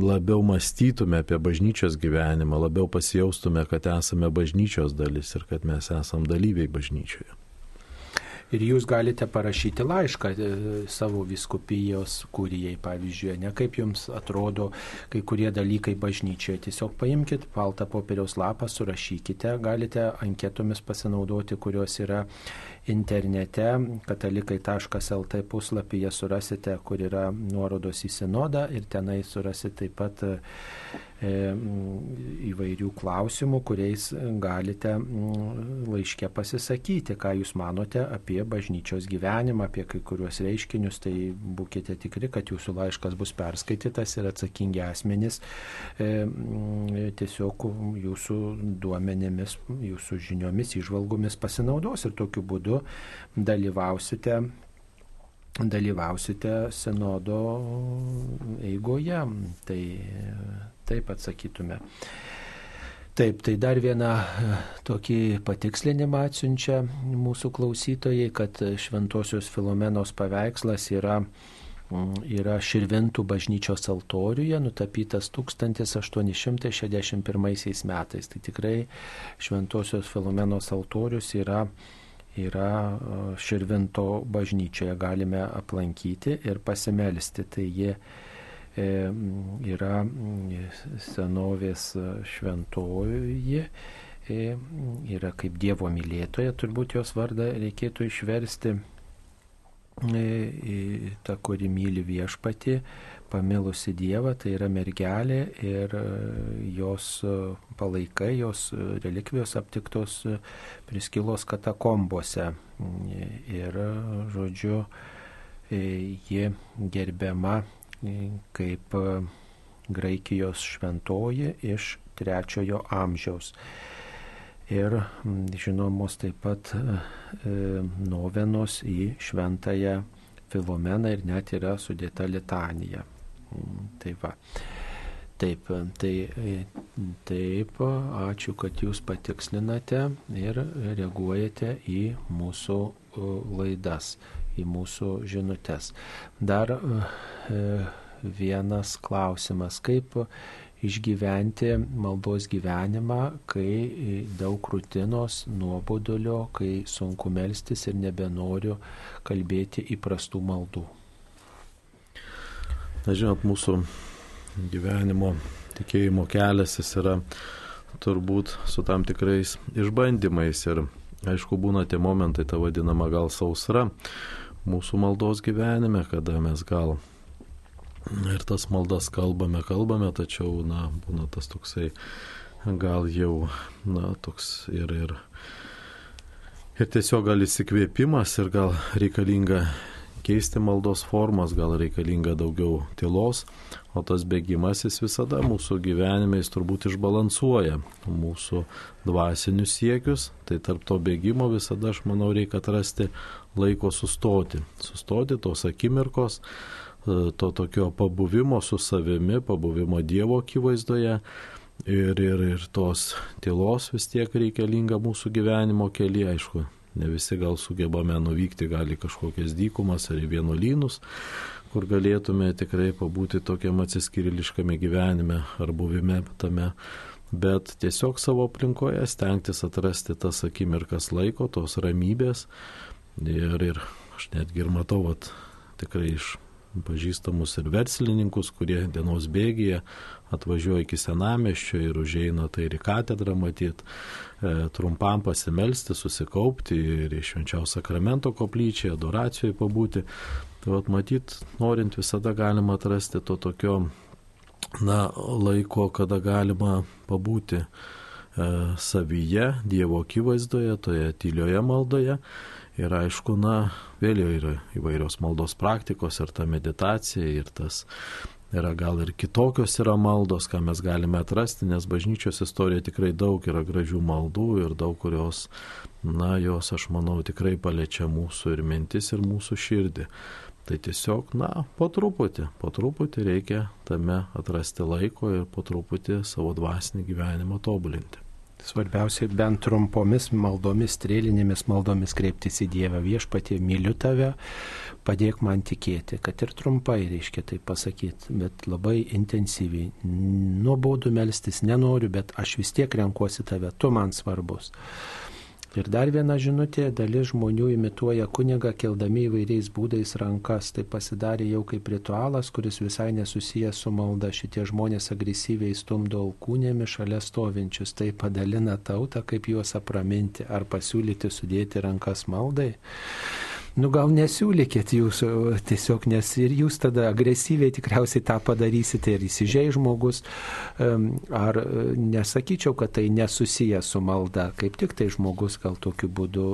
labiau mąstytume apie bažnyčios gyvenimą, labiau pasijaustume, kad esame bažnyčios dalis ir kad mes esame dalyviai bažnyčioje ir jūs galite parašyti laišką e, savo viskupijos kurijai, pavyzdžiui, ne kaip jums atrodo kai kurie dalykai bažnyčioje. Tiesiog paimkite baltą popieriaus lapą, surašykite, galite anketomis pasinaudoti, kurios yra internete, katalikai.lt puslapyje surasite, kur yra nuorodos į sinodą ir tenai surasite taip pat E, įvairių klausimų, kuriais galite laiškė pasisakyti, ką jūs manote apie bažnyčios gyvenimą, apie kai kuriuos reiškinius, tai būkite tikri, kad jūsų laiškas bus perskaitytas ir atsakingi asmenys e, tiesiog jūsų duomenėmis, jūsų žiniomis, išvalgomis pasinaudos. Ir tokiu būdu dalyvausite dalyvausite senodo eigoje. Tai taip atsakytume. Taip, tai dar vieną e, tokį patikslinimą atsiunčia mūsų klausytojai, kad Šventojios Filomenos paveikslas yra, yra Širvintų bažnyčios altoriuje, nutapytas 1861 metais. Tai tikrai Šventojios Filomenos altorius yra yra Širvinto bažnyčioje, galime aplankyti ir pasimelsti. Tai jie yra senovės šventoji, e, yra kaip Dievo mylėtoja, turbūt jos vardą reikėtų išversti, e, ta, kuri myli viešpati, pamilusi Dievą, tai yra mergelė ir jos palaikai, jos relikvijos aptiktos priskilos katakombose. Ir, žodžiu, ji gerbiama kaip e, Graikijos šventoji iš trečiojo amžiaus. Ir žinomos taip pat e, e, novenos į šventąją Filomeną ir net yra sudėta litanija. Tai va. Taip, tai, taip, ačiū, kad jūs patikslinate ir reaguojate į mūsų laidas į mūsų žinutės. Dar e, vienas klausimas, kaip išgyventi maldos gyvenimą, kai daug rutinos, nuobodulio, kai sunku melstis ir nebenoriu kalbėti įprastų maldų. Na, žinot, mūsų gyvenimo tikėjimo kelias jis yra turbūt su tam tikrais išbandymais ir aišku būna tie momentai, ta vadinama gal sausra, mūsų maldos gyvenime, kada mes gal ir tas maldas kalbame, kalbame, tačiau, na, būna tas toksai gal jau, na, toks ir, ir, ir tiesiog gal įsikvėpimas ir gal reikalinga keisti maldos formas, gal reikalinga daugiau tylos, o tas bėgimas jis visada mūsų gyvenime jis turbūt išbalansuoja mūsų dvasinius siekius, tai tarp to bėgimo visada aš manau reikia atrasti laiko sustoti, sustoti tos akimirkos, e, to tokio pabuvimo su savimi, pabuvimo Dievo akivaizdoje ir, ir, ir tos tylos vis tiek reikalinga mūsų gyvenimo kelyje, aišku, ne visi gal sugebame nuvykti gali kažkokias dykumas ar į vienuolynus, kur galėtume tikrai pabūti tokiam atsiskyriliškame gyvenime ar buvime tame, bet tiesiog savo aplinkoje stengtis atrasti tas akimirkas laiko, tos ramybės. Ir, ir aš netgi ir matau, vat, tikrai iš pažįstamus ir verslininkus, kurie dienos bėgyje atvažiuoja iki senameščio ir užeina tai ir į katedrą matyti, e, trumpam pasimelsti, susikaupti ir iš švenčiausio sakramento koplyčiai, adoracijoje pabūti. Tai vat matyt, norint visada galima atrasti to tokio, na, laiko, kada galima pabūti e, savyje, Dievo akivaizdoje, toje tylioje maldoje Ir aišku, na, vėl yra įvairios maldos praktikos ir ta meditacija ir tas yra gal ir kitokios yra maldos, ką mes galime atrasti, nes bažnyčios istorija tikrai daug yra gražių maldų ir daug kurios, na, jos, aš manau, tikrai paliečia mūsų ir mintis, ir mūsų širdį. Tai tiesiog, na, po truputį, po truputį reikia tame atrasti laiko ir po truputį savo dvasinį gyvenimą tobulinti. Svarbiausia, bent trumpomis maldomis, strėlinėmis maldomis kreiptis į Dievą viešpatį, myliu tave, padėk man tikėti, kad ir trumpai reiškia tai pasakyti, bet labai intensyviai. Nuobaudų melstis nenoriu, bet aš vis tiek renkuosi tave, tu man svarbus. Ir dar viena žinutė, dalis žmonių imituoja kunigą, keldami įvairiais būdais rankas. Tai pasidarė jau kaip ritualas, kuris visai nesusijęs su malda. Šitie žmonės agresyviai stumdo alkūnėmis šalia stovinčius. Tai padalina tautą, kaip juos apraminti ar pasiūlyti sudėti rankas maldai. Nu gal nesiūlykit jūs tiesiog, nes ir jūs tada agresyviai tikriausiai tą padarysite ir įsižei žmogus. Ar e, nesakyčiau, kad tai nesusiję su malda, kaip tik tai žmogus gal tokiu būdu,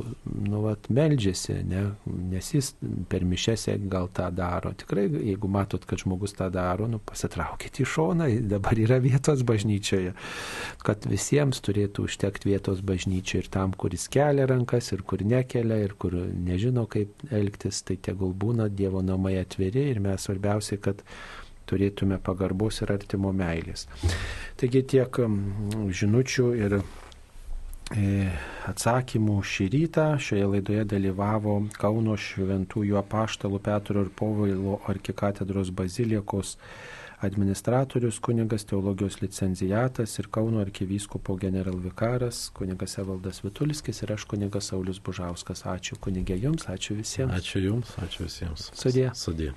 nu, vat, meldžiasi, ne? nes jis per mišęsę gal tą daro. Tikrai, jeigu matot, kad žmogus tą daro, nu, pasitraukit į šoną, dabar yra vietos bažnyčioje, kad visiems turėtų užtekti vietos bažnyčioje ir tam, kuris kelia rankas ir kur nekelia ir kur nežino, kaip elgtis, tai tegul būna Dievo namai atviri ir mes svarbiausia, kad turėtume pagarbos ir artimo meilės. Taigi tiek žinučių ir e, atsakymų šį rytą. Šioje laidoje dalyvavo Kauno šventųjų apaštalų Petro ir Povailo arkikatedros bazilikos administratorius, kunigas teologijos licencijatas ir Kauno arkivyskupo generalvikaras, kunigas Evaldas Vitulskis ir aš kunigas Saulis Bužauskas. Ačiū kunigė Jums, ačiū visiems. Ačiū Jums, ačiū visiems. Sudė. Sudė.